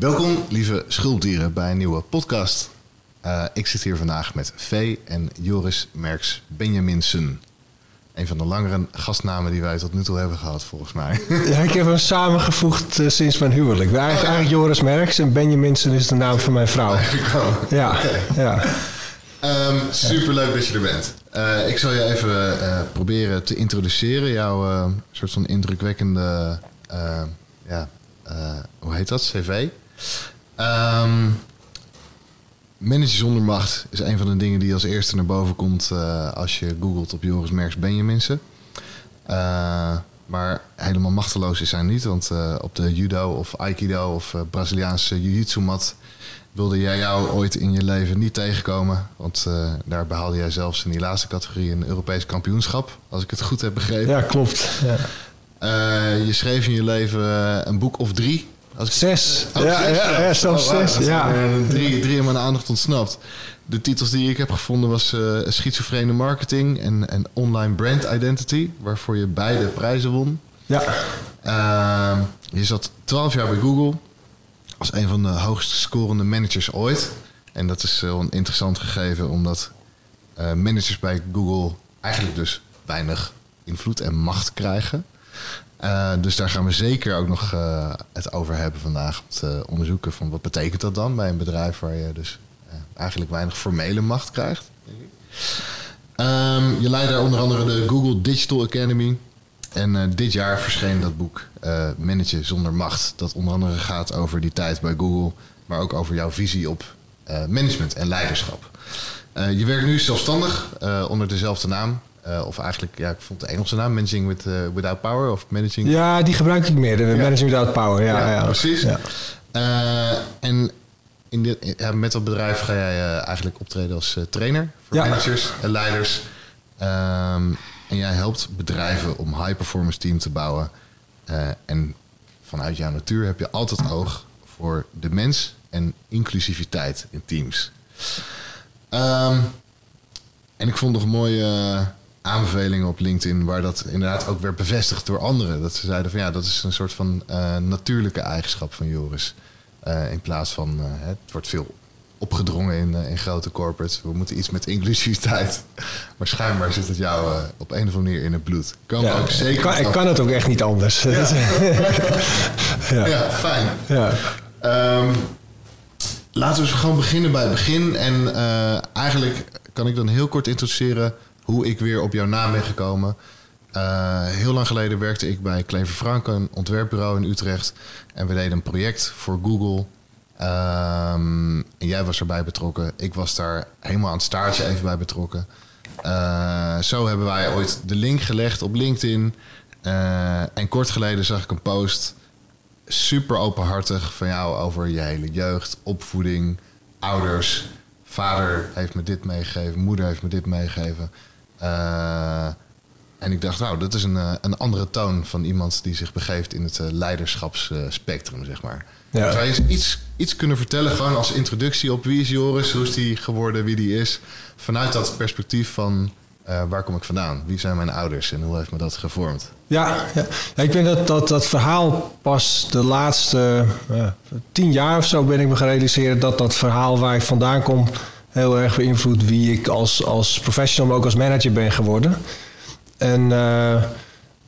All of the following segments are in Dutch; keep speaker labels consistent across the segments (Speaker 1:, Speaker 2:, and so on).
Speaker 1: Welkom, lieve schulpdieren, bij een nieuwe podcast. Uh, ik zit hier vandaag met Vee en Joris Merks Benjaminsen. Een van de langere gastnamen die wij tot nu toe hebben gehad, volgens mij.
Speaker 2: Ja, ik heb hem samengevoegd uh, sinds mijn huwelijk. Eigenlijk, oh, ja. eigenlijk Joris Merks en Benjaminsen is de naam van mijn vrouw. Ja, ja.
Speaker 1: Um, superleuk dat je er bent. Uh, ik zal je even proberen te introduceren. Jouw soort van indrukwekkende, ja, hoe heet dat, cv. Um, manager zonder macht is een van de dingen die als eerste naar boven komt uh, als je googelt op Joris Merks Benjaminsen. Uh, maar helemaal machteloos is hij niet, want uh, op de judo of aikido of Braziliaanse jiu-jitsu mat wilde jij jou ooit in je leven niet tegenkomen. Want daar behaalde jij zelfs in die laatste categorie een Europees kampioenschap, als ik het goed heb begrepen.
Speaker 2: Ja, klopt. Ja.
Speaker 1: je schreef in je leven een boek of drie
Speaker 2: als zes. Oh, ja, zes, ja, ja, zelfs oh, zes. Ja.
Speaker 1: Drie, drie aan mijn aandacht ontsnapt. De titels die ik heb gevonden was uh, Schizofrene Marketing en, en Online Brand Identity, waarvoor je beide prijzen won.
Speaker 2: Ja.
Speaker 1: Uh, je zat twaalf jaar bij Google als een van de hoogst scorende managers ooit. En dat is wel een interessant gegeven, omdat uh, managers bij Google eigenlijk dus weinig invloed en macht krijgen. Uh, dus daar gaan we zeker ook nog uh, het over hebben vandaag. Om te onderzoeken van wat betekent dat dan bij een bedrijf waar je dus uh, eigenlijk weinig formele macht krijgt. Um, je leidt daar onder andere de Google Digital Academy. En dit jaar verscheen dat boek Managen zonder macht. Dat onder andere gaat over die tijd bij Google. Maar ook over jouw visie op management en leiderschap. je werkt nu zelfstandig onder dezelfde naam. Uh, of eigenlijk, ja, ik vond de Engelse naam, Managing with, uh, Without Power of Managing...
Speaker 2: Ja, die gebruik ik meer, de ja. Managing Without Power. Ja, ja,
Speaker 1: ja. precies. Ja. Uh, en in dit, met dat bedrijf ga jij eigenlijk optreden als trainer voor managers en leiders. Um, en jij helpt bedrijven om high-performance team te bouwen. en vanuit jouw natuur heb je altijd oog voor de mens en inclusiviteit in teams. Um, en ik vond nog een mooie aanbevelingen op LinkedIn waar dat inderdaad ook werd bevestigd door anderen. Dat ze zeiden van ja, dat is een soort van uh, natuurlijke eigenschap van Joris. Uh, in plaats van uh, het wordt veel opgedrongen in, in grote corporates. We moeten iets met inclusiviteit. Maar schijnbaar zit het jou op een of andere manier in het bloed.
Speaker 2: Kan ja, ook zeker. Ik kan, ik kan, het ook echt niet anders. Ja,
Speaker 1: ja. ja fijn. Ja. Um, laten we gewoon beginnen bij het begin. En eigenlijk kan ik dan heel kort introduceren hoe ik weer op jouw naam ben gekomen. Uh, heel lang geleden werkte ik bij Klever Frank, een ontwerpbureau in Utrecht. En we deden een project voor Google. Um, en jij was erbij betrokken. Ik was daar helemaal aan het staartje even bij betrokken. Uh, zo hebben wij ooit de link gelegd op LinkedIn. Uh, en kort geleden zag ik een post, super openhartig, van jou over je hele jeugd, opvoeding, ouders. Vader heeft me dit meegegeven, moeder heeft me dit meegegeven. Uh, en ik dacht, nou, dat is een, eh, een andere toon van iemand die zich begeeft in het uh, leiderschapsspectrum, zeg maar. Ja. Zou je iets, iets kunnen vertellen, gewoon als introductie op wie is Joris, hoe is die geworden, wie die is, vanuit dat perspectief van waar kom ik vandaan, wie zijn mijn ouders en hoe heeft me dat gevormd?
Speaker 2: Ja, ja. ja ik ben dat, dat dat verhaal pas de laatste tien jaar of zo ben ik me gerealiseerd dat dat verhaal waar ik vandaan kom heel erg beïnvloed wie ik als, als professional, maar ook als manager ben geworden. En uh,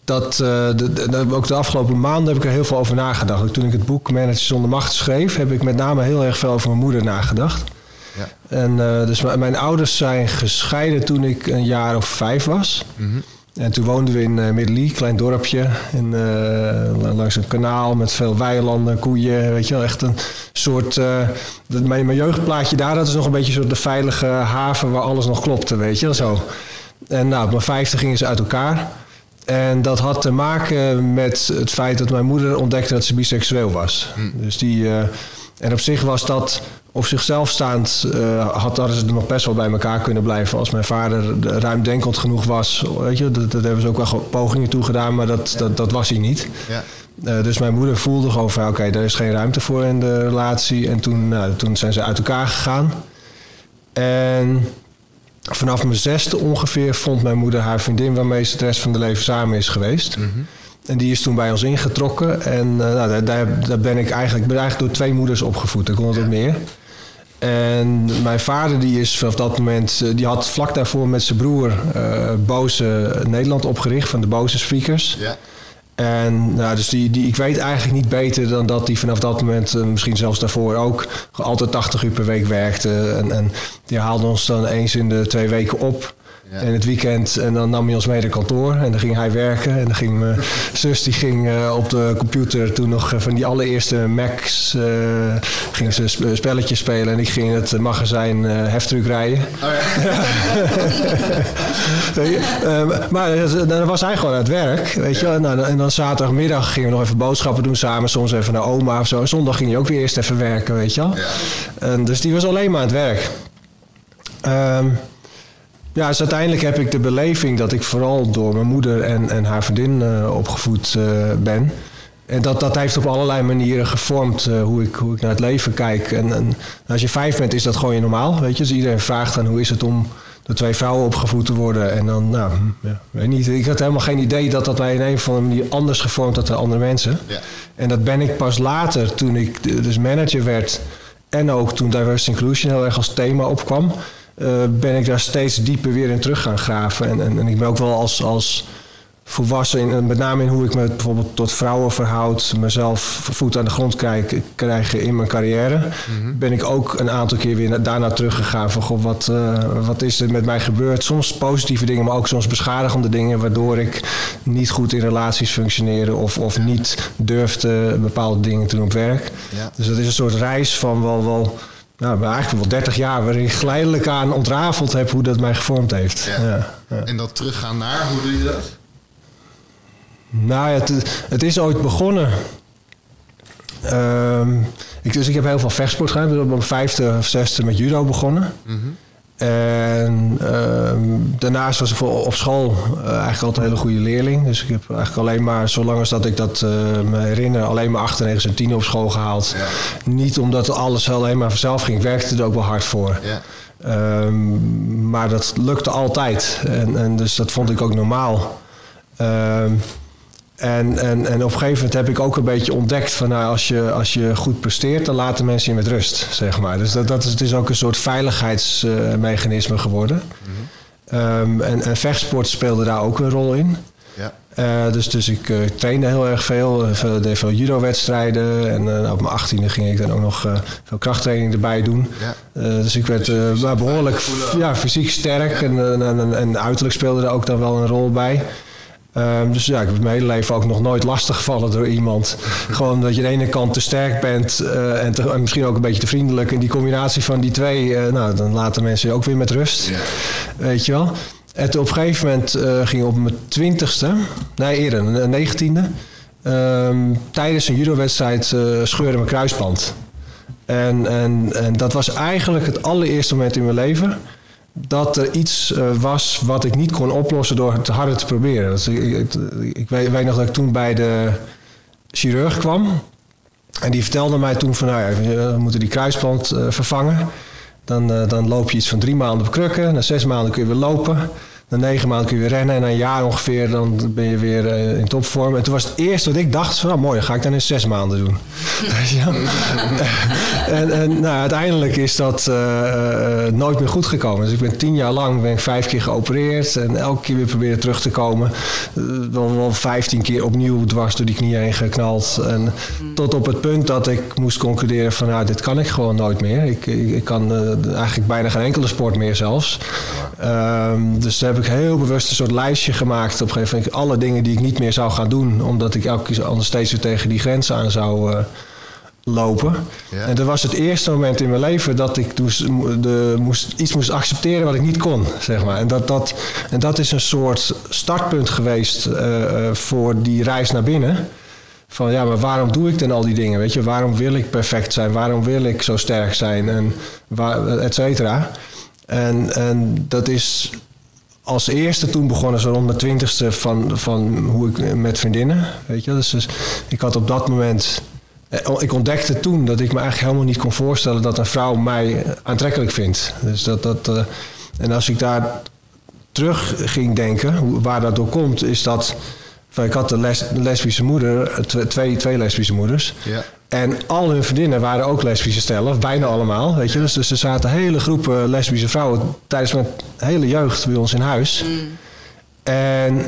Speaker 2: dat, uh, de, de, ook de afgelopen maanden heb ik er heel veel over nagedacht. Toen ik het boek Manager zonder macht schreef, heb ik met name heel erg veel over mijn moeder nagedacht. Ja. En dus mijn ouders zijn gescheiden toen ik een jaar of vijf was. Mm en toen woonden we in uh, Middelie, klein dorpje. In, uh, langs een kanaal met veel weilanden, koeien. Weet je wel, echt een soort... Uh, mijn, mijn jeugdplaatje daar, dat is nog een beetje soort de veilige haven... waar alles nog klopte, weet je zo. En nou, op mijn vijfde gingen ze uit elkaar. En dat had te maken met het feit dat mijn moeder ontdekte dat ze biseksueel was. Hm. Dus die... en op zich was dat op zichzelf staand uh, had, hadden ze er nog best wel bij elkaar kunnen blijven als mijn vader ruimdenkend genoeg was. Weet je, dat, dat hebben ze ook wel pogingen toe gedaan, maar dat, dat, dat was hij niet. Ja. Uh, dus mijn moeder voelde gewoon van oké, okay, er is geen ruimte voor in de relatie. En toen, nou, toen zijn ze uit elkaar gegaan. En vanaf mijn zesde ongeveer vond mijn moeder haar vriendin waarmee ze de rest van de leven samen is geweest. Mm -hmm. En die is toen bij ons ingetrokken. En uh, nou, daar, daar, ben ik eigenlijk, ben eigenlijk door twee moeders opgevoed. Ik kon het ja. meer. En mijn vader die is vanaf dat moment, eh, die had vlak daarvoor met zijn broer uh, Boze Nederland opgericht van de Boze Speakers. Ja. En nou, dus die, die, ik weet eigenlijk niet beter dan dat hij vanaf dat moment, uh, misschien zelfs daarvoor ook, altijd 80 uur per week werkte. En, en die haalde ons dan eens in de twee weken op. En het weekend, en dan nam hij ons mee naar kantoor. En dan ging hij werken. En dan ging mijn zus, die ging uh, op de computer toen nog van die allereerste Macs, uh, ging ze spelletjes spelen. En ik ging in het magazijn uh, heftruck rijden. Oh ja. maar dan was hij gewoon aan het werk, weet je. En, en dan zaterdagmiddag gingen we nog even boodschappen doen samen. Soms even naar oma of zo. Zondag ging hij ook weer eerst even werken, weet je wel. Ja. En dus die was alleen maar aan het werk. Um, ja, dus uiteindelijk heb ik de beleving dat ik vooral door mijn moeder en, en haar vriendin uh, opgevoed uh, ben. En dat, dat heeft op allerlei manieren gevormd uh, hoe, ik, hoe ik naar het leven kijk. En, en, als je vijf bent, is dat gewoon normaal. Weet je? Dus iedereen vraagt dan hoe is het om door twee vrouwen opgevoed te worden. En dan, nou, ja, weet niet. Ik had helemaal geen idee dat dat wij in een of andere manier anders gevormd had dan andere mensen. Ja. En dat ben ik pas later, toen ik dus manager werd. En ook toen diversity inclusion heel erg als thema opkwam uh, ben ik daar steeds dieper weer in terug gaan graven. En, en, en ik ben ook wel als, als volwassen, in, met name in hoe ik me bijvoorbeeld tot vrouwen verhoud, mezelf voet aan de grond krijg, krijg in mijn carrière, mhm. ben ik ook een aantal keer weer daarna teruggegaan van god, wat, uh, wat is er met mij gebeurd? Soms positieve dingen, maar ook soms beschadigende dingen, waardoor ik niet goed in relaties functioneerde of, of niet durfde bepaalde dingen te doen op werk. Ja. Dus dat is een soort reis van wel, wel nou, eigenlijk wel 30 jaar waarin ik geleidelijk aan ontrafeld heb hoe dat mij gevormd heeft. Ja.
Speaker 1: Ja, En dat teruggaan naar, hoe doe je dat?
Speaker 2: Nou ja, het, het is ooit begonnen. Um, ik, dus ik heb heel veel vechtsport gedaan. Ik ben op mijn vijfde of zesde met judo begonnen. Mm -hmm. En uh, daarnaast was ik op school uh, eigenlijk altijd een hele goede leerling. Dus ik heb eigenlijk alleen maar, zolang als dat ik dat uh, me herinner, alleen maar 8, 9 en 10 op school gehaald. Ja. Niet omdat alles alleen maar vanzelf ging. Ik werkte er ook wel hard voor. Ja. Um, maar dat lukte altijd. En, en dus dat vond ik ook normaal. Um, en, en, en op een gegeven moment heb ik ook een beetje ontdekt van nou, als je, als je goed presteert, dan laten mensen je met rust, zeg maar. Dus dat, dat is, het is ook een soort veiligheidsmechanisme geworden. Mm -hmm. um, en, en vechtsport speelde daar ook een rol in. Ja. Uh, dus, dus ik uh, trainde heel erg veel, veel deed veel judo-wedstrijden. En op mijn achttiende ging ik dan ook nog veel krachttraining erbij doen. Ja. dus ik werd dus behoorlijk ja, fysiek sterk en, en, en, uiterlijk speelde er ook dan wel een rol bij. Um, dus ja, ik heb mijn hele leven ook nog nooit lastig gevallen door iemand. Gewoon dat je aan de ene kant te sterk bent uh, en, te, en, misschien ook een beetje te vriendelijk. En die combinatie van die twee, uh, nou, dan laten mensen je ook weer met rust. Ja. Weet je wel. En op een gegeven moment uh, ging op mijn twintigste, nee eerder, een negentiende. Um, tijdens een judo-wedstrijd scheurde mijn kruisband. En, en, en dat was eigenlijk het allereerste moment in mijn leven dat er iets uh, was wat ik niet kon oplossen door het harder te proberen. Dus ik, ik, weet, nog dat ik toen bij de chirurg kwam. En die vertelde mij toen van, nou ja, we moeten die kruisband uh, vervangen. Dan, dan loop je iets van drie maanden op krukken. Na zes maanden kun je weer lopen. Negen maanden kun je weer rennen en na een jaar ongeveer dan ben je weer uh, in topvorm. En toen was het eerste wat ik dacht, van, oh, mooi, ga ik dan in zes maanden doen. en, en nou, uiteindelijk is dat uh, nooit meer goed gekomen. Dus ik ben tien jaar lang ben ik vijf keer geopereerd en elke keer weer proberen terug te komen. dan wel vijftien keer opnieuw dwars door die knieën heen geknald. En tot op het punt dat ik moest concluderen van nou, dit kan ik gewoon nooit meer. Ik, ik, kan eigenlijk bijna geen enkele sport meer zelfs. Um, dus heb ik heel bewust een soort lijstje gemaakt. Op een gegeven moment alle dingen die ik niet meer zou gaan doen. Omdat ik elke keer anders steeds weer tegen die grens aan zou uh, lopen. Ja. En dat was het eerste moment in mijn leven dat ik dus de, moest, iets moest accepteren wat ik niet kon. Zeg maar. en, dat, dat, en dat is een soort startpunt geweest uh, voor die reis naar binnen. Van ja, maar waarom doe ik dan al die dingen? Weet je, waarom wil ik perfect zijn? Waarom wil ik zo sterk zijn? En waar, et cetera. En, en dat is als eerste toen begonnen, zo rond mijn twintigste, van, van hoe ik met vriendinnen. Weet je, dus, dus ik had op dat moment. Eh, ik ontdekte toen dat ik me eigenlijk helemaal niet kon voorstellen dat een vrouw mij aantrekkelijk vindt. Dus dat, dat, uh, en als ik daar terug ging denken, waar dat door komt, is dat. Ik had een les, lesbische moeder, twee, twee lesbische moeders. Ja. En al hun vriendinnen waren ook lesbische stellen, bijna allemaal. Weet je? Dus, dus er zaten hele groepen lesbische vrouwen tijdens mijn hele jeugd bij ons in huis. Mm. En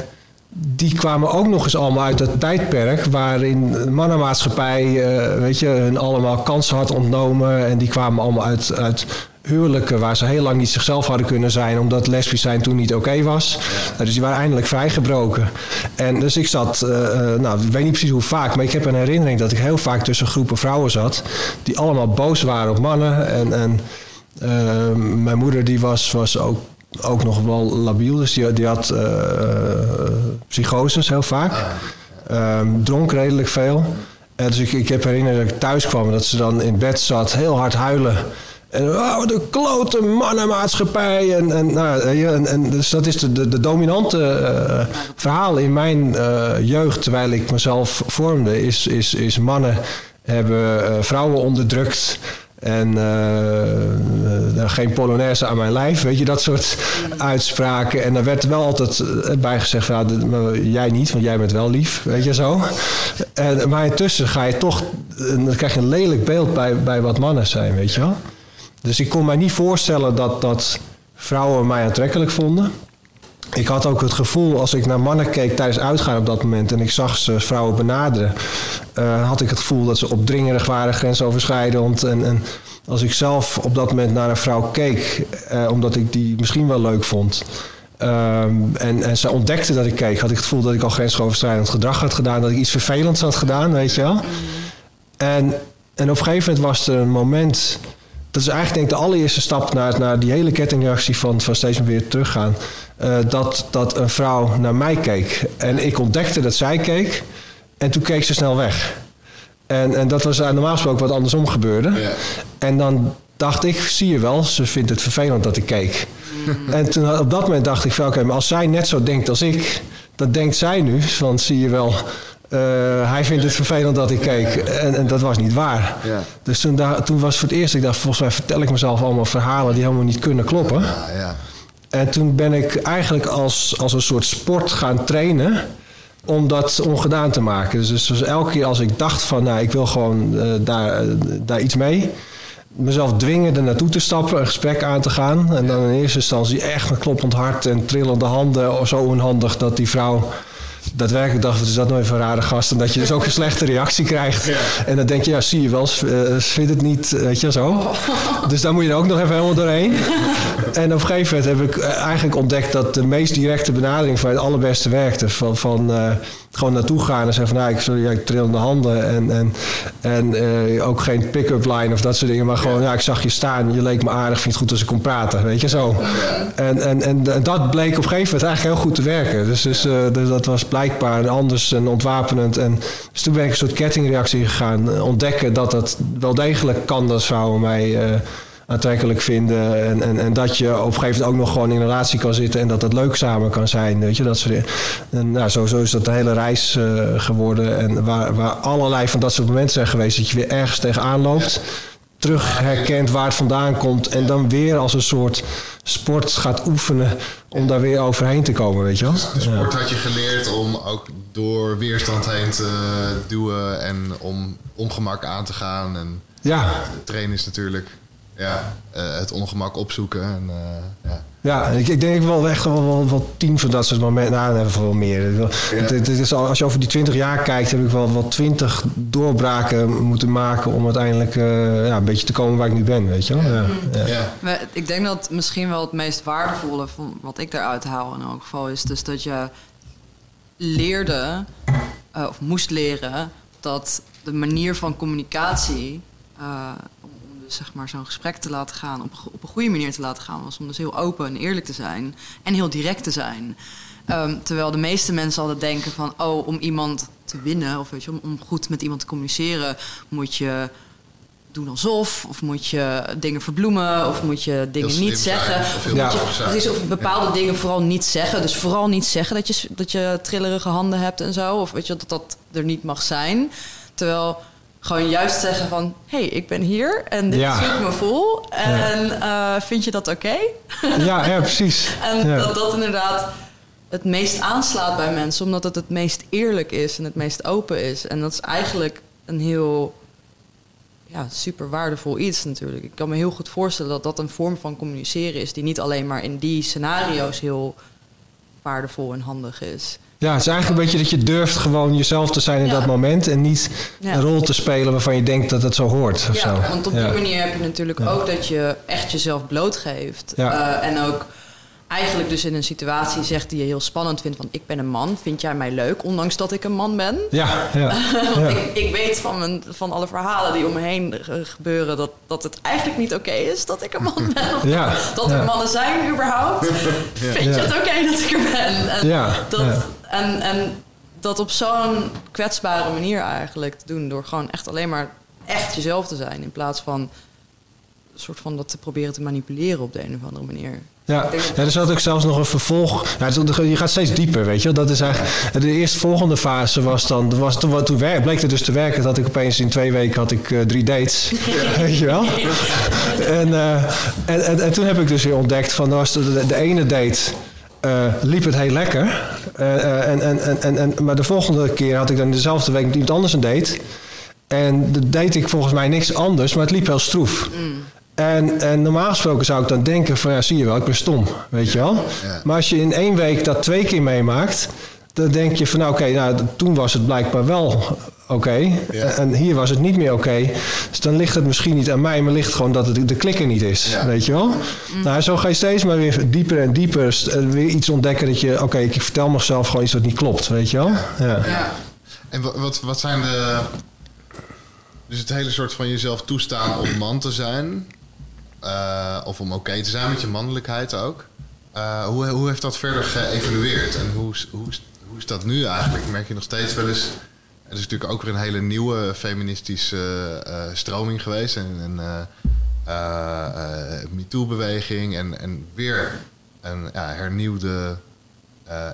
Speaker 2: die kwamen ook nog eens allemaal uit dat tijdperk waarin de mannenmaatschappij uh, weet je, hun allemaal kansen had ontnomen. En die kwamen allemaal uit, uit huwelijken waar ze heel lang niet zichzelf hadden kunnen zijn, omdat lesbisch zijn toen niet oké was. Nou, dus die waren eindelijk vrijgebroken. En dus ik zat, uh, nou, ik weet niet precies hoe vaak, maar ik heb een herinnering dat ik heel vaak tussen groepen vrouwen zat, die allemaal boos waren op mannen. En, en uh, mijn moeder die was, was ook, ook nog wel labiel, dus die, die had psychoses heel vaak. Um, dronk redelijk veel. En dus ik, ik heb herinnerd dat ik thuis kwam dat ze dan in bed zat, heel hard huilen. En oh, de klote mannenmaatschappij. En, en, nou, en, en dus dat is de, de, dominante uh, verhaal in mijn uh, jeugd, terwijl ik mezelf vormde, is, is, is mannen hebben uh, vrouwen onderdrukt. En geen Polonaise aan mijn lijf, weet je, dat soort uitspraken. En daar werd wel altijd bij gezegd: nou, jij niet, want jij bent wel lief, weet je zo. En, maar intussen ga je toch, dan krijg je een lelijk beeld bij, bij wat mannen zijn, weet je wel. Dus ik kon mij niet voorstellen dat, dat vrouwen mij aantrekkelijk vonden. Ik had ook het gevoel, als ik naar mannen keek tijdens uitgaan op dat moment en ik zag ze vrouwen benaderen, uh, had ik het gevoel dat ze opdringerig waren, grensoverschrijdend. En, en als ik zelf op dat moment naar een vrouw keek, uh, omdat ik die misschien wel leuk vond, um, en, en ze ontdekte dat ik keek, had ik het gevoel dat ik al grensoverschrijdend gedrag had gedaan, dat ik iets vervelends had gedaan, weet je wel. En, en op een gegeven moment was er een moment dat is eigenlijk denk ik de allereerste stap naar, naar die hele kettingreactie van, van steeds meer weer teruggaan. Uh, dat, dat een vrouw naar mij keek. En ik ontdekte dat zij keek. En toen keek ze snel weg. En, en dat was normaal gesproken wat andersom gebeurde. Ja. En dan dacht ik, zie je wel, ze vindt het vervelend dat ik keek. En toen, op dat moment dacht ik van oké, maar als zij net zo denkt als ik, dan denkt zij nu, van zie je wel, hij vindt het vervelend dat ik keek. En, en dat was niet waar. Ja. Dus toen, daar, toen was voor het eerst, ik dacht, volgens mij vertel ik mezelf allemaal verhalen die helemaal niet kunnen kloppen. Ja, ja. En toen ben ik eigenlijk als, als een soort sport gaan trainen om dat ongedaan te maken. Dus, dus elke keer als ik dacht van, nou, ik wil gewoon uh, daar, uh, daar iets mee mezelf dwingen er naartoe te stappen, een gesprek aan te gaan. En dan in eerste instantie echt met kloppend hart en trillende handen, zo onhandig dat die vrouw daadwerkelijk dacht, wat is dat nou voor een rare gast? En dat je dus ook een slechte reactie krijgt. En dan denk je, ja, zie je wel, uh, vindt het niet, weet je, zo. Dus daar moet je er ook nog even helemaal doorheen. En op een gegeven moment heb ik eh, eigenlijk ontdekt dat de meest directe benadering van het allerbeste werkte. Van, van uh, gewoon naartoe gaan en zeggen van, nou, ik, ja, ik trillende handen. En, en, en uh, ook geen pick-up line of dat soort dingen. Maar gewoon, ja, ik zag je staan, je leek me aardig, vind het goed als ik kon praten, weet je, zo. En, en, en, en dat bleek op een gegeven moment eigenlijk heel goed te werken. Dus, dus, dus dat was blijkbaar anders en ontwapenend. En, dus toen ben ik een soort kettingreactie gegaan. Ontdekken dat het wel degelijk kan dat vrouwen mij uh, aantrekkelijk vinden. En, en, en dat je op een gegeven moment ook nog gewoon in een relatie kan zitten. En dat het leuk samen kan zijn. Weet je, dat soort, en nou, zo, zo is dat de hele reis uh, geworden. En waar, waar allerlei van dat soort momenten zijn geweest. Dat je weer ergens tegenaan loopt terug herkent waar het vandaan komt. En dan weer als een soort sport gaat oefenen om daar weer overheen te komen, weet je wel.
Speaker 1: Dus de sport had je geleerd om ook door weerstand heen te duwen en om ongemak aan te gaan. En
Speaker 2: ja.
Speaker 1: trainen is natuurlijk ja, uh, het ongemak opzoeken. En, uh, ja.
Speaker 2: ja, ik, ik denk wel echt wel, wel, wel tien van dat soort momenten. Nou, even wel meer. Ja. Het, het, is al, als je over die twintig jaar kijkt, heb ik wel wel twintig doorbraken moeten maken om uiteindelijk uh, ja, een beetje te komen waar ik nu ben, weet je wel. Ja.
Speaker 3: ja. Maar ik denk dat misschien wel het meest waardevolle van wat ik eruit haal in elk geval is dus dat je leerde of moest leren dat de manier van communicatie zeg maar zo'n gesprek te laten gaan, op, op een goede manier te laten gaan, was om dus heel open en eerlijk te zijn en heel direct te zijn. Um, terwijl de meeste mensen altijd denken van, oh, om iemand te winnen of weet je, om, om goed met iemand te communiceren, moet je doen alsof, of moet je dingen verbloemen, of moet je dingen niet zeggen.
Speaker 1: Of, ja.
Speaker 3: je, of bepaalde dingen vooral niet zeggen. Dus vooral niet zeggen dat je, dat je trillerige handen hebt en zo. Of weet je, dat dat er niet mag zijn. Terwijl gewoon juist zeggen van... hé, hey, ik ben hier en dit is hoe ik me voel. En uh, vind je dat oké?
Speaker 2: ja, ja, precies.
Speaker 3: en dat dat inderdaad het meest aanslaat bij mensen... omdat het het meest eerlijk is en het meest open is. En dat is eigenlijk een heel ja, super waardevol iets natuurlijk. Ik kan me heel goed voorstellen dat dat een vorm van communiceren is... die niet alleen maar in die scenario's heel waardevol en handig is...
Speaker 2: Ja, het is eigenlijk een beetje dat je durft gewoon jezelf te zijn in dat moment en niet een rol te spelen waarvan je denkt dat het zo hoort. Of
Speaker 3: ja,
Speaker 2: zo.
Speaker 3: want op die manier heb je natuurlijk ook dat je echt jezelf blootgeeft. Uh, en ook eigenlijk dus in een situatie zegt die je heel spannend vindt van ik ben een man, vind jij mij leuk, ondanks dat ik een man ben?
Speaker 2: Ja, ja.
Speaker 3: Ik, ik, weet van, mijn, van alle verhalen die om me heen gebeuren dat, dat het eigenlijk niet oké is dat ik een man ben. Of ja, dat er mannen zijn überhaupt. Vind je het oké dat ik er ben? En
Speaker 2: ja,
Speaker 3: dat, en, en dat op zo'n kwetsbare manier eigenlijk te doen. Door gewoon echt alleen maar echt jezelf te zijn. In plaats van een soort van dat te proberen te manipuleren op de een of andere manier.
Speaker 2: Ja, ja er zat ook zelfs nog een vervolg. Je gaat steeds dieper, weet je. Dat is eigenlijk, de eerste volgende fase was dan... Was, toen, toen bleek het dus te werken dat ik opeens in twee weken had ik uh, drie dates. weet je wel? En, uh, en, en, en, toen heb ik dus weer ontdekt van... was de, de ene date uh, liep het heel lekker. En, en, en, en, maar de volgende keer had ik dan dezelfde week met iemand anders een date. En deed ik volgens mij niks anders, maar het liep heel stroef. Mm. En, en, normaal gesproken zou ik dan denken van ja, zie je wel, ik ben stom, weet je wel. Maar als je in één week dat twee keer meemaakt, dan denk je van nou oké, nou, toen was het blijkbaar wel oké. En hier was het niet meer oké. Dus dan ligt het misschien niet aan mij, maar ligt gewoon dat het de klikker niet is. Weet je wel? Mm. Nou, zo ga je steeds maar weer dieper en dieper weer iets ontdekken dat je, oké, ik vertel mezelf gewoon iets wat niet klopt. Weet je wel? Ja. ja.
Speaker 1: En wat, wat zijn de. Dus het hele soort van jezelf toestaan om man te zijn. Uh, of om oké te zijn met je mannelijkheid ook. Uh, hoe, hoe heeft dat verder geëvolueerd? En hoe, hoe, hoe is dat nu eigenlijk? Merk je nog steeds wel eens er is natuurlijk ook weer een hele nieuwe feministische uh, stroming geweest. En een uh, MeToo-beweging. En, en weer een ja, hernieuwde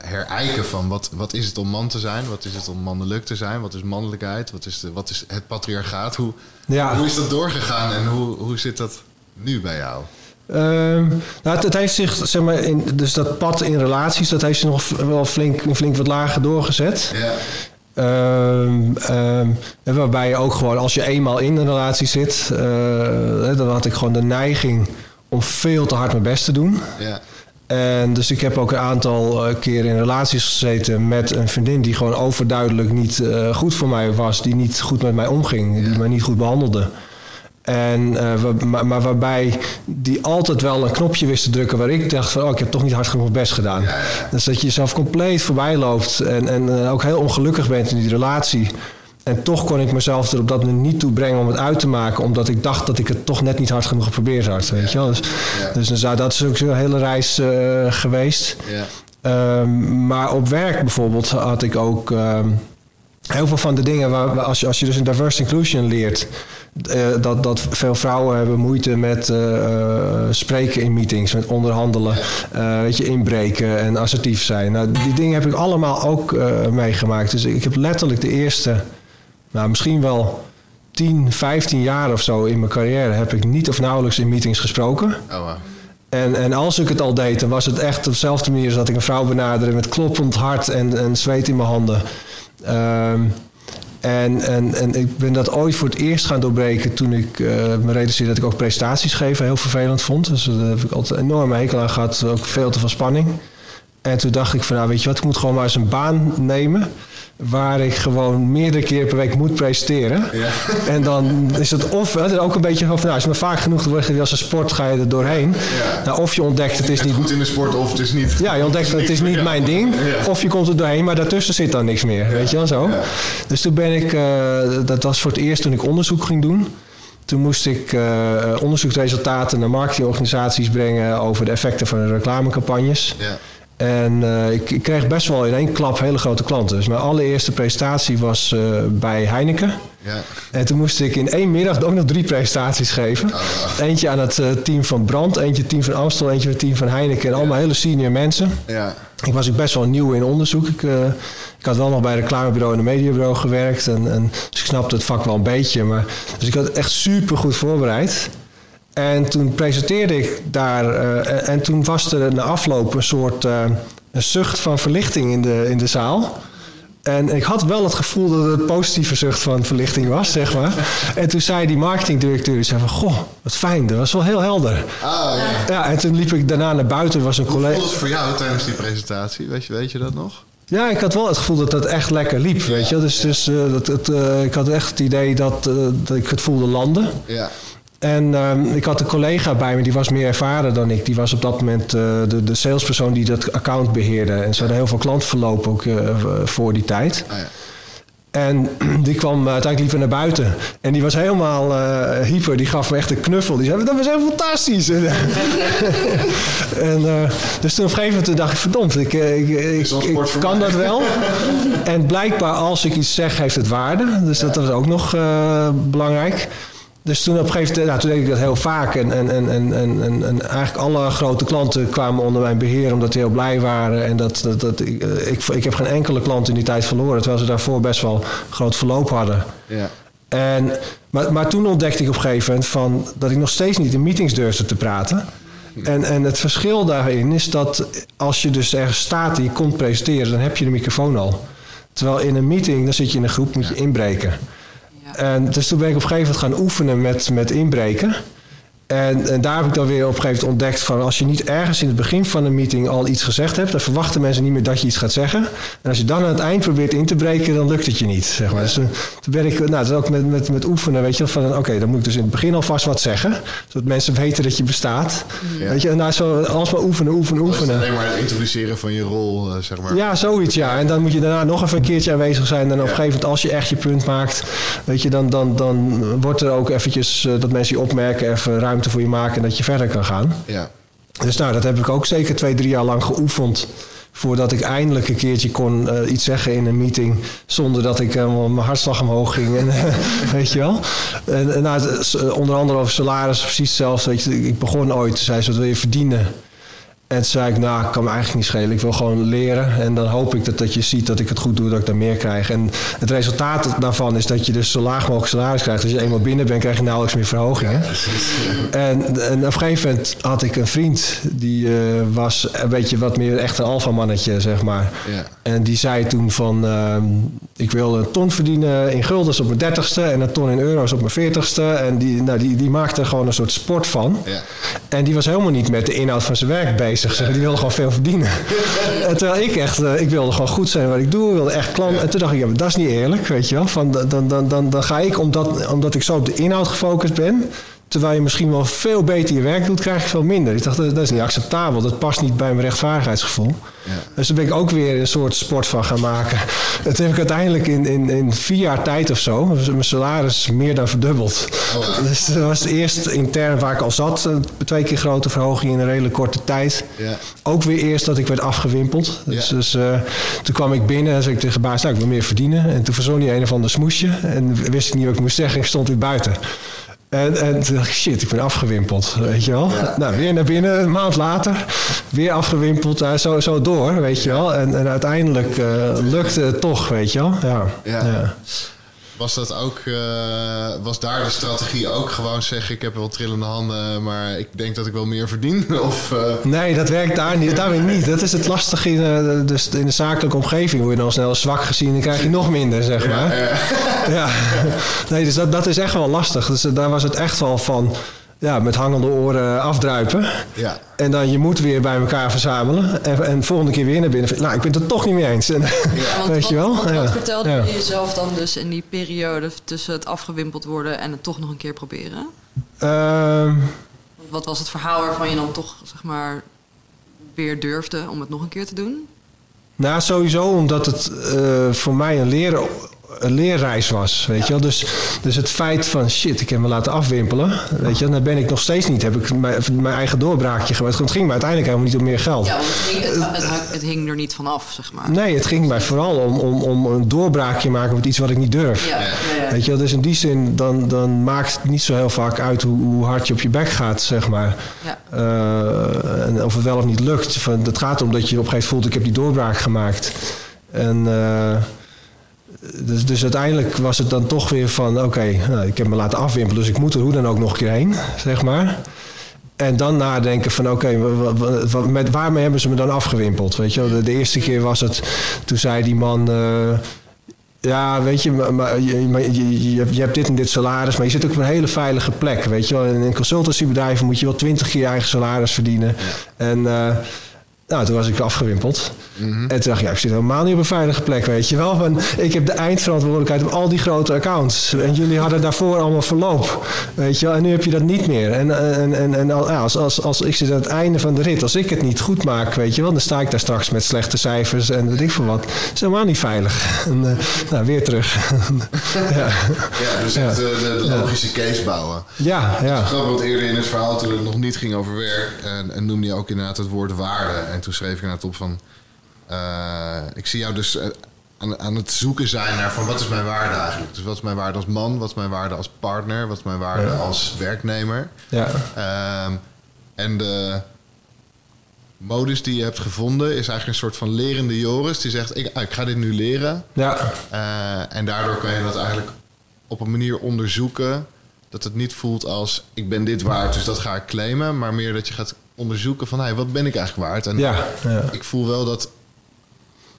Speaker 1: herijken van wat, wat is het om man te zijn? Wat is het om mannelijk te zijn? Wat is mannelijkheid? Wat is, de, wat is het patriarchaat? Hoe, ja. hoe is dat doorgegaan en hoe, hoe zit dat nu bij jou?
Speaker 2: Um, nou, het, het, heeft zich, zeg maar, in, dus dat pad in relaties, dat heeft zich nog wel flink, flink wat lager doorgezet. Ja. Um, um, waarbij je ook gewoon, als je eenmaal in een relatie zit, uh, dan had ik gewoon de neiging om veel te hard mijn best te doen. Ja. En dus ik heb ook een aantal uh, keer in relaties gezeten met een vriendin die gewoon overduidelijk niet uh, goed voor mij was, die niet goed met mij omging, die mij niet goed behandelde. En, uh, maar, maar, waarbij die altijd wel een knopje wist te drukken waar ik dacht van oh, ik heb toch niet hard genoeg best gedaan. Dus dat je jezelf compleet voorbij loopt en, en uh, ook heel ongelukkig bent in die relatie. En toch kon ik mezelf er op dat moment niet toe brengen om het uit te maken, omdat ik dacht dat ik het toch net niet hard genoeg geprobeerd had. Weet je wel? Dus, dus, dat is ook zo'n hele reis uh, geweest. Um, maar op werk bijvoorbeeld had ik ook um, heel veel van de dingen waar, als, je, als je dus een diverse inclusion leert. Uh, dat, dat veel vrouwen hebben moeite met uh, spreken in meetings, met onderhandelen, weet je, inbreken en assertief zijn. Nou, die dingen heb ik allemaal ook meegemaakt. Dus ik heb letterlijk de eerste, nou misschien wel 10, 15 jaar of zo in mijn carrière heb ik niet of nauwelijks in meetings gesproken. Oh, wow. En, en als ik het al deed, dan was het echt op dezelfde manier als dat ik een vrouw benaderde met kloppend hart en, en zweet in mijn handen. Um, en, en, en ik ben dat ooit voor het eerst gaan doorbreken toen ik uh, me realiseerde dat ik ook presentaties geven heel vervelend vond. Dus daar heb ik altijd een enorme hekel aan gehad, ook veel te veel spanning. En toen dacht ik van nou weet je wat, ik moet gewoon maar eens een baan nemen waar ik gewoon meerdere keren per week moet presteren. Ja. En dan is het of, het is ook een beetje van, nou, als je maar vaak genoeg wordt als een sport, ga je er doorheen. Ja. Nou, of je ontdekt het is niet...
Speaker 1: goed in de sport of het is niet...
Speaker 2: Ja, je ontdekt het, het is niet mijn ding. Of je komt er doorheen, maar daartussen zit dan niks meer. Weet je wel zo? Dus toen ben ik, uh, dat was voor het eerst toen ik onderzoek ging doen. Toen moest ik uh, onderzoeksresultaten naar marketingorganisaties brengen over de effecten van reclamecampagnes. Ja. En uh, ik, ik, kreeg best wel in één klap hele grote klanten. Dus mijn allereerste presentatie was uh, bij Heineken. Ja. En toen moest ik in één middag ook nog drie presentaties geven. Oh, eentje aan het uh, team van Brand, eentje team van Amstel, eentje het team van Heineken. En allemaal hele senior mensen. Ja. Ik was ook best wel nieuw in onderzoek. Ik, ik had wel nog bij een reclamebureau en een mediabureau gewerkt. En, en, dus ik snapte het vak wel een beetje. Maar, dus ik had echt super goed voorbereid. En toen presenteerde ik daar. Uh, en toen was er na afloop een soort uh, een zucht van verlichting in de, in de zaal. En ik had wel het gevoel dat het positieve zucht van verlichting was, zeg maar. En toen zei die marketingdirecteur, zei van, goh, wat fijn, dat was wel heel helder. Ah, ja. ja. en toen liep ik daarna naar buiten, was een collega... Hoe
Speaker 1: voelde het voor jou tijdens die presentatie? Weet je, weet je dat nog?
Speaker 2: Ja, ik had wel het gevoel dat het echt lekker liep, weet je. Dus, dus uh, dat, het, uh, ik had echt het idee dat, uh, dat ik het voelde landen. Ja. En um, ik had een collega bij me, die was meer ervaren dan ik. Die was op dat moment uh, de, de salespersoon die dat account beheerde. En ze hadden heel veel klantverloop ook uh, voor die tijd. Ah, ja. En die kwam uiteindelijk liever naar buiten. En die was helemaal hyper. Die gaf me echt een knuffel. Die zei, dat was heel fantastisch. en, dus toen op een gegeven moment dacht ik, verdomd, ik, ik, ik, ik kan dat wel. en blijkbaar als ik iets zeg, heeft het waarde. Dus ja. dat was ook nog belangrijk. Dus toen op een gegeven moment, nou, toen deed ik dat heel vaak. En, en, en, en, en, en eigenlijk alle grote klanten kwamen onder mijn beheer omdat die heel blij waren. En dat, dat, dat, ik, ik, ik heb geen enkele klant in die tijd verloren. Terwijl ze daarvoor best wel groot verloop hadden. Ja. En, maar, maar toen ontdekte ik op een gegeven moment van, dat ik nog steeds niet in meetings durfde te praten. En, en het verschil daarin is dat als je dus ergens staat en je komt presenteren, dan heb je de microfoon al. Terwijl in een meeting, dan zit je in een groep, moet je inbreken. En dus toen ben ik op een gegeven moment gaan oefenen met, met inbreken. En, en, daar heb ik dan weer op een gegeven moment ontdekt van als je niet ergens in het begin van een meeting al iets gezegd hebt, dan verwachten mensen niet meer dat je iets gaat zeggen. En als je dan aan het eind probeert in te breken, dan lukt het je niet. Zeg maar. Dus toen, ben ik, nou, dat is ook met, met, met oefenen, weet je, van oké, dan moet ik dus in het begin alvast wat zeggen, zodat mensen weten dat je bestaat. Weet je, en nou, zo alsmaar oefenen, oefenen, oefenen.
Speaker 1: alleen maar het introduceren van je rol, eh, zeg maar.
Speaker 2: Ja, zoiets, ja. En dan moet je daarna nog even een keertje aanwezig zijn. En op een gegeven moment, als je echt je punt maakt, weet je, dan, dan, dan wordt er ook eventjes uh, dat mensen je opmerken, even ruim voor je maken en dat je verder kan gaan. Ja. Dus nou, dat heb ik ook zeker twee, drie jaar lang geoefend. Voordat ik eindelijk een keertje kon uh, iets zeggen in een meeting. Zonder dat ik uh, mijn hartslag omhoog ging. En, weet je wel. En, en nou, onder andere over salaris, precies hetzelfde. Weet je, ik begon ooit, zei ze, wat wil je verdienen? En toen zei ik, nou, ik kan me eigenlijk niet schelen. Ik wil gewoon leren. En dan hoop ik dat, dat je ziet dat ik het goed doe, dat ik daar meer krijg. En het resultaat daarvan is dat je dus zo laag mogelijk salaris krijgt. Als je eenmaal binnen bent, krijg je nauwelijks meer verhogingen. en, en op een gegeven moment had ik een vriend. Die uh, was een beetje wat meer echt een alfamannetje, zeg maar. Ja. En die zei toen van, uh, ik wil een ton verdienen in guldens op mijn dertigste. En een ton in euro's op mijn veertigste. En die, nou, die, die maakte er gewoon een soort sport van. Ja. En die was helemaal niet met de inhoud van zijn werk bezig bezig. Zeg. Die wilde gewoon veel verdienen. en terwijl ik echt, uh, ik wilde gewoon goed zijn wat ik doe. wilde echt klant. En toen dacht ik, ja, maar dat is niet eerlijk, weet je wel. Van, dan, dan, dan, dan ga ik, omdat, omdat ik zo op de inhoud gefocust ben... Terwijl je misschien wel veel beter je werk doet, krijg je veel minder. Ik dacht, dat, is niet acceptabel. Dat past niet bij mijn rechtvaardigheidsgevoel. Ja. Dus daar ben ik ook weer een soort sport van gaan maken. Dat heb ik uiteindelijk in, in, in vier jaar tijd of zo, mijn salaris meer dan verdubbeld. Oh, Dus dat was eerst intern waar ik al zat, twee keer grote verhoging in een redelijk korte tijd. Ja. Ook weer eerst dat ik werd afgewimpeld. Dus, dus uh, toen kwam ik binnen en zei ik tegen baas, nou, ik wil meer verdienen. En toen verzon hij een of ander smoesje. En wist ik niet wat ik moest zeggen. Ik stond weer buiten. En, en toen dacht ik, shit, ik ben afgewimpeld, weet je wel. Nou, weer naar binnen, een maand later, weer afgewimpeld, uh, zo, zo door, weet je wel. En, en uiteindelijk uh, lukte het toch, weet je wel. Ja. ja.
Speaker 1: Was dat ook, uh, was daar de strategie ook gewoon zeggen: ik heb wel trillende handen, maar ik denk dat ik wel meer verdien? Of, uh...
Speaker 2: Nee, dat werkt daar, niet, daar weer niet. Dat is het lastige in, uh, dus in de zakelijke omgeving. Word je dan snel zwak gezien, dan krijg je nog minder, zeg maar. Ja, ja. ja. Nee, dus dat, dat is echt wel lastig. Dus daar was het echt wel van ja, met hangende oren afdruipen. Ja. En dan je moet weer bij elkaar verzamelen. En, en volgende keer weer naar binnen. Nou, ik ben het er toch niet mee eens. En,
Speaker 3: ja, weet je wel? Wat, wat vertelde je jezelf dan dus in die periode tussen het afgewimpeld worden en het toch nog een keer proberen? Uh, wat was het verhaal waarvan je dan toch, zeg maar, weer durfde om het nog een keer te doen?
Speaker 2: Nou, sowieso omdat het uh, voor mij een leren een leerreis was. Weet je wel? Dus, dus het feit van shit, ik heb me laten afwimpelen. Weet je, dan ben ik nog steeds niet. Heb ik mijn, mijn eigen doorbraakje gemaakt. Het ging me uiteindelijk helemaal niet om meer geld.
Speaker 3: Ja, het hing, het, het, hing er niet vanaf, zeg maar.
Speaker 2: Nee, het ging mij vooral om, om, om een doorbraakje maken met iets wat ik niet durf. Ja. Weet je wel, dus in die zin, dan, dan maakt het niet zo heel vaak uit hoe, hoe hard je op je bek gaat, zeg maar. Ja. Uh, en of het wel of niet lukt. Van, het gaat om dat je op een gegeven moment voelt, ik heb die doorbraak gemaakt. En... Uh, dus, dus uiteindelijk was het dan toch weer van... oké, nou, ik heb me laten afwimpelen, dus ik moet er hoe dan ook nog een keer heen, zeg maar. En dan nadenken van oké, met waarmee hebben ze me dan afgewimpeld? Weet je, de, de eerste keer was het, toen zei die man... Uh, ja, weet je, maar, je, je, je, hebt dit en dit salaris, maar je zit ook op een hele veilige plek. Weet je wel, in een consultancybedrijf moet je wel twintig keer je eigen salaris verdienen. En uh, nou, toen was ik afgewimpeld. En toen dacht ik, ja, ik zit helemaal niet op een veilige plek, weet je wel. Want ik heb de eindverantwoordelijkheid op al die grote accounts. En jullie hadden daarvoor allemaal verloop, weet je wel. En nu heb je dat niet meer. En, en, en, en als, als, als ik zit aan het einde van de rit, als ik het niet goed maak, weet je wel, dan sta ik daar straks met slechte cijfers en weet ik veel wat. Dat is helemaal niet veilig. En, uh, nou, weer terug.
Speaker 1: ja. ja, dus echt de, logische case bouwen.
Speaker 2: Ja, ja.
Speaker 1: Grappig, want eerder in het verhaal, toen het nog niet ging over werk, en, en noemde je ook inderdaad het woord waarde. En toen schreef ik naar het op van uh, ik zie jou dus uh, aan, aan, het zoeken zijn naar van wat is mijn waarde eigenlijk. Dus wat is mijn waarde als man, wat is mijn waarde als partner, wat is mijn waarde ja. als werknemer. Ja. Uh, en de modus die je hebt gevonden is eigenlijk een soort van lerende Joris. Die zegt, ik, ik ga dit nu leren. Ja. Uh, en daardoor kan je dat eigenlijk op een manier onderzoeken... dat het niet voelt als, ik ben dit waard, dus dat ga ik claimen. Maar meer dat je gaat onderzoeken van, hey, wat ben ik eigenlijk waard? En ja, ja. ik voel wel dat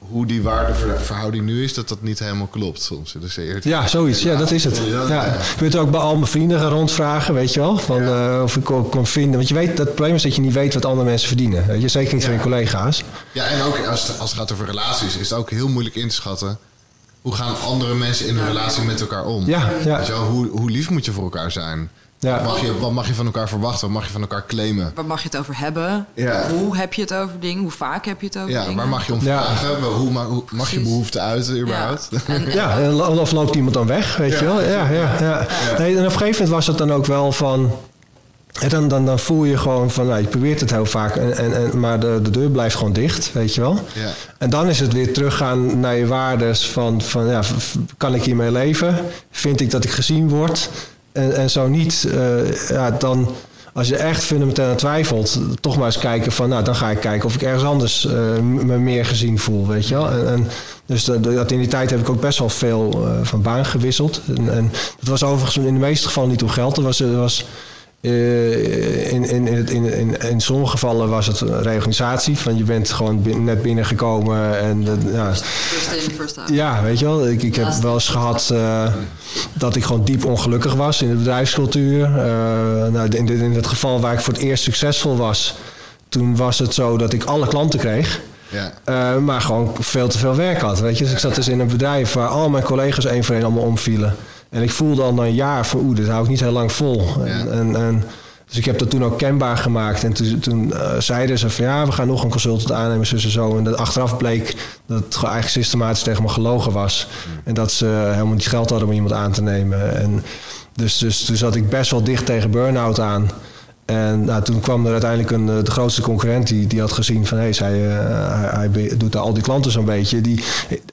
Speaker 1: hoe die waardeverhouding nu is, dat dat niet helemaal klopt soms. Dus
Speaker 2: ja, zoiets. Ja, dat is het. Ja. Ik wil het ook bij al mijn vrienden gaan rondvragen, weet je wel. Van, uh, of ik kon vinden. Want je weet, dat probleem is dat je niet weet wat andere mensen verdienen. Weet je, zeker niet van je collega's.
Speaker 1: Ja, en ook als het, als het gaat over relaties, is het ook heel moeilijk in te schatten. Hoe gaan andere mensen in hun relatie met elkaar om? Ja, ja. hoe, hoe lief moet je voor elkaar zijn? Ja. Wat, mag je, wat mag je van elkaar verwachten? Wat mag je van elkaar claimen?
Speaker 3: Waar mag je het over hebben? Ja. Hoe heb je het over dingen? Hoe vaak heb je het over
Speaker 1: ja,
Speaker 3: dingen?
Speaker 1: Waar mag je om vragen? Hoe, hoe, mag je behoefte uiten überhaupt?
Speaker 2: Ja, en, of loopt iemand dan weg, weet je wel? Ja, ja, ja. Nee, en op een gegeven moment was het dan ook wel van... En dan, dan, dan voel je gewoon van, nou, je probeert het heel vaak, en, en, en, maar de, de deur blijft gewoon dicht, weet je wel. Ja. En dan is het weer teruggaan naar je waardes van, van ja, kan ik hiermee leven? Vind ik dat ik gezien word? En, en zo niet, uh, ja, dan als je echt fundamenteel twijfelt, toch maar eens kijken van, nou, dan ga ik kijken of ik ergens anders uh, me meer gezien voel, weet je wel. En, en dus dat in die tijd heb ik ook best wel veel uh, van baan gewisseld. En, en dat was overigens in de meeste gevallen niet om geld. Dat was, was uh, in, in, in, in, in, sommige gevallen was het een reorganisatie. Van je bent gewoon bin, net binnengekomen. En, uh, ja, ja, weet je wel. Ik, ik heb wel eens gehad uh, dat ik gewoon diep ongelukkig was in de bedrijfscultuur. nou, in, in het geval waar ik voor het eerst succesvol was, toen was het zo dat ik alle klanten kreeg. Ja. maar gewoon veel te veel werk had. Weet je? Dus ik zat dus in een bedrijf waar al mijn collega's één voor één allemaal omvielen. En ik voelde al na een jaar van, oeh, dit hou ik niet heel lang vol. En, en, en, dus ik heb dat toen ook kenbaar gemaakt. En toen, toen uh, zeiden ze van, ja, we gaan nog een consultant aannemen, zo en zo. En dat achteraf bleek dat het eigenlijk systematisch tegen me gelogen was. Hmm. En dat ze helemaal niet geld hadden om iemand aan te nemen. En dus, dus toen zat ik best wel dicht tegen burn-out aan. En nou, toen kwam er uiteindelijk een, eh, de grootste concurrent die, die had gezien van hey, zij, uh, hij, hij, doet al die klanten zo'n beetje. Die,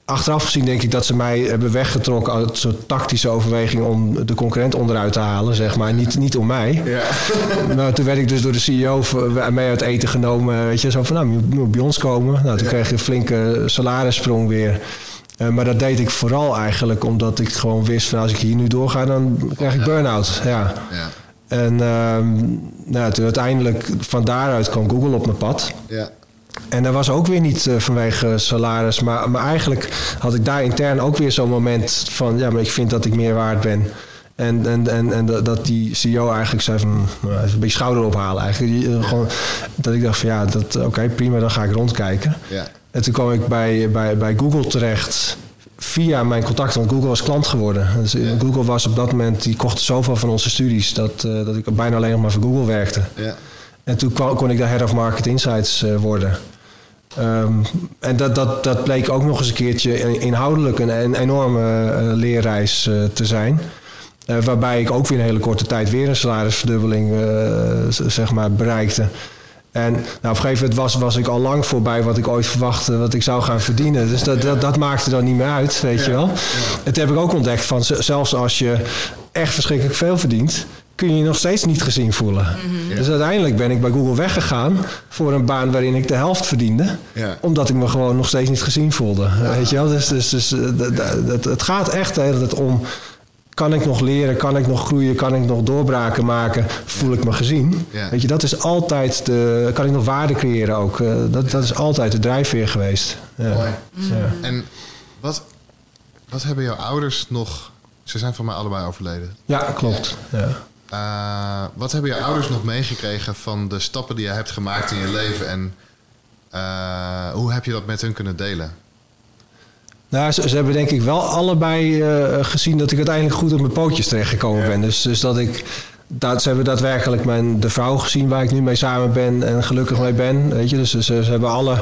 Speaker 2: achteraf gezien denk ik dat ze mij hebben weggetrokken uit een soort tactische overweging om de concurrent onderuit te halen, zeg maar. Niet, niet om mij. Ja. Maar toen werd ik dus door de CEO mee uit eten genomen. Weet je, zo van nou, je moet bij ons komen. Nou, toen kreeg je een flinke salarissprong weer. maar dat deed ik vooral eigenlijk omdat ik gewoon wist van als ik hier nu doorga, dan krijg ik burn-out. Ja. En ehm, nou, toen uiteindelijk van daaruit kwam Google op mijn pad. Ja. En dat was ook weer niet uh, vanwege salaris, maar, maar eigenlijk had ik daar intern ook weer zo'n moment van, ja, maar ik vind dat ik meer waard ben. En, en, en, en dat die CEO eigenlijk zei van, nou, een beetje schouder ophalen eigenlijk. Eh, gewoon, dat ik dacht van, ja, dat oké, prima, dan ga ik rondkijken. Ja. En toen kwam ik bij, bij, bij Google terecht via mijn contact, want Google was klant geworden. Dus Google was op dat moment, die kocht zoveel van onze studies dat, uh, dat ik bijna alleen nog maar voor Google werkte. Ja. En toen kwam, kon ik de Head of Market Insights uh, worden. Um, en dat, dat, dat bleek ook nog eens een keertje inhoudelijk een, een enorme uh, leerreis te zijn. Waarbij ik ook weer een hele korte tijd weer een salarisverdubbeling zeg maar, bereikte. En nou, op een gegeven moment was, was ik al lang voorbij wat ik ooit verwachtte, wat ik zou gaan verdienen. Dus dat, dat, dat maakte dan niet meer uit, weet je wel. Ja. Het heb ik ook ontdekt van zelfs als je echt verschrikkelijk veel verdient, kun je je nog steeds niet gezien voelen. Mhm. Dus uiteindelijk ben ik bij Google weggegaan voor een baan waarin ik de helft verdiende. Ja. Omdat ik me gewoon nog steeds niet gezien voelde. Weet je wel? Dus, dus, dus het, het gaat echt de hele tijd om kan ik nog leren? Kan ik nog groeien? Kan ik nog doorbraken maken? Voel ik me gezien? Weet je, dat is altijd de. Kan ik nog waarde creëren ook? Uh, dat, dat is altijd de drijfveer geweest. Ja. Mooi.
Speaker 1: En wat, wat hebben jouw ouders nog. Ze zijn van mij allebei overleden.
Speaker 2: Ja, klopt. Ja.
Speaker 1: Uh, wat hebben je ouders nog meegekregen van de stappen die je hebt gemaakt in je leven en uh, hoe heb je dat met hun kunnen delen?
Speaker 2: Nou, ze, hebben denk ik wel allebei uh, gezien dat ik uiteindelijk goed op mijn pootjes terechtgekomen ben. Dus, dus dat ik dat, ze hebben daadwerkelijk mijn, de vrouw gezien waar ik nu mee samen ben en gelukkig mee ben. Weet je? Dus ze, ze hebben alle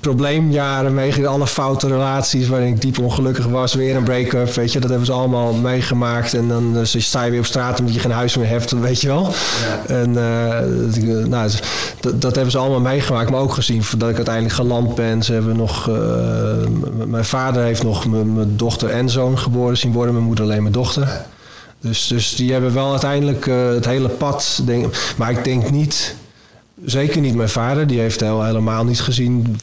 Speaker 2: probleemjaren meegemaakt, alle foute relaties waarin ik diep ongelukkig was, weer een break-up. Weet je? Dat hebben ze allemaal meegemaakt. En dan dus sta je weer op straat omdat je geen huis meer hebt, weet je wel. Ja. En uh, nou, dus dat, dat, hebben ze allemaal meegemaakt, maar ook gezien dat ik uiteindelijk geland ben. Ze hebben nog, uh, mijn vader heeft nog mijn dochter en zoon geboren zien worden, mijn moeder alleen mijn dochter. Dus, dus die hebben wel uiteindelijk uh, het hele pad. Denk, maar ik denk niet, zeker niet mijn vader, die heeft heel, helemaal niet gezien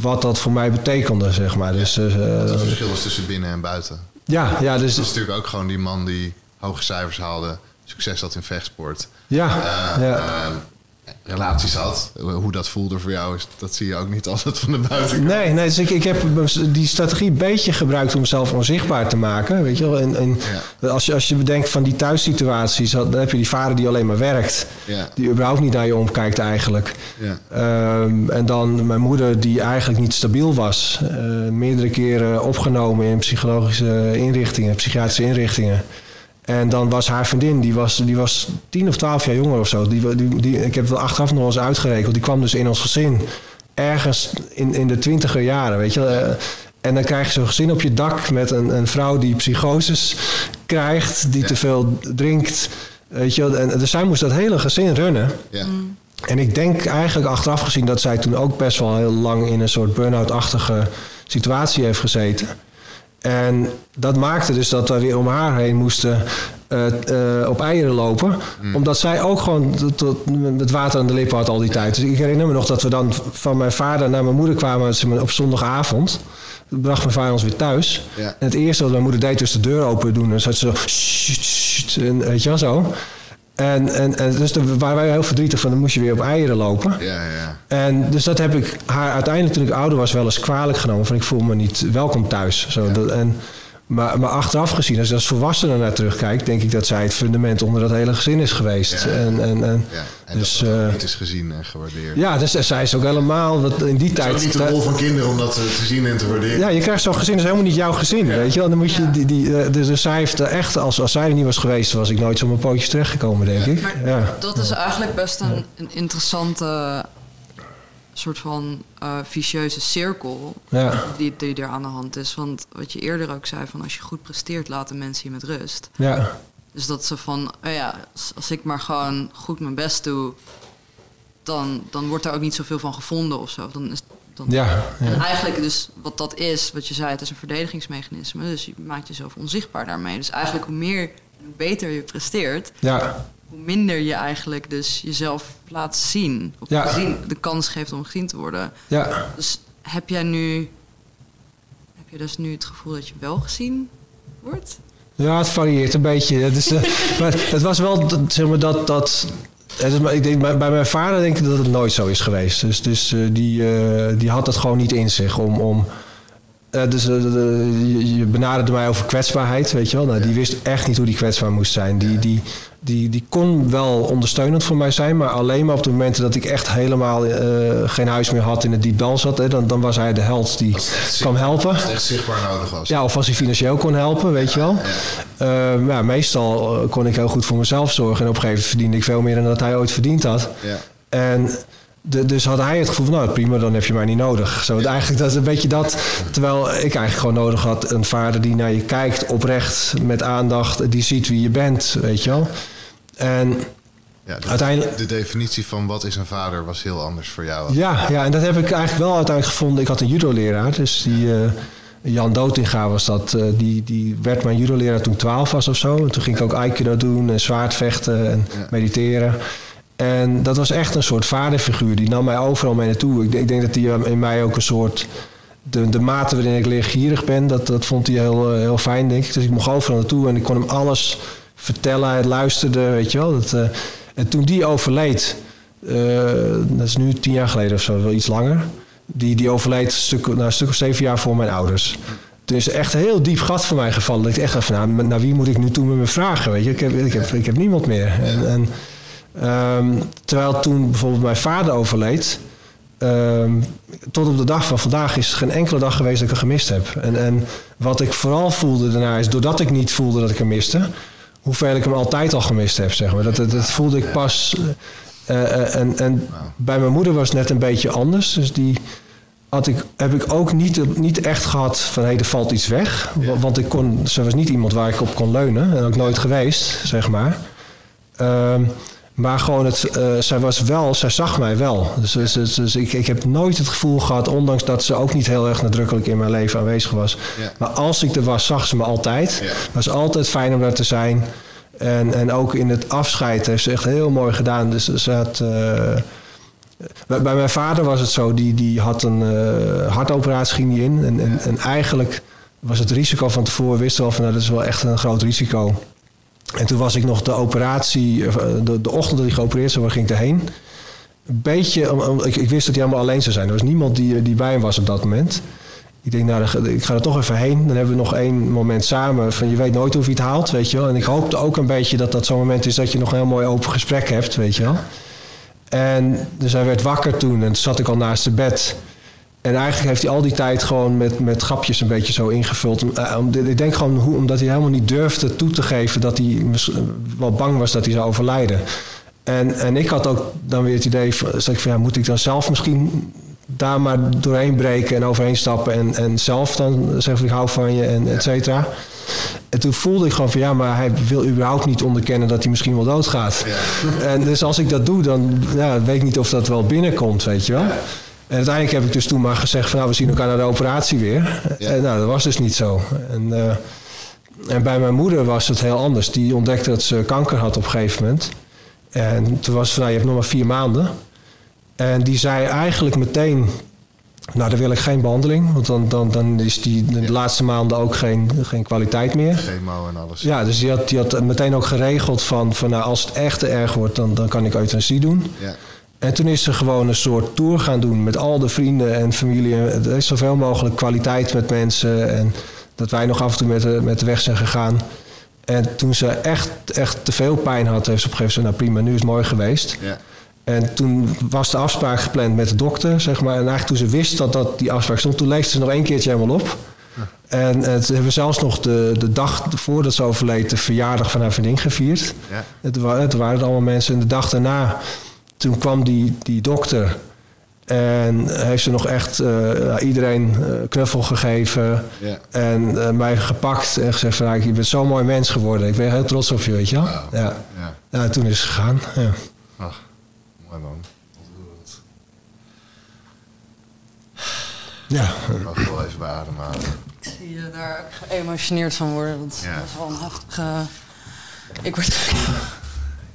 Speaker 2: wat dat voor mij betekende, zeg maar. Dus, uh,
Speaker 1: het verschil is tussen binnen en buiten.
Speaker 2: Ja, ja dus.
Speaker 1: Dat is natuurlijk ook gewoon die man die hoge cijfers haalde, succes had in vechtsport.
Speaker 2: Ja, uh, ja
Speaker 1: relaties had. Hoe dat voelde voor jou, is, dat zie je ook niet altijd van de buitenkant.
Speaker 2: Nee, nee dus ik, ik heb die strategie een beetje gebruikt om mezelf onzichtbaar te maken. Weet je wel? En, en als, je, als je bedenkt van die thuissituaties, dan heb je die vader die alleen maar werkt. Ja. Die überhaupt niet naar je omkijkt eigenlijk. Ja. Um, en dan mijn moeder die eigenlijk niet stabiel was. Uh, meerdere keren opgenomen in psychologische inrichtingen, psychiatrische inrichtingen. En dan was haar vriendin, die was, die was tien of twaalf jaar jonger of zo. Die, die, die, ik heb het achteraf nog eens uitgerekend. Die kwam dus in ons gezin ergens in, in de twintiger jaren, weet je. Eh, en dan krijg je zo'n gezin op je dak met een, een vrouw die psychoses krijgt, die te veel drinkt. Weet je, en dus zij moest dat hele gezin runnen. Ja. En ik denk eigenlijk achteraf gezien dat zij toen ook best wel heel lang in een soort burn-out-achtige situatie heeft gezeten. En dat maakte dus dat we weer om haar heen moesten uh, uh, op eieren lopen. Mm. Omdat zij ook gewoon tot, met water aan de lippen had al die tijd. Dus ik herinner me nog dat we dan van mijn vader naar mijn moeder kwamen op zondagavond. bracht mijn vader ons weer thuis. Ja. En het eerste wat mijn moeder deed, dus de deur open doen. En zat ze zo... En, weet je wel zo. En, en, en dus daar waren wij heel verdrietig van, dan moest je weer op eieren lopen. Ja, ja. En dus dat heb ik haar uiteindelijk toen ik ouder was wel eens kwalijk genomen. Van ik voel me niet welkom thuis. Zo, ja. dat, en, maar, maar achteraf gezien, als je als volwassene naar terugkijkt, denk ik dat zij het fundament onder dat hele gezin is geweest.
Speaker 1: Ja.
Speaker 2: En,
Speaker 1: en, en, ja. en dus, dat uh, niet is gezien en gewaardeerd.
Speaker 2: Ja, dus zij is ook helemaal wat in die tijd. Het
Speaker 1: is niet de rol van kinderen om dat te zien en te waarderen.
Speaker 2: Ja, je krijgt zo'n gezin, dat is helemaal niet jouw gezin, ja. weet je wel. Dan moet je die, die, dus, dus zij heeft echt, als, als zij er niet was geweest, was ik nooit zo mijn pootjes terechtgekomen, denk ik.
Speaker 3: Maar ja. dat is eigenlijk best een, een interessante soort van uh, vicieuze cirkel ja. die, die er aan de hand is. Want wat je eerder ook zei, van als je goed presteert, laten mensen je met rust. Ja. Dus dat ze van, oh ja, als ik maar gewoon goed mijn best doe, dan, dan wordt er ook niet zoveel van gevonden of zo. Dan is, dan, ja, ja, En eigenlijk dus wat dat is, wat je zei, het is een verdedigingsmechanisme. Dus je maakt jezelf onzichtbaar daarmee. Dus eigenlijk hoe meer, hoe beter je presteert, ja hoe minder je eigenlijk dus jezelf laat zien. Of gezien, de kans geeft om gezien te worden. Ja. Dus heb jij nu... Heb je dus nu het gevoel dat je wel gezien wordt?
Speaker 2: Ja, het varieert een beetje. Het, is, uh, maar het was wel, zeg maar, dat... dat het is, ik denk, bij, bij mijn vader denk ik dat het nooit zo is geweest. Dus, dus uh, die, uh, die had het gewoon niet in zich om... om uh, dus je, je benaderde mij over kwetsbaarheid, weet je wel. Nou, die wist echt niet hoe die kwetsbaar moest zijn. Die, die, die, die kon wel ondersteunend voor mij zijn, maar alleen maar op de momenten dat ik echt helemaal uh, geen huis meer had in het diep zat, hè, dan, dan was hij de held die kwam helpen.
Speaker 1: Als echt zichtbaar nodig was.
Speaker 2: Ja, of als hij financieel kon helpen, weet ja, je wel. Ja. Uh, ja, meestal kon ik heel goed voor mezelf zorgen en op een gegeven moment verdiende ik veel meer dan dat hij ooit verdiend had.
Speaker 1: Ja.
Speaker 2: En de, dus had hij het gevoel van, nou prima, dan heb je mij niet nodig. Zo. Eigenlijk dat is een beetje dat. Terwijl ik eigenlijk gewoon nodig had een vader die naar je kijkt, oprecht, met aandacht, die ziet wie je bent, weet je wel. En
Speaker 1: ja, de, uiteindelijk... de definitie van wat is een vader was heel anders voor jou.
Speaker 2: Ja, ja, en dat heb ik eigenlijk wel uiteindelijk gevonden. Ik had een judo-leraar, dus die... Uh, Jan Dotinga was dat. Uh, die, die werd mijn judo-leraar toen ik 12 was of zo. En toen ging ik ook aikido doen en zwaardvechten en ja. mediteren. En dat was echt een soort vaderfiguur. Die nam mij overal mee naartoe. Ik, ik denk dat hij in mij ook een soort... De, de mate waarin ik leergierig ben, dat, dat vond hij heel, heel fijn, denk ik. Dus ik mocht overal naartoe en ik kon hem alles vertellen. Hij luisterde, weet je wel. Dat, uh, en toen die overleed... Dat is nu tien jaar geleden of zo, wel iets langer. Die, die overleed stuk, nou, een stuk of zeven jaar voor mijn ouders. Is echt een heel diep gat voor mij gevallen. Dat ik echt dacht nou, naar wie moet ik nu toe met me vragen? Weet je? Ik, heb, ik, heb, ik heb niemand meer. En, en Um, terwijl toen bijvoorbeeld mijn vader overleed, um, tot op de dag van vandaag is er geen enkele dag geweest dat ik hem gemist heb. En, en wat ik vooral voelde daarna is, doordat ik niet voelde dat ik hem miste, hoeveel ik hem altijd al gemist heb, zeg maar. Dat, dat, dat voelde ik pas. Uh, en en bij mijn moeder was het net een beetje anders. Dus die had ik, heb ik ook niet, niet echt gehad van hé, hey, er valt iets weg. Ja. Want ik kon, ze was niet iemand waar ik op kon leunen. En ook nooit geweest, zeg maar. Um, maar gewoon, het, uh, zij was wel, zij zag mij wel. Dus, dus, dus, dus, ik, ik heb nooit het gevoel gehad, ondanks dat ze ook niet heel erg nadrukkelijk in mijn leven aanwezig was.
Speaker 1: Ja.
Speaker 2: Maar als ik er was, zag ze me altijd. Het
Speaker 1: ja.
Speaker 2: was altijd fijn om daar te zijn. En, en ook in het afscheid heeft ze echt heel mooi gedaan. Dus ze had. Uh, bij, bij, mijn vader was het zo, die, die had een uh, hartoperatie ging die in. En, en, en, eigenlijk was het risico van tevoren, wisten we al van nou, dat is wel echt een groot risico. En toen was ik nog de operatie, de, de ochtend dat hij geopereerd zou ging ik erheen. Een beetje, ik, ik, wist dat hij helemaal alleen zou zijn. Er was niemand die, die bij hem was op dat moment. Ik denk, nou, ik ga er toch even heen. Dan hebben we nog één moment samen. Van je weet nooit of je het haalt, weet je wel. En ik hoopte ook een beetje dat dat zo'n moment is dat je nog een heel mooi open gesprek hebt, weet je wel. En dus hij werd wakker toen en zat ik al naast zijn bed. En eigenlijk heeft hij al die tijd gewoon met, met grapjes een beetje zo ingevuld. Ik denk gewoon hoe, omdat hij helemaal niet durfde toe te geven dat hij wel bang was dat hij zou overlijden. En, en ik had ook dan weer het idee, van ja, moet ik dan zelf misschien daar maar doorheen breken en overheen stappen en, en zelf dan zeggen ik hou van je en et cetera. En toen voelde ik gewoon van ja, maar hij wil überhaupt niet onderkennen dat hij misschien wel doodgaat.
Speaker 1: Ja.
Speaker 2: En dus als ik dat doe, dan ja, weet ik niet of dat wel binnenkomt, weet je wel. En uiteindelijk heb ik dus toen maar gezegd van nou, we zien elkaar naar de operatie weer.
Speaker 1: Ja.
Speaker 2: En nou, dat was dus niet zo. En, uh, en bij mijn moeder was het heel anders. Die ontdekte dat ze kanker had op een gegeven moment. En toen was het van nou, je hebt nog maar vier maanden. En die zei eigenlijk meteen, nou dan wil ik geen behandeling. Want dan, dan, dan is die de
Speaker 1: Ja.
Speaker 2: laatste maanden ook geen, geen kwaliteit meer.
Speaker 1: Chemo en alles.
Speaker 2: Ja, dus die had, die had meteen ook geregeld van, van nou, als het echt te erg wordt, dan, dan kan ik euthanasie doen.
Speaker 1: Ja.
Speaker 2: En toen is ze gewoon een soort tour gaan doen met al de vrienden en familie. Er is zoveel mogelijk kwaliteit met mensen. En dat wij nog af en toe met de, met de weg zijn gegaan. En toen ze echt, echt te veel pijn had, heeft ze op een gegeven moment nou prima, nu is het mooi geweest.
Speaker 1: Ja.
Speaker 2: En toen was de afspraak gepland met de dokter, zeg maar. En eigenlijk toen ze wist dat, dat die afspraak stond, toen leefde ze nog één keertje helemaal op. En uh, toen hebben we zelfs nog de, de dag voordat ze overleed, de verjaardag van haar vriendin gevierd.
Speaker 1: Ja.
Speaker 2: Het, wa het waren allemaal mensen. En de dag daarna, toen kwam die, die dokter. En heeft ze nog echt uh, iedereen uh, knuffel gegeven. En uh, mij gepakt en gezegd van... "Nou, je bent zo'n mooi mens geworden. Ik ben heel trots op je, weet je wel. Ja.
Speaker 1: Ja.
Speaker 2: ja, toen is ze gegaan. Ja.
Speaker 1: Ach, mooi man.
Speaker 2: Ja.
Speaker 1: Ik mag wel even bij ademhalen.
Speaker 3: Ik zie je daar ook geëmotioneerd van worden. Dat is,
Speaker 1: Ja.
Speaker 3: dat is wel een heftige... Ik word...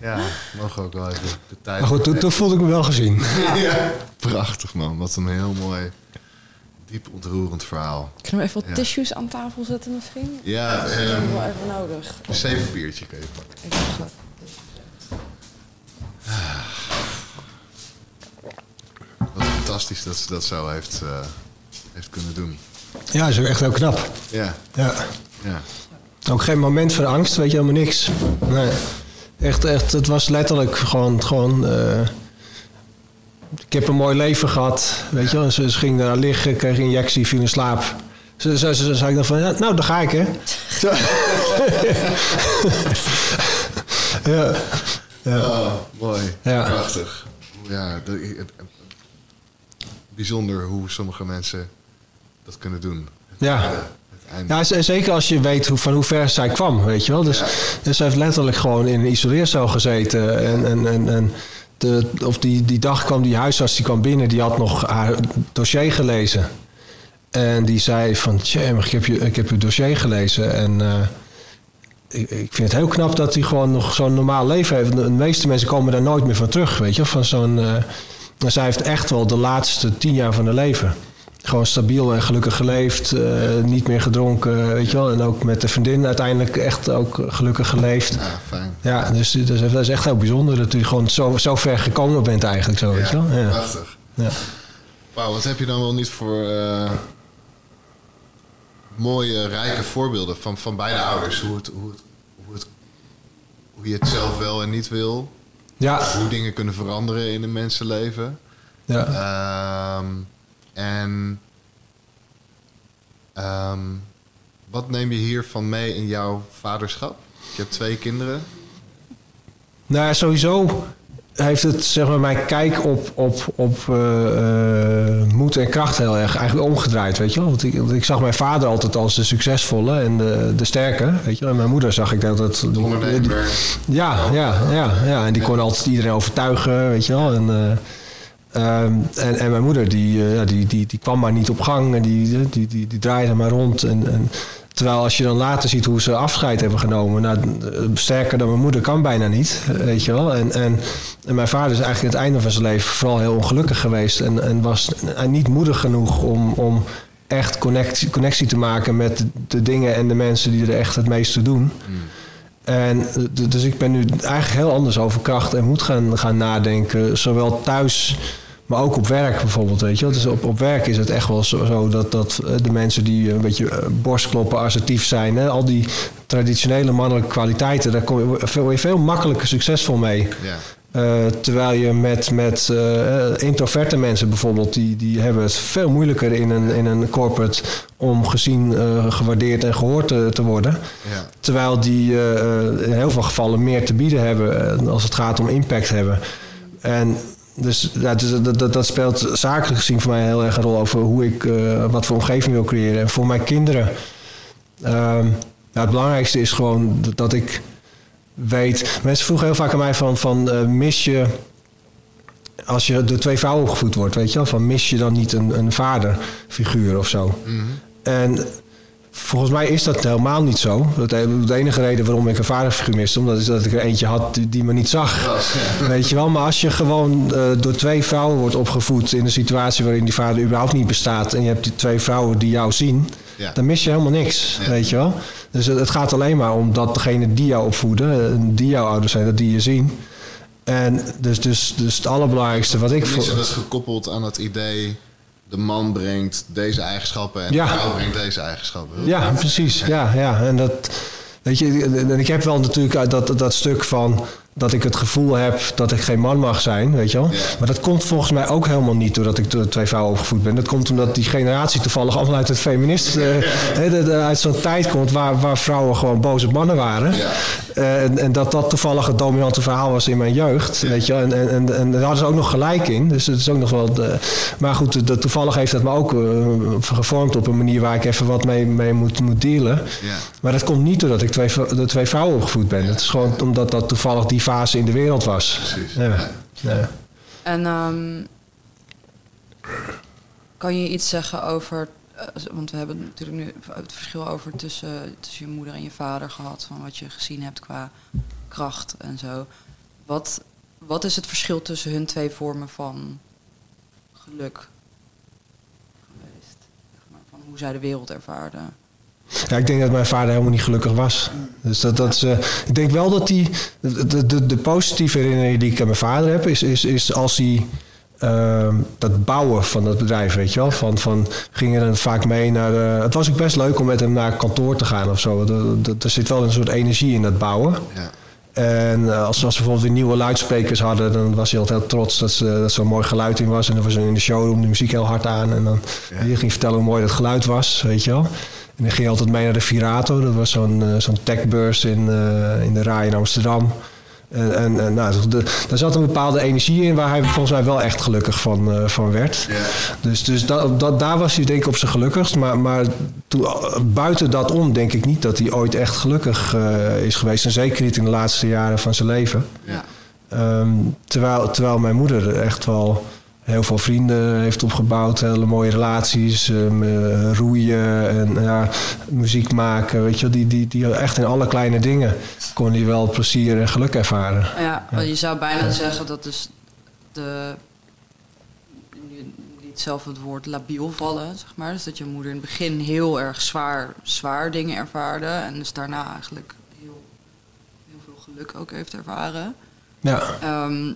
Speaker 1: Ja, mogen ook wel even de tijd.
Speaker 2: Maar goed, toen, toen voelde ik me wel gezien.
Speaker 1: Ja. Prachtig man, wat een heel mooi diep ontroerend verhaal.
Speaker 4: Kunnen we even wat tissues aan tafel zetten misschien?
Speaker 1: Ja,
Speaker 4: dat is um, wel even nodig.
Speaker 1: Een zeepapiertje kun je pakken. Ik dacht dat. Wat fantastisch dat ze dat zo heeft, uh, heeft kunnen doen.
Speaker 2: Ja, is ook echt heel knap.
Speaker 1: Ja.
Speaker 2: ja. ja. Ook geen moment van angst, weet je helemaal niks. Nee. Echt, echt, het was letterlijk gewoon, gewoon uh, ik heb een mooi leven gehad, weet je wel. Ze, ze ging daar liggen, kreeg een injectie, viel in slaap. Ze, ze, ze, zei ik dan van, ja, nou, daar ga ik, hè.
Speaker 1: ja. ja. Oh, mooi. Ja. Prachtig. Ja, de, bijzonder hoe sommige mensen dat kunnen doen.
Speaker 2: Ja. Ja, zeker als je weet hoe, van hoe ver zij kwam, weet je wel. Dus, dus ze heeft letterlijk gewoon in een isoleercel gezeten. En, en, en, en de, of die, die dag kwam die huisarts, die kwam binnen, die had nog haar dossier gelezen. En die zei van, tjee, ik heb je, ik heb je dossier gelezen. En uh, ik, ik, vind het heel knap dat hij gewoon nog zo'n normaal leven heeft. De meeste mensen komen daar nooit meer van terug, weet je. Van zo'n, uh, zij heeft echt wel de laatste tien jaar van haar leven gewoon stabiel en gelukkig geleefd. Uh, niet meer gedronken, weet je wel. En ook met de vriendin uiteindelijk echt ook gelukkig geleefd.
Speaker 1: Ja, fijn.
Speaker 2: Ja, dus, dus dat is echt heel bijzonder dat u gewoon zo, zo ver gekomen bent eigenlijk zo, weet je wel.
Speaker 1: Ja, prachtig. Ja. Wauw, wat heb je dan wel niet voor uh, mooie, rijke voorbeelden van, van beide ouders? Hoe, het, hoe, het, hoe, het, hoe je het zelf wel en niet wil.
Speaker 2: Ja.
Speaker 1: Hoe dingen kunnen veranderen in een mensenleven.
Speaker 2: Ja.
Speaker 1: Um, en um, wat neem je hiervan mee in jouw vaderschap? Je hebt twee kinderen.
Speaker 2: Nou, sowieso heeft het zeg maar, mijn kijk op, op, op uh, moed en kracht heel erg eigenlijk omgedraaid, weet je wel. Want ik, want ik zag mijn vader altijd als de succesvolle en de, de sterke, weet je wel. En mijn moeder zag ik altijd...
Speaker 1: De ondernemer.
Speaker 2: Ja, ja, ja, ja. En die kon altijd iedereen overtuigen, weet je wel. En... Uh, Um, en, en, mijn moeder, die, ja, die, die, die kwam maar niet op gang en die, die, die, die draaide maar rond. En, en, terwijl als je dan later ziet hoe ze afscheid hebben genomen, nou, sterker dan mijn moeder kan bijna niet, weet je wel. En, en, en mijn vader is eigenlijk het einde van zijn leven vooral heel ongelukkig geweest en, en was niet moedig genoeg om, om echt connectie, connectie te maken met de dingen en de mensen die er echt het meeste doen. En dus ik ben nu eigenlijk heel anders over kracht en moed gaan, gaan nadenken. Zowel thuis maar ook op werk bijvoorbeeld, weet je wel. Dus op, op werk is het echt wel zo, dat, dat eh, de mensen die een beetje eh, borstkloppen, assertief zijn... Hè, al die traditionele mannelijke kwaliteiten... daar kom je, veel, je veel makkelijker succesvol mee.
Speaker 1: Ja.
Speaker 2: Uh, terwijl je met, met uh, introverte mensen bijvoorbeeld... Die, die hebben het veel moeilijker in een, in een corporate... om gezien, uh, gewaardeerd en gehoord te, te worden.
Speaker 1: Ja.
Speaker 2: Terwijl die in heel veel gevallen meer te bieden hebben... als het gaat om impact hebben. En dus, ja, dus dat, dat, dat, speelt zakelijk gezien voor mij heel erg een rol over hoe ik, uh, wat voor omgeving wil creëren. En voor mijn kinderen, uh, het belangrijkste is gewoon dat, dat, ik weet. Mensen vroegen heel vaak aan mij van, van uh, mis je als je door twee vrouwen opgevoed wordt, weet je wel, van mis je dan niet een, een vaderfiguur of zo?
Speaker 1: Mm -hmm.
Speaker 2: En Volgens mij is dat helemaal niet zo. De enige reden waarom ik een vaderfiguur miste, omdat is dat ik er eentje had die, me niet zag. Weet je wel, maar als je gewoon uh, door twee vrouwen wordt opgevoed in een situatie waarin die vader überhaupt niet bestaat en je hebt die twee vrouwen die jou zien,
Speaker 1: ja.
Speaker 2: dan mis je helemaal niks. Ja. Weet je wel. Dus het, het, gaat alleen maar om dat degene die jou opvoeden, eh, die jouw ouders zijn, dat die je zien. En dus, dus, dus het allerbelangrijkste wat ik
Speaker 1: voor. Dat is gekoppeld aan het idee de man brengt deze eigenschappen en
Speaker 2: ja.
Speaker 1: de vrouw brengt deze eigenschappen.
Speaker 2: Ja, precies. Ja, ja. En dat, weet je, ik heb wel natuurlijk dat, dat stuk van dat ik het gevoel heb dat ik geen man mag zijn, weet je wel.
Speaker 1: Ja.
Speaker 2: Maar dat komt volgens mij ook helemaal niet doordat ik door twee vrouwen opgevoed ben. Dat komt omdat die generatie toevallig allemaal uit het feminist, uh, uit zo'n tijd komt waar, waar vrouwen gewoon boze mannen waren.
Speaker 1: Ja.
Speaker 2: Uh, en, en, dat dat toevallig het dominante verhaal was in mijn jeugd, ja. weet je wel. En, en, en, en, daar hadden ze ook nog gelijk in. Dus het is ook nog wel... De, maar goed, de, toevallig heeft dat me ook uh, gevormd op een manier waar ik even wat mee, mee moet, moet dealen. Maar dat komt niet doordat ik twee, de twee vrouwen opgevoed ben. Het is gewoon omdat dat toevallig die fase in de wereld was.
Speaker 1: Precies.
Speaker 2: Ja. Ja.
Speaker 3: En um, kan je iets zeggen over... Uh, want we hebben natuurlijk nu het verschil over tussen, tussen je moeder en je vader gehad... van wat je gezien hebt qua kracht en zo. Wat, wat is het verschil tussen hun twee vormen van geluk geweest? hoe zij de wereld ervaarde.
Speaker 2: Ja, ik denk dat mijn vader helemaal niet gelukkig was. Dus dat, dat, uh, ik denk wel dat die, de, de, de positieve herinnering die ik aan mijn vader heb, is, is, is als hij uh, dat bouwen van dat bedrijf, weet je wel. Van, van gingen dan vaak mee naar. Uh, het was ook best leuk om met hem naar kantoor te gaan of zo. Er zit wel een soort energie in dat bouwen. Ja. En als, als we bijvoorbeeld weer nieuwe luidsprekers hadden, dan was hij altijd heel trots dat, ze, dat zo'n mooi geluid in was. En dan was in de showroom de muziek heel hard aan. En dan ja. ging vertellen hoe mooi dat geluid was, weet je wel. En dan ging je altijd mee naar de Virato. Dat was zo'n uh, zo'n techbeurs in, uh, in de Rai in Amsterdam. En, en, en nou, de, daar zat een bepaalde energie in waar hij volgens mij wel echt gelukkig van, uh, van werd. Yeah. Dus, dus dat, dat, daar was hij denk ik op zijn gelukkigst. Maar, maar toen, buiten dat om denk ik niet dat hij ooit echt gelukkig uh, is geweest. En zeker niet in de laatste jaren van zijn leven. Yeah. Um, terwijl, terwijl mijn moeder echt wel heel veel vrienden heeft opgebouwd, hele mooie relaties, um, uh, roeien en ja, muziek maken. Weet je, die, die, die echt in alle kleine dingen kon hij wel plezier en geluk ervaren.
Speaker 3: Ja, ja. je zou bijna zeggen dat dus de. Je liet zelf het woord labiel vallen, zeg maar. Dus dat je moeder in het begin heel erg zwaar, zwaar dingen ervaarde. En dus daarna eigenlijk heel, heel veel geluk ook heeft ervaren.
Speaker 2: Ja.
Speaker 3: Um,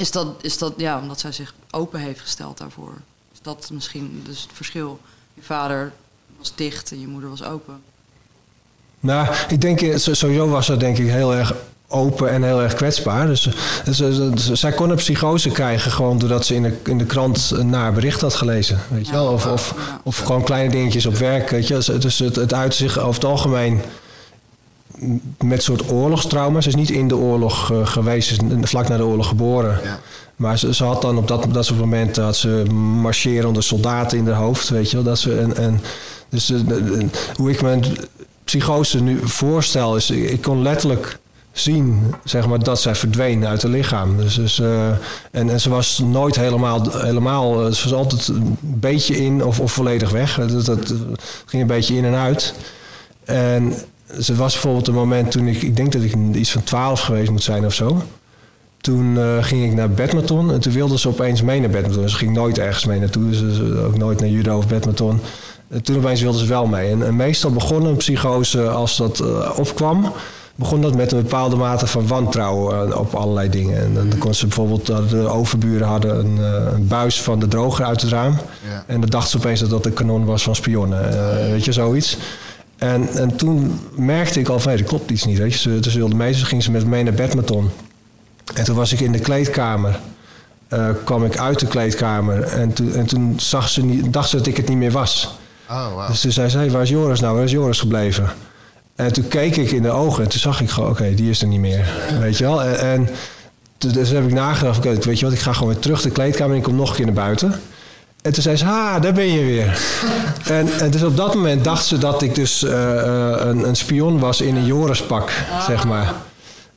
Speaker 3: is dat, is dat, ja, omdat zij zich open heeft gesteld daarvoor. Is dat misschien dus het verschil? Je vader was dicht en je moeder was open.
Speaker 2: Nou, ik denk, sowieso was ze denk ik heel erg open en heel erg kwetsbaar. Dus, dus, zij kon een psychose krijgen gewoon doordat ze in de, in de krant een naar bericht had gelezen. Weet je wel? Of, of, of gewoon kleine dingetjes op werk. Weet je? Dus het, het uit zich over het algemeen met soort oorlogstrauma's. Ze is niet in de oorlog uh, geweest, ze is vlak na de oorlog geboren. Ja. Maar ze, ze, had dan op dat, dat soort momenten had ze marcherende soldaten in haar hoofd, weet je wel. Dat ze, en, en, dus uh, hoe ik mijn psychose nu voorstel, is ik kon letterlijk zien zeg maar, dat zij verdween uit het lichaam. Dus, dus, uh, en, en ze was nooit helemaal, helemaal, ze was altijd een beetje in of, of volledig weg. Dat, dat ging een beetje in en uit. En dus het was bijvoorbeeld een moment toen ik, ik denk dat ik iets van 12 geweest moet zijn of zo. Toen uh, ging ik naar badminton en toen wilde ze opeens mee naar badminton. Ze ging nooit ergens mee naartoe, dus ook nooit naar judo of badminton. En toen opeens wilde ze wel mee. En, en meestal begon een psychose als dat uh, opkwam begon dat met een bepaalde mate van wantrouwen uh, op allerlei dingen. En dan kon ze bijvoorbeeld, de overburen hadden een, een buis van de droger uit het raam. Ja. En dan dachten ze opeens dat dat een kanon was van spionnen. Uh, weet je, zoiets. En, en toen merkte ik al van, hey, er klopt iets niet. Weet je. Ze, dus wilde dus ging ze met me mee naar badminton. En toen was ik in de kleedkamer. Uh, kwam ik uit de kleedkamer. En, toen en toen zag ze niet, dacht ze dat ik het niet meer was.
Speaker 1: Oh, wow.
Speaker 2: Dus toen zei ze, waar is Joris nou? Waar is Joris gebleven? En toen keek ik in de ogen en toen zag ik gewoon, oké, die is er niet meer. Weet je wel? En, en dus heb ik nagedacht, weet je wat, ik ga gewoon weer terug de kleedkamer en ik kom nog een keer naar buiten. En toen zei ze, ha, daar ben je weer. en, en, dus op dat moment dacht ze dat ik dus uh, een, een, spion was in een Jorispak, zeg maar.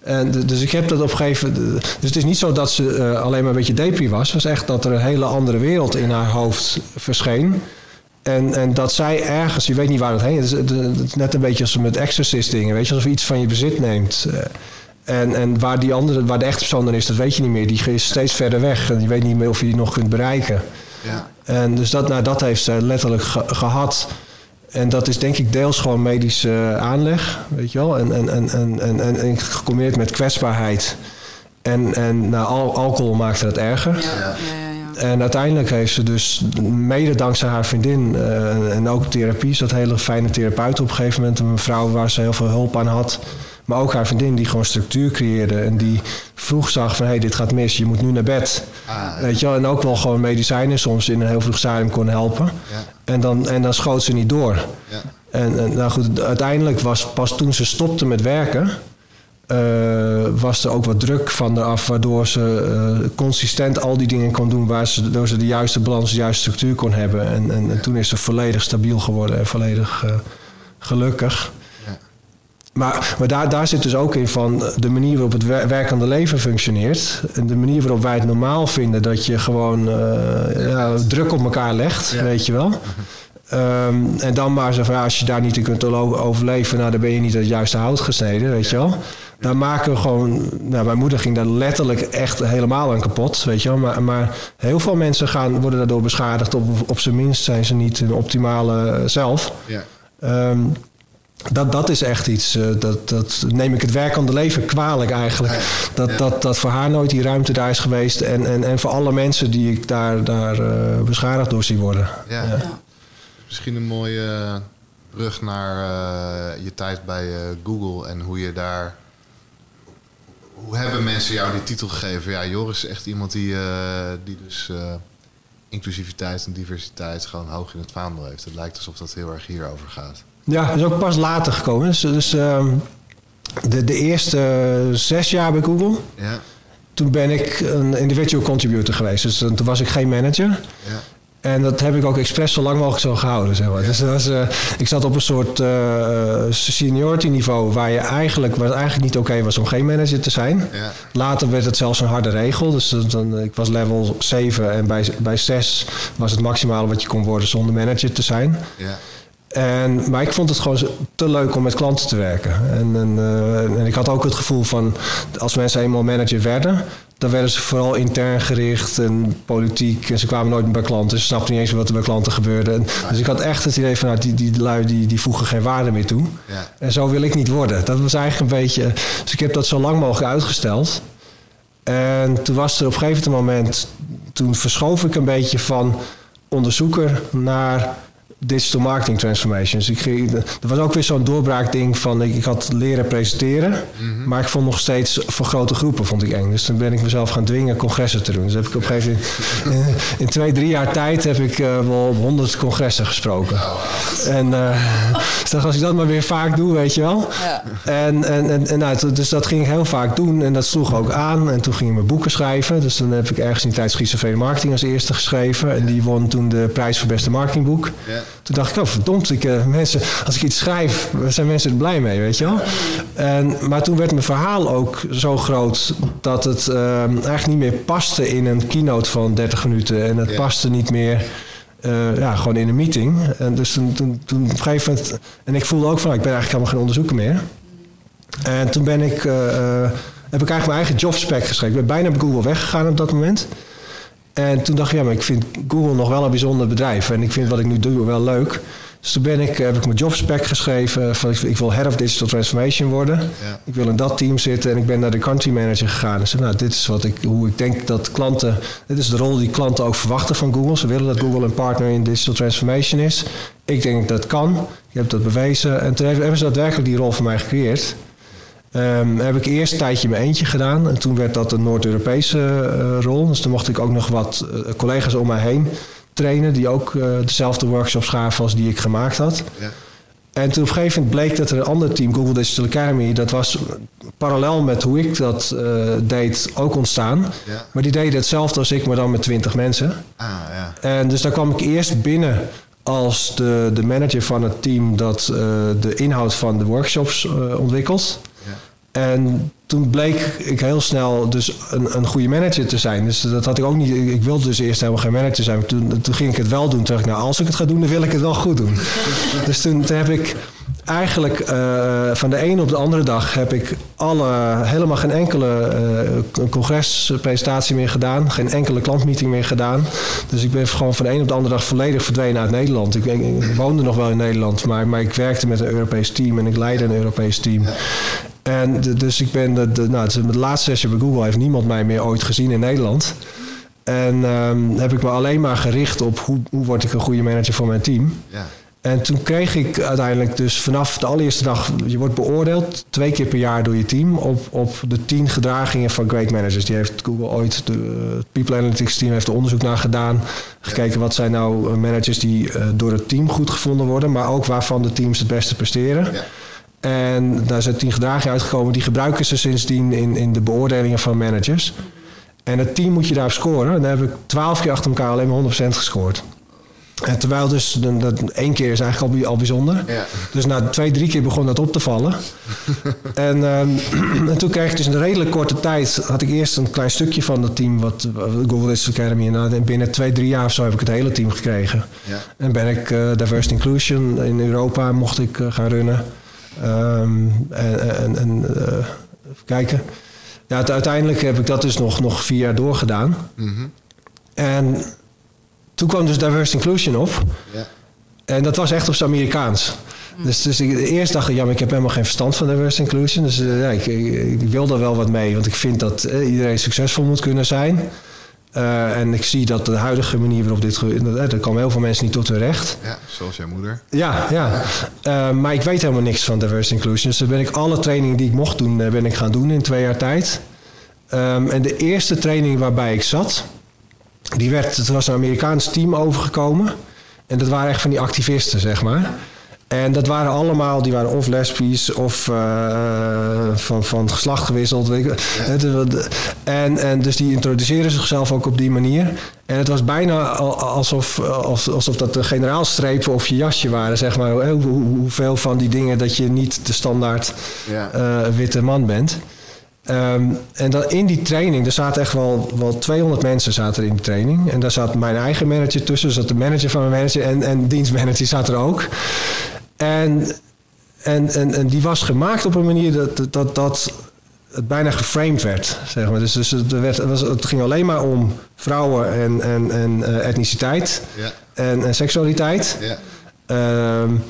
Speaker 2: En dus ik heb dat op een gegeven moment... Dus het is niet zo dat ze uh, alleen maar een beetje depri was. Het was echt dat er een hele andere wereld in haar hoofd verscheen. En, en dat zij ergens, je weet niet waar het heen is. Het is net een beetje als met exorcist dingen. Weet je, alsof je iets van je bezit neemt. En, en waar, die andere, waar de echte persoon dan is, dat weet je niet meer. Die is steeds verder weg. En je weet niet meer of je die nog kunt bereiken. Ja. En dus dat, nou, dat heeft ze letterlijk ge gehad. En dat is denk ik deels gewoon medische aanleg, weet je wel. En, en, en, en, en, en gecombineerd met kwetsbaarheid. En, en nou, al alcohol maakte het erger. Ja. Ja, en uiteindelijk heeft ze dus, mede dankzij haar vriendin uh, en ook therapie, dat hele fijne therapeut op een gegeven moment, een mevrouw waar ze heel veel hulp aan had. Maar ook haar vriendin die gewoon structuur creëerde. En die vroeg zag van, hé, hey, dit gaat mis, je moet nu naar bed. Ah, Weet je wel? En ook wel gewoon medicijnen soms in een heel vroeg stadium kon helpen. Ja. En, dan, en dan schoot ze niet door. Ja. En, en nou goed, uiteindelijk was pas toen ze stopte met werken... Uh, was er ook wat druk van eraf, waardoor ze uh, consistent al die dingen kon doen, waar ze, waardoor ze de juiste balans, de juiste structuur kon hebben. En, en, en toen is ze volledig stabiel geworden en volledig uh, gelukkig. Maar, maar daar, daar zit dus ook in van de manier waarop het werkende leven functioneert. En de manier waarop wij het normaal vinden dat je gewoon uh, ja, druk op elkaar legt, weet je wel. Um, en dan maar zo van, als je daar niet in kunt overleven, nou, dan ben je niet het juiste hout gesneden, weet je wel. Daar maken we gewoon... Nou, mijn moeder ging daar letterlijk echt helemaal aan kapot, weet je wel. Maar, maar heel veel mensen gaan, worden daardoor beschadigd. Op, op zijn minst zijn ze niet hun optimale zelf. Ja. Ehm, dat, dat is echt iets, uh, dat, dat neem ik het werkende leven kwalijk eigenlijk. Dat, dat, dat voor haar nooit die ruimte daar is geweest. En, en, en voor alle mensen die ik daar, daar uh, beschadigd door zie worden. Ja. ja.
Speaker 1: Misschien een mooie brug naar uh, je tijd bij Google en hoe je daar. Hoe hebben mensen jou die titel gegeven? Ja, Joris is echt iemand die, die dus inclusiviteit en diversiteit gewoon hoog in het vaandel heeft. Het lijkt alsof dat heel erg hierover gaat.
Speaker 2: Ja, dat is ook pas later gekomen. Dus, dus uh, de, de eerste zes jaar bij Google. Ja. Toen ben ik een individual contributor geweest. Dus toen was ik geen manager. Ja. En dat heb ik ook expres zo lang mogelijk zo gehouden. Zeg maar. ja. Dus dat was, uh, ik zat op een soort uh, seniority niveau waar je eigenlijk, waar het eigenlijk niet oké was om geen manager te zijn. Ja. Later werd het zelfs een harde regel. Dus dan, ik was level 7 en bij, bij 6 was het maximale wat je kon worden zonder manager te zijn. Ja. En, maar ik vond het gewoon te leuk om met klanten te werken. En, en, uh, en, ik had ook het gevoel van, als mensen eenmaal manager werden, dan werden ze vooral intern gericht en politiek. En ze kwamen nooit meer bij klanten. Ze snapten niet eens wat er bij klanten gebeurde. En, dus ik had echt het idee van, nou, die, die lui die, die voegen geen waarde meer toe. Ja. En zo wil ik niet worden. Dat was eigenlijk een beetje... Dus ik heb dat zo lang mogelijk uitgesteld. En toen was er op een gegeven moment... Toen verschoof ik een beetje van onderzoeker naar digital marketing transformations. Ik, er was ook weer zo'n doorbraakding van ik, ik had leren presenteren, mhm. maar ik vond nog steeds voor grote groepen vond ik eng. Dus toen ben ik mezelf gaan dwingen congressen te doen. Dus heb ik op een gegeven moment in, in twee, drie jaar tijd heb ik uh, wel op honderd congressen gesproken. En uh, dus als ik dat maar weer vaak doe, weet je wel. Ja. En, en, en, en nou, dus dat ging ik heel vaak doen en dat sloeg ook aan. En toen ging ik mijn boeken schrijven. Dus dan heb ik ergens in de tijd schizofrene marketing als eerste geschreven. En die won toen de prijs voor beste marketingboek. Ja. Toen dacht ik, oh verdomd, ik, uh, mensen, als ik iets schrijf, zijn mensen er blij mee, weet je wel. En, maar toen werd mijn verhaal ook zo groot dat het uh, eigenlijk niet meer paste in een keynote van 30 minuten. En het paste niet meer uh, ja, gewoon in een meeting. En dus toen, toen, toen op een gegeven moment... En ik voelde ook van, ik ben eigenlijk helemaal geen onderzoeker meer. En toen ben ik, heb ik eigenlijk mijn eigen jobspec geschreven. Ik ben bijna bij Google weggegaan op dat moment. En toen dacht ik, ja, maar ik vind Google nog wel een bijzonder bedrijf. En ik vind wat ik nu doe wel leuk. Dus toen ben ik, heb ik mijn jobspec geschreven. Van ik, wil Head of Digital Transformation worden. Ja. Ik wil in dat team zitten. En ik ben naar de country manager gegaan. En zei, nou, dit is wat ik, hoe ik denk dat klanten... Dit is de rol die klanten ook verwachten van Google. Ze willen dat Google een partner in digital transformation is. Ik denk dat dat kan. Ik heb dat bewezen. En toen hebben ze daadwerkelijk die rol voor mij gecreëerd. Um, heb ik eerst een tijdje mijn eentje gedaan. En toen werd dat een Noord-Europese uh, rol. Dus toen mocht ik ook nog wat uh, collega's om mij heen trainen. Die ook uh, dezelfde workshops gaven als die ik gemaakt had. Ja. En toen op een gegeven moment bleek dat er een ander team, Google Digital Academy, dat was parallel met hoe ik dat deed ook ontstaan. Ja. Maar die deden hetzelfde als ik, maar dan met twintig mensen. Ah, ja. En dus daar kwam ik eerst binnen als de, de manager van het team dat de inhoud van de workshops ontwikkelt. En toen bleek ik heel snel dus een, een goede manager te zijn. Dus dat had ik ook niet. Ik wilde dus eerst helemaal geen manager zijn. Maar toen, toen ging ik het wel doen. Toen dacht ik, nou, als ik het ga doen, dan wil ik het wel goed doen. dus toen, heb ik eigenlijk uh, van de ene op de andere dag heb ik alle, helemaal geen enkele uh, congrespresentatie meer gedaan. Geen enkele klantmeeting meer gedaan. Dus ik ben gewoon van de ene op de andere dag volledig verdwenen uit Nederland. Ik, ik, woonde nog wel in Nederland, maar, maar ik werkte met een Europees team en ik leidde een Europees team. En dus ik ben, de, de, nou, de laatste sessie bij Google heeft niemand mij meer ooit gezien in Nederland. En um, heb ik me alleen maar gericht op hoe, hoe word ik een goede manager voor mijn team. Ja. En toen kreeg ik uiteindelijk dus vanaf de allereerste dag, je wordt beoordeeld twee keer per jaar door je team op, op de tien gedragingen van great managers. Die heeft Google ooit, de People Analytics team heeft er onderzoek naar gedaan. Gekeken wat zijn nou managers die uh, door het team goed gevonden worden, maar ook waarvan de teams het beste presteren. Ja. En daar zijn tien gedragingen uitgekomen. Die gebruiken ze sindsdien in, in de beoordelingen van managers. En het team moet je daar scoren. En daar heb ik twaalf keer achter elkaar alleen maar 100% gescoord. En terwijl dus dat één keer is eigenlijk al, al bijzonder. Ja. Dus na twee, drie keer begon dat op te vallen. en, um, en, toen kreeg ik dus in een redelijk korte tijd... had ik eerst een klein stukje van dat team... wat Google Digital Academy... en binnen twee, drie jaar of zo heb ik het hele team gekregen. Ja. En ben ik uh, Diversity Inclusion in Europa mocht ik uh, gaan runnen. Um, en, en, en uh, kijken. Ja, uiteindelijk heb ik dat dus nog, nog vier jaar doorgedaan.
Speaker 1: Mhm.
Speaker 2: En toen kwam dus Diverse Inclusion op.
Speaker 1: Ja.
Speaker 2: En dat was echt op zijn Amerikaans. Dus, dus ik, eerst dacht ik, ja, maar ik heb helemaal geen verstand van Diverse Inclusion. Dus uh, ja, ik, ik, wil daar wel wat mee. Want ik vind dat uh, iedereen succesvol moet kunnen zijn. Uh, en ik zie dat de huidige manier waarop dit gebeurt, er komen heel veel mensen niet tot hun recht.
Speaker 1: Ja, zoals jouw moeder.
Speaker 2: Ja, ja. Uh, maar ik weet helemaal niks van diverse inclusion. Dus dan ben ik alle trainingen die ik mocht doen, ben ik gaan doen in twee jaar tijd. Um, en de eerste training waarbij ik zat, die werd, het was een Amerikaans team overgekomen. En dat waren echt van die activisten, zeg maar. En dat waren allemaal, die waren of lesbisch of uh, van, van geslacht gewisseld. Weet ik. En, en dus die introduceren zichzelf ook op die manier. En het was bijna alsof, alsof dat de generaalstrepen of je jasje waren, zeg maar. Hoe, hoeveel van die dingen dat je niet de standaard uh, witte man bent. Um, en dan in die training, er zaten echt wel, wel 200 mensen zaten er in die training. En daar zat mijn eigen manager tussen, zat de manager van mijn manager en, en dienstmanager zat er ook. En, en, en, en die was gemaakt op een manier dat, dat, dat het bijna geframed werd. Zeg maar. Dus, dus het, werd, het, was, het ging alleen maar om vrouwen en, en, en uh, etniciteit
Speaker 1: ja.
Speaker 2: en, en seksualiteit.
Speaker 1: Ja.
Speaker 2: Um,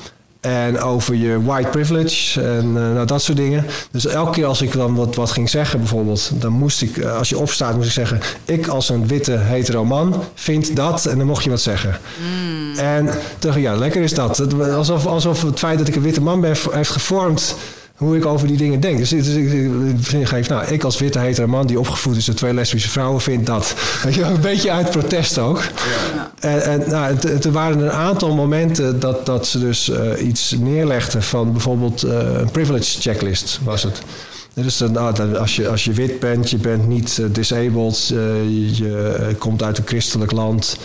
Speaker 2: en over je white privilege en uh, nou, dat soort dingen. Dus elke keer als ik dan wat, wat ging zeggen bijvoorbeeld... dan moest ik, uh, als je opstaat, moest ik zeggen... ik als een witte hetero man vind dat... en dan mocht je wat zeggen.
Speaker 3: Mm.
Speaker 2: En toen ja, lekker is dat. Alsof, alsof het feit dat ik een witte man ben... heeft gevormd hoe ik over die dingen denk. Dus, dus ik, ik geef, nou, ik als witte hetero man die opgevoed is door twee lesbische vrouwen vind dat. Weet je, een beetje uit protest ook.
Speaker 1: Ja.
Speaker 2: En, en nou, er waren een aantal momenten dat, dat ze dus uh, iets neerlegden van bijvoorbeeld uh, een privilege checklist was het. Dus nou, als, je, als je wit bent, je bent niet uh, disabled, je, je komt uit een christelijk land,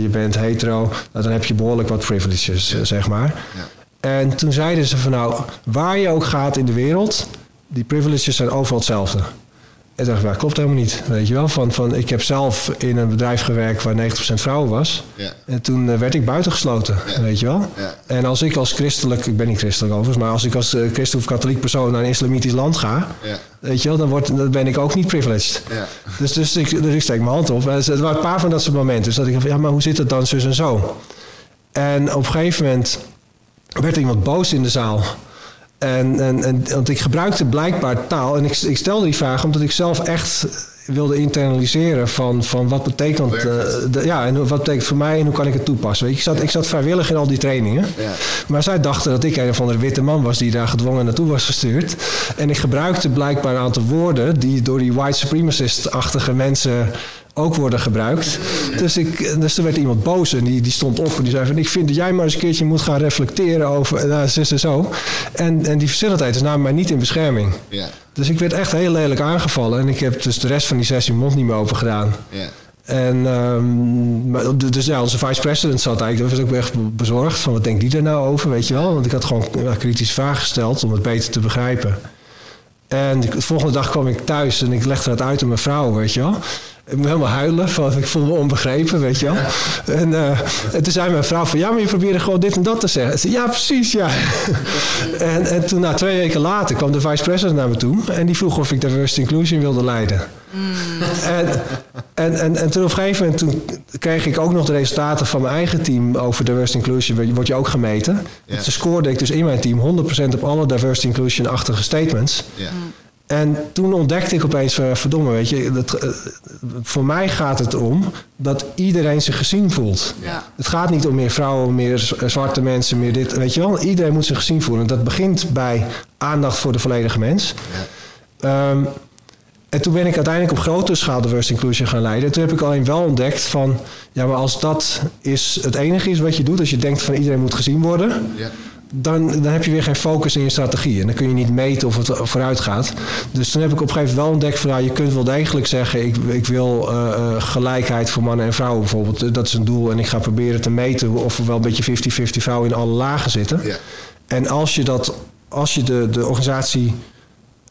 Speaker 2: je bent hetero, nou, dan heb je behoorlijk wat privileges, zeg maar.
Speaker 1: Ja.
Speaker 2: En toen zeiden ze van nou, waar je ook gaat in de wereld, die privileges zijn overal hetzelfde. En dacht ik, dat klopt helemaal niet. Weet je wel, van, van ik heb zelf in een bedrijf gewerkt waar 90% vrouwen was.
Speaker 1: Ja.
Speaker 2: En toen uh, werd ik buitengesloten,
Speaker 1: Ja.
Speaker 2: weet je wel.
Speaker 1: Ja.
Speaker 2: En als ik als christelijk, ik ben niet christelijk overigens, maar als ik als uh, christelijk of katholiek persoon naar een islamitisch land ga, weet je wel, dan, word, dan ben ik ook niet privileged. Dus, dus, ik, dus ik steek mijn hand op. En het waren een paar van dat soort momenten. Dus dat ik dacht, ja, maar hoe zit het dan zus en zo? En op een gegeven moment werd iemand boos in de zaal. En, en, en, want ik gebruikte blijkbaar taal. En ik, ik stelde die vraag omdat ik zelf echt wilde internaliseren van, van wat betekent... Uh, de, ja, en wat betekent voor mij en hoe kan ik het toepassen. Weet je, ik, zat, ik zat vrijwillig in al die trainingen.
Speaker 1: Ja.
Speaker 2: Maar zij dachten dat ik een of andere witte man was die daar gedwongen naartoe was gestuurd. En ik gebruikte blijkbaar een aantal woorden die door die white supremacist-achtige mensen ook worden gebruikt. Dus, ik, dus er werd iemand boos en die, die stond op en die zei van... ik vind dat jij maar eens een keertje moet gaan reflecteren over... Nou, zus en zo. En, en die verschillendheid is namelijk mij niet in bescherming.
Speaker 1: Ja.
Speaker 2: Dus ik werd echt heel lelijk aangevallen. En ik heb dus de rest van die sessie mond niet meer open gedaan.
Speaker 1: Ja.
Speaker 2: En um, maar, dus ja, onze vice president zat eigenlijk, was ook echt bezorgd van wat denkt die er nou over, weet je wel? Want ik had gewoon ja, kritische vragen gesteld om het beter te begrijpen. En de volgende dag kwam ik thuis en ik legde het uit aan mijn vrouw, weet je wel. Ik moet helemaal huilen, van, ik voelde me onbegrepen, weet je wel. En, uh, en toen zei mijn vrouw van, ja, maar je probeerde gewoon dit en dat te zeggen. Zei, ja, precies, ja. en, en toen, nou, twee weken later, kwam de vice-president naar me toe. En die vroeg of ik diversity inclusion wilde leiden.
Speaker 3: Mm.
Speaker 2: En, en, en, en toen op een gegeven moment toen kreeg ik ook nog de resultaten van mijn eigen team over diversity inclusion. Word je ook gemeten.
Speaker 1: Ja.
Speaker 2: Toen scoorde ik dus in mijn team 100% op alle diversity inclusion-achtige statements.
Speaker 1: Ja.
Speaker 2: En toen ontdekte ik opeens, uh, verdomme, weet je, dat, uh, voor mij gaat het om dat iedereen zich gezien voelt.
Speaker 3: Ja.
Speaker 2: Het gaat niet om meer vrouwen, meer zwarte mensen, meer dit, weet je wel. Iedereen moet zich gezien voelen. Dat begint bij aandacht voor de volledige mens.
Speaker 1: Ja.
Speaker 2: Um, en toen ben ik uiteindelijk op grote schaal diversity inclusion gaan leiden. En toen heb ik alleen wel ontdekt van... ja, maar als dat is het enige is wat je doet... als je denkt van iedereen moet gezien worden...
Speaker 1: Ja.
Speaker 2: Dan, dan heb je weer geen focus in je strategie. En dan kun je niet meten of het vooruit gaat. Dus toen heb ik op een gegeven moment wel ontdekt van... Nou, je kunt wel degelijk zeggen... ik, ik wil uh, uh, gelijkheid voor mannen en vrouwen bijvoorbeeld. Dat is een doel. En ik ga proberen te meten of er wel een beetje 50-50 vrouwen in alle lagen zitten.
Speaker 1: Ja.
Speaker 2: En als je, dat, als je de, de organisatie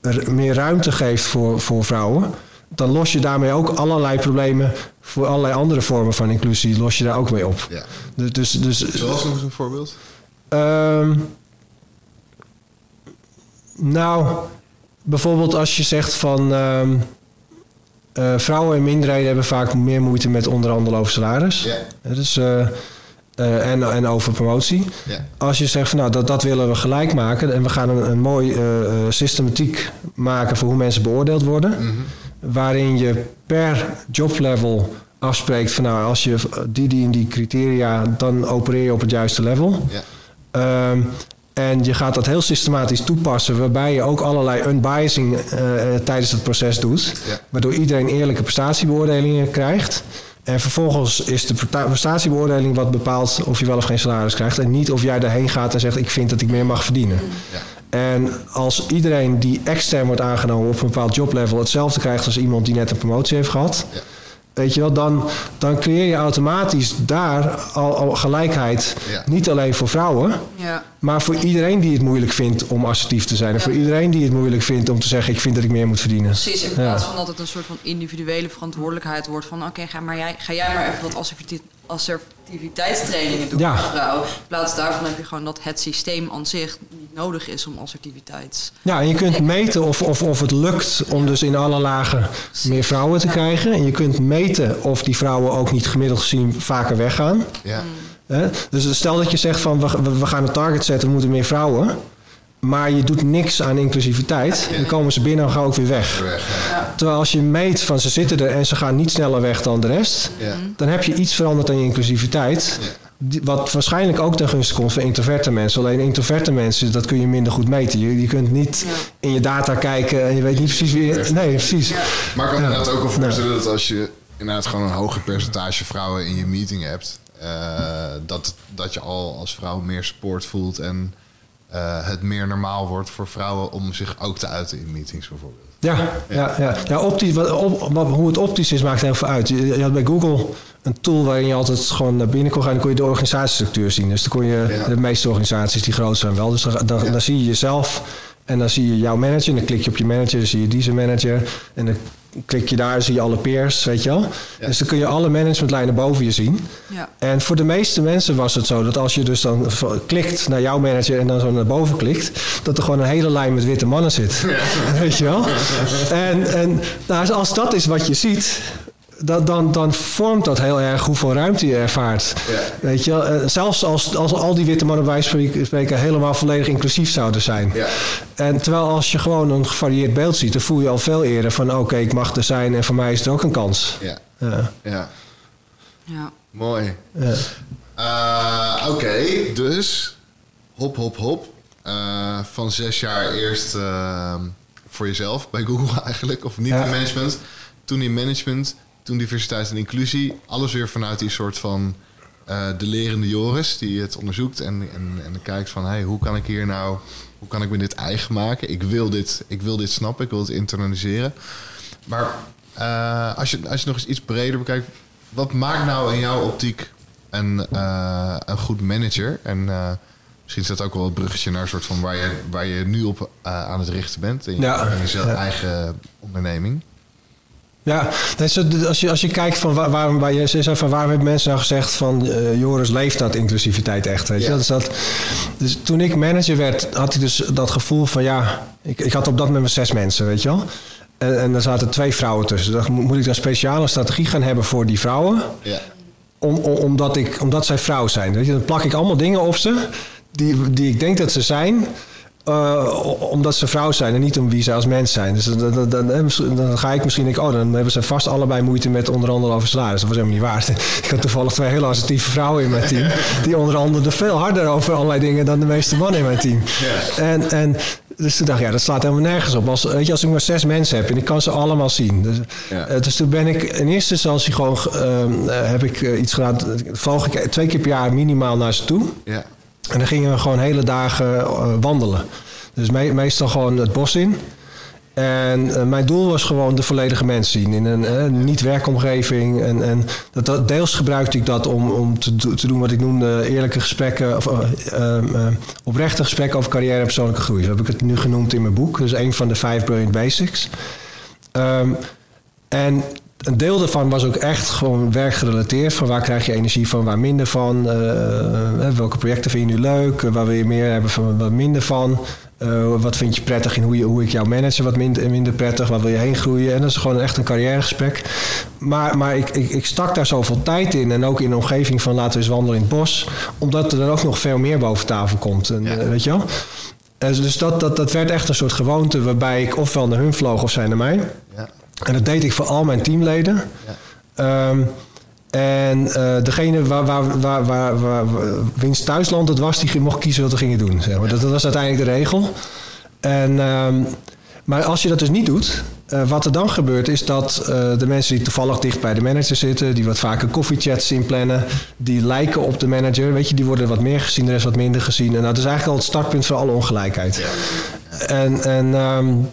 Speaker 2: er meer ruimte geeft voor, voor vrouwen, dan los je daarmee ook allerlei problemen voor allerlei andere vormen van inclusie, los je daar ook mee op.
Speaker 1: Ja.
Speaker 2: Dus, dus, dus,
Speaker 1: Zoals nog eens een voorbeeld?
Speaker 2: Um, nou, bijvoorbeeld als je zegt van... Ehm, uh, vrouwen en minderheden hebben vaak meer moeite met onderhandelen over salaris. Ja. Dus, uh, uh, en, en over promotie. Als je zegt van nou dat, dat willen we gelijk maken en we gaan een, een mooi systematiek maken voor hoe mensen beoordeeld worden. Mm -hmm. Waarin je per joblevel afspreekt van nou als je die, die en die criteria, dan opereer je op het juiste level. Ja. Um, en je gaat dat heel systematisch toepassen, waarbij je ook allerlei unbiasing uh, tijdens het proces doet. Waardoor iedereen eerlijke prestatiebeoordelingen krijgt. En vervolgens is de prestatiebeoordeling wat bepaalt of je wel of geen salaris krijgt. En niet of jij daarheen gaat en zegt: Ik vind dat ik meer mag verdienen. Ja. En als iedereen die extern wordt aangenomen op een bepaald joblevel hetzelfde krijgt als iemand die net een promotie heeft gehad. Ja Weet je wel, dan, dan creëer je automatisch daar al, al gelijkheid. Niet alleen voor vrouwen, ja. maar voor iedereen die het moeilijk vindt om assertief te zijn. En voor iedereen die het moeilijk vindt om te zeggen: Ik vind dat ik meer moet verdienen.
Speaker 3: Precies, in plaats van dat het een soort van individuele verantwoordelijkheid wordt: van oké, ga, maar jij, ga jij maar even wat assertief assertiviteitstrainingen doen ja. vrouw. In plaats daarvan heb je gewoon dat het systeem aan zich niet nodig is om assertiviteit.
Speaker 2: Ja, en je kunt meten of, of, of het lukt om dus in alle lagen meer vrouwen te krijgen. En je kunt meten of die vrouwen ook niet gemiddeld gezien vaker weggaan. Ja. Dus stel dat je zegt van we, we gaan een target zetten, we moeten meer vrouwen maar je doet niks aan inclusiviteit, dan komen ze binnen en gaan ook weer weg. Terwijl als je meet van ze zitten er en ze gaan niet sneller weg dan de rest, dan heb je iets veranderd aan je inclusiviteit. Wat waarschijnlijk ook ten gunste komt van introverte mensen. Alleen introverte mensen, dat kun je minder goed meten. Je, je kunt niet in je data kijken en je weet niet precies wie. Nee, precies.
Speaker 1: Maar ik kan me inderdaad ook wel voorstellen dat als je inderdaad gewoon een hoger percentage vrouwen in je meeting hebt, uh, dat, dat je al als vrouw meer sport voelt en uh, het meer normaal wordt voor vrouwen om zich ook te uiten in meetings bijvoorbeeld.
Speaker 2: Ja, ja, ja. ja optisch, wat, op, wat, hoe het optisch is maakt heel veel uit. Je, je, had bij Google een tool waarin je altijd gewoon naar binnen kon gaan. Dan kon je de organisatiestructuur zien. Dus dan kon je de meeste organisaties die groot zijn wel. Dus dan, dan, dan zie je jezelf en dan zie je jouw manager. En dan klik je op je manager, dan zie je deze manager. En dan klik je daar, zie je alle peers, weet je wel. Dus dan kun je alle managementlijnen boven je zien. Ja. En voor de meeste mensen was het zo dat als je dus dan klikt naar jouw manager en dan zo naar boven klikt, dat er gewoon een hele lijn met witte mannen zit. Weet je wel? En, en nou, als dat is wat je ziet, dat, dan, dan vormt dat heel erg hoeveel ruimte je ervaart. Weet je, uh, zelfs als, als al die witte mannen bij spreken helemaal volledig inclusief zouden zijn. Ja. En terwijl als je gewoon een gevarieerd beeld ziet, dan voel je al veel eerder van oké, ik mag er zijn en voor mij is er ook een kans. Ja.
Speaker 1: ja. ja. Mooi. Uh, oké, dus hop, hop, hop. Uh, van zes jaar eerst voor jezelf bij Google eigenlijk, of niet in management. Toen in management, toen diversiteit en inclusie. Alles weer vanuit die soort van uh, de lerende Joris die het onderzoekt en, en, en kijkt van hey, hoe kan ik hier nou, hoe kan ik me dit eigen maken? Ik wil dit, ik wil dit snappen, ik wil het internaliseren. Maar uh, als, je, als je nog eens iets breder bekijkt, wat maakt nou in jouw optiek een, uh, een goed manager? En misschien is dat ook wel het bruggetje naar een soort van waar je, waar je nu op aan het richten bent in je, ja. in je eigen onderneming.
Speaker 2: Ja, als je, als je kijkt van waar, waar, waar je zei van waarom hebben mensen nou gezegd van uh, Joris leeft dat inclusiviteit echt, weet je? Dus, dat, dus toen ik manager werd, had ik dus dat gevoel van ja, ik, ik had op dat moment zes mensen, weet je wel? En, en er zaten twee vrouwen tussen. Dan moet ik een speciale strategie gaan hebben voor die vrouwen. Ja. Om, om, omdat, ik, omdat zij vrouw zijn. Weet je? Dan plak ik allemaal dingen op ze die, die ik denk dat ze zijn. Uh, omdat ze vrouw zijn en niet om wie ze als mens zijn. Dus dan, dan, dan, ga ik misschien denken, oh, dan hebben ze vast allebei moeite met onderhandelen over salaris. Dat was helemaal niet waar. Ik had toevallig twee heel assertieve vrouwen in mijn team. Die onderhandelden veel harder over allerlei dingen dan de meeste mannen in mijn team. En, en dus toen dacht ik, ja, dat slaat helemaal nergens op. Als, weet je, als ik maar zes mensen heb en ik kan ze allemaal zien. Dus, uh, dus toen ben ik in eerste instantie gewoon, uh, heb ik iets gedaan. Volg ik twee keer per jaar minimaal naar ze toe. Ja. En dan gingen we gewoon hele dagen uh, wandelen. Dus me meestal gewoon het bos in. En uh, mijn doel was gewoon de volledige mens zien in een uh, niet-werkomgeving. En, en dat, dat, deels gebruikte ik dat om, om te, te, doen wat ik noemde eerlijke gesprekken, of ehm, oprechte gesprekken over carrière en persoonlijke groei. Zo heb ik het nu genoemd in mijn boek. Dus een van de vijf Brilliant Basics. Um, en een deel daarvan was ook echt gewoon werkgerelateerd. Van waar krijg je energie van, waar minder van. Uh, welke projecten vind je nu leuk? Waar wil je meer hebben van, wat minder van? wat vind je prettig in hoe, je, hoe ik jou manage? Wat minder, minder prettig? Waar wil je heen groeien? En dat is gewoon echt een carrièregesprek. Maar, maar ik, ik, ik stak daar zoveel tijd in. En ook in de omgeving van laten we eens wandelen in het bos. Omdat er dan ook nog veel meer boven tafel komt. En, Weet je wel? dus dat, dat, dat werd echt een soort gewoonte waarbij ik ofwel naar hun vloog of zij naar mij. Ja. En dat deed ik voor al mijn teamleden. Ja. Ehm, en uh, degene waar, waar, waar, waar, waar, wiens thuisland het was, die mocht kiezen wat we gingen doen. Zeg maar. dat, dat, was uiteindelijk de regel. En, um, maar als je dat dus niet doet, uh, wat er dan gebeurt is dat uh, de mensen die toevallig dicht bij de manager zitten, die wat vaker koffiechats inplannen, die lijken op de manager, weet je, die worden wat meer gezien, de rest wat minder gezien. En dat is eigenlijk al het startpunt voor alle ongelijkheid. En, en um,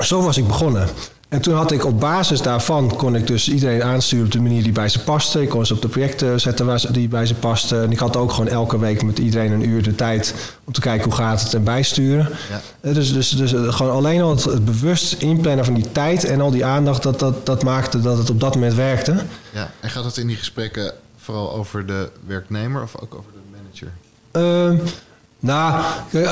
Speaker 2: zo was ik begonnen. En toen had ik op basis daarvan kon ik dus iedereen aansturen op de manier die bij ze paste. Ik kon ze op de projecten zetten die bij ze pasten. En ik had ook gewoon elke week met iedereen een uur de tijd om te kijken hoe gaat het en bijsturen. Ja. Eh, dus, dus, dus eh, gewoon alleen al het, bewust inplannen van die tijd en al die aandacht, dat, dat, dat maakte dat het op dat moment werkte.
Speaker 1: Ja, en gaat het in die gesprekken vooral over de werknemer of ook over de manager?
Speaker 2: Uh, nou, uh,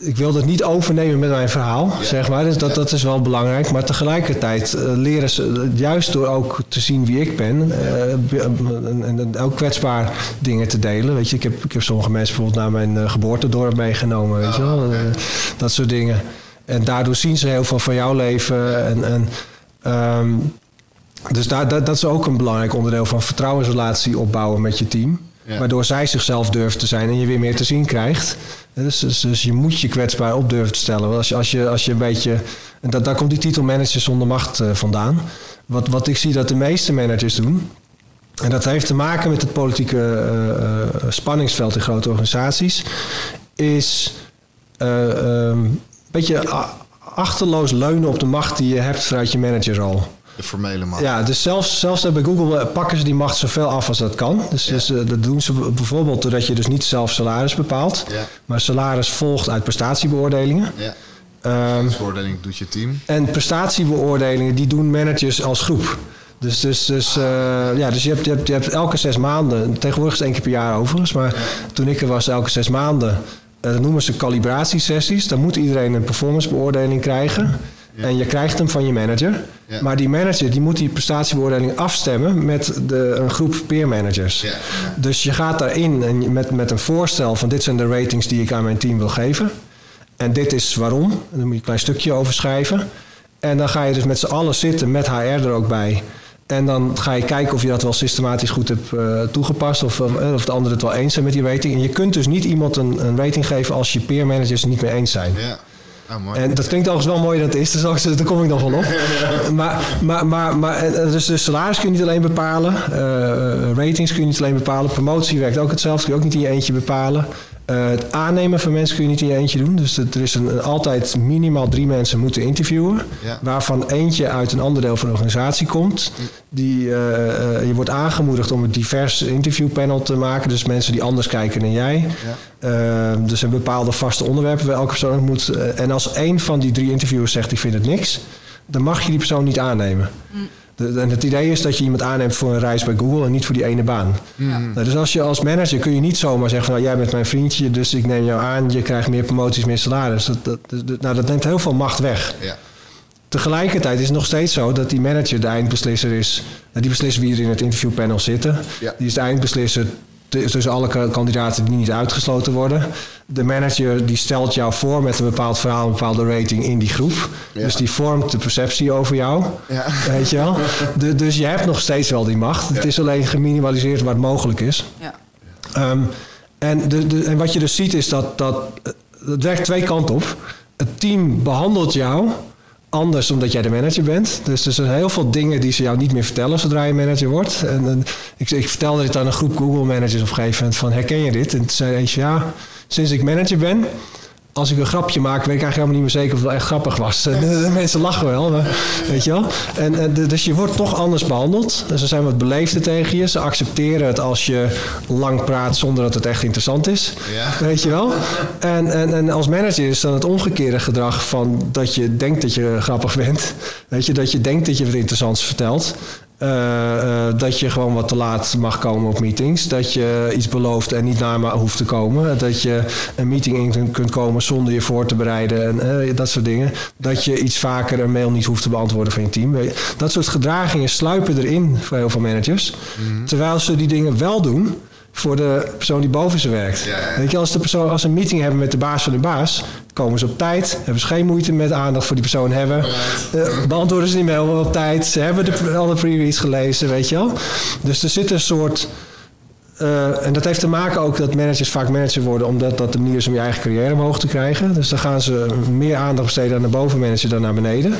Speaker 2: ik wil het niet overnemen met mijn verhaal, zeg maar. Dus dat, dat is wel belangrijk. Maar tegelijkertijd uh, leren ze, juist door ook te zien wie ik ben... Uh, en, en, ook kwetsbaar dingen te delen. Weet je, ik heb, ik heb sommige mensen bijvoorbeeld naar mijn geboortedorp meegenomen, weet je wel. dat soort dingen. En daardoor zien ze heel veel van jouw leven. En, en um, dus daar, dat, dat is ook een belangrijk onderdeel van vertrouwensrelatie opbouwen met je team. Waardoor zij zichzelf durft te zijn en je weer meer te zien krijgt. Dus, dus, dus, je moet je kwetsbaar op durven te stellen. Als je, als je, als je een beetje. Dat, daar komt die titel manager zonder macht uh, vandaan. Wat, wat ik zie dat de meeste managers doen. En dat heeft te maken met het politieke uh, uh, spanningsveld in grote organisaties. Is een beetje achterloos leunen op de macht die je hebt vanuit je managerrol.
Speaker 1: De formele macht.
Speaker 2: Ja, dus zelfs, zelfs bij Google eh, pakken ze die macht zoveel af als dat kan. Dus, dus eh, dat doen ze bijvoorbeeld doordat je dus niet zelf salaris bepaalt. Ja. Maar salaris volgt uit prestatiebeoordelingen. Ja.
Speaker 1: Um, beoordeling doet je team.
Speaker 2: En prestatiebeoordelingen die doen managers als groep. Dus, dus, dus, uh, ja, dus je, hebt, je, hebt, je hebt elke zes maanden, tegenwoordig is het één keer per jaar overigens, maar toen ik er was, elke zes maanden, uh, dat noemen ze calibratiesessies. Dan moet iedereen een performancebeoordeling krijgen. En je krijgt hem van je manager. Maar die manager die moet die prestatiebeoordeling afstemmen met de, een groep peer managers. Ja. Dus je gaat daarin en met, met een voorstel van dit zijn de ratings die ik aan mijn team wil geven. En dit is waarom. En dan moet je een klein stukje over schrijven. En dan ga je dus met z'n allen zitten met HR er ook bij. En dan ga je kijken of je dat wel systematisch goed hebt uh, toegepast. Of, uh, of de anderen het wel eens zijn met die rating. En je kunt dus niet iemand een, een rating geven als je peer managers het niet mee eens zijn. Ja. Oh, en dat klinkt overigens wel mooi dat het is, dus daar kom ik nog wel op. maar, maar, maar, maar dus, dus salaris kun je niet alleen bepalen, uh, ratings kun je niet alleen bepalen, promotie werkt ook hetzelfde, kun je ook niet in je eentje bepalen. Uh, het aannemen van mensen kun je niet in je eentje doen. Dus er is een, altijd minimaal drie mensen moeten interviewen. Waarvan eentje uit een ander deel van de organisatie komt. Die, uh, uh, je wordt aangemoedigd om een divers interviewpanel te maken. Dus mensen die anders kijken dan jij. Ja. dus een bepaalde vaste onderwerpen waar elke persoon moet. en als één van die drie interviewers zegt ik vind het niks. Dan mag je die persoon niet aannemen. Mm. En het idee is dat je iemand aanneemt voor een reis bij Google en niet voor die ene baan. Ja. Nou, dus als je als manager kun je niet zomaar zeggen van nou, jij bent mijn vriendje, dus ik neem jou aan, je krijgt meer promoties, meer salaris. Dat, dat, nou, dat neemt heel veel macht weg. Ja. Tegelijkertijd is het nog steeds zo dat die manager de eindbeslisser is. Die beslist wie er in het interviewpanel zitten. Die is de eindbeslisser tussen alle kandidaten die niet uitgesloten worden. De manager die stelt jou voor met een bepaald verhaal, een bepaalde rating in die groep. Dus die vormt de perceptie over jou. Ja. Weet je wel? dus je hebt nog steeds wel die macht. Het is alleen geminimaliseerd waar het mogelijk is. Ja. Um, en, de, de, en wat je dus ziet is dat, dat het werkt twee kanten op. Het team behandelt jou anders omdat jij de manager bent. Dus er zijn heel veel dingen die ze jou niet meer vertellen zodra je manager wordt. En, ik, vertelde dit aan een groep Google managers op een gegeven moment van herken je dit? En toen zei eentje ja, sinds ik manager ben als ik een grapje maak, weet ik eigenlijk helemaal niet meer zeker of het echt grappig was. De mensen lachen wel, maar, weet je wel. En, en, dus je wordt toch anders behandeld. Ze zijn wat beleefder tegen je. Ze accepteren het als je lang praat zonder dat het echt interessant is. Ja. Weet je wel. En, en, en als manager is dan het omgekeerde gedrag van dat je denkt dat je grappig bent. Weet je, dat je denkt dat je wat interessants vertelt. Uh, dat je gewoon wat te laat mag komen op meetings. Dat je iets belooft en niet naar me hoeft te komen. Dat je een meeting in kunt komen zonder je voor te bereiden. En uh, dat soort dingen. Dat je iets vaker een mail niet hoeft te beantwoorden van je team. Dat soort gedragingen sluipen erin voor heel veel managers. Mhm. Terwijl ze die dingen wel doen voor de persoon die boven ze werkt. Weet je, als, de persoon, als ze een meeting hebben met de baas van de baas, komen ze op tijd, hebben ze geen moeite met aandacht voor die persoon hebben, uh, beantwoorden ze die mail op tijd, ze hebben de, alle previews gelezen, weet je wel. Dus er zit een soort. Uh, en dat heeft te maken ook dat managers vaak manager worden, omdat dat de manier is om je eigen carrière omhoog te krijgen. Dus dan gaan ze meer aandacht besteden aan de bovenmanager dan naar beneden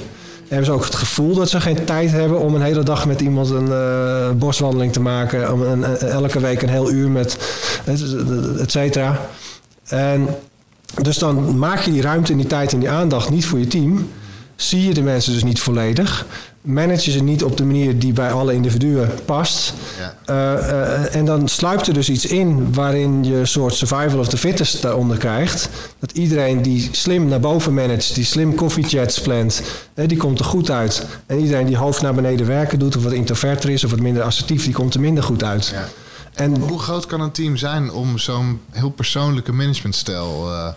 Speaker 2: hebben ze ook het gevoel dat ze geen tijd hebben om een hele dag met iemand een uh, boswandeling te maken. Om een, elke week een heel uur met et cetera. En dus dan maak je die ruimte en die tijd en die aandacht niet voor je team. Zie je de mensen dus niet volledig manage ze niet op de manier die bij alle individuen past. Ja. Uh, uh, en dan sluipt er dus iets in waarin je een soort survival of the fittest daaronder krijgt. Dat iedereen die slim naar boven managt, die slim chats plant, uh, die komt er goed uit. En iedereen die hoofd naar beneden werken doet, of wat introverter is of wat minder assertief, die komt er minder goed uit. Ja.
Speaker 1: En hoe groot kan een team zijn om zo'n heel persoonlijke managementstijl uh,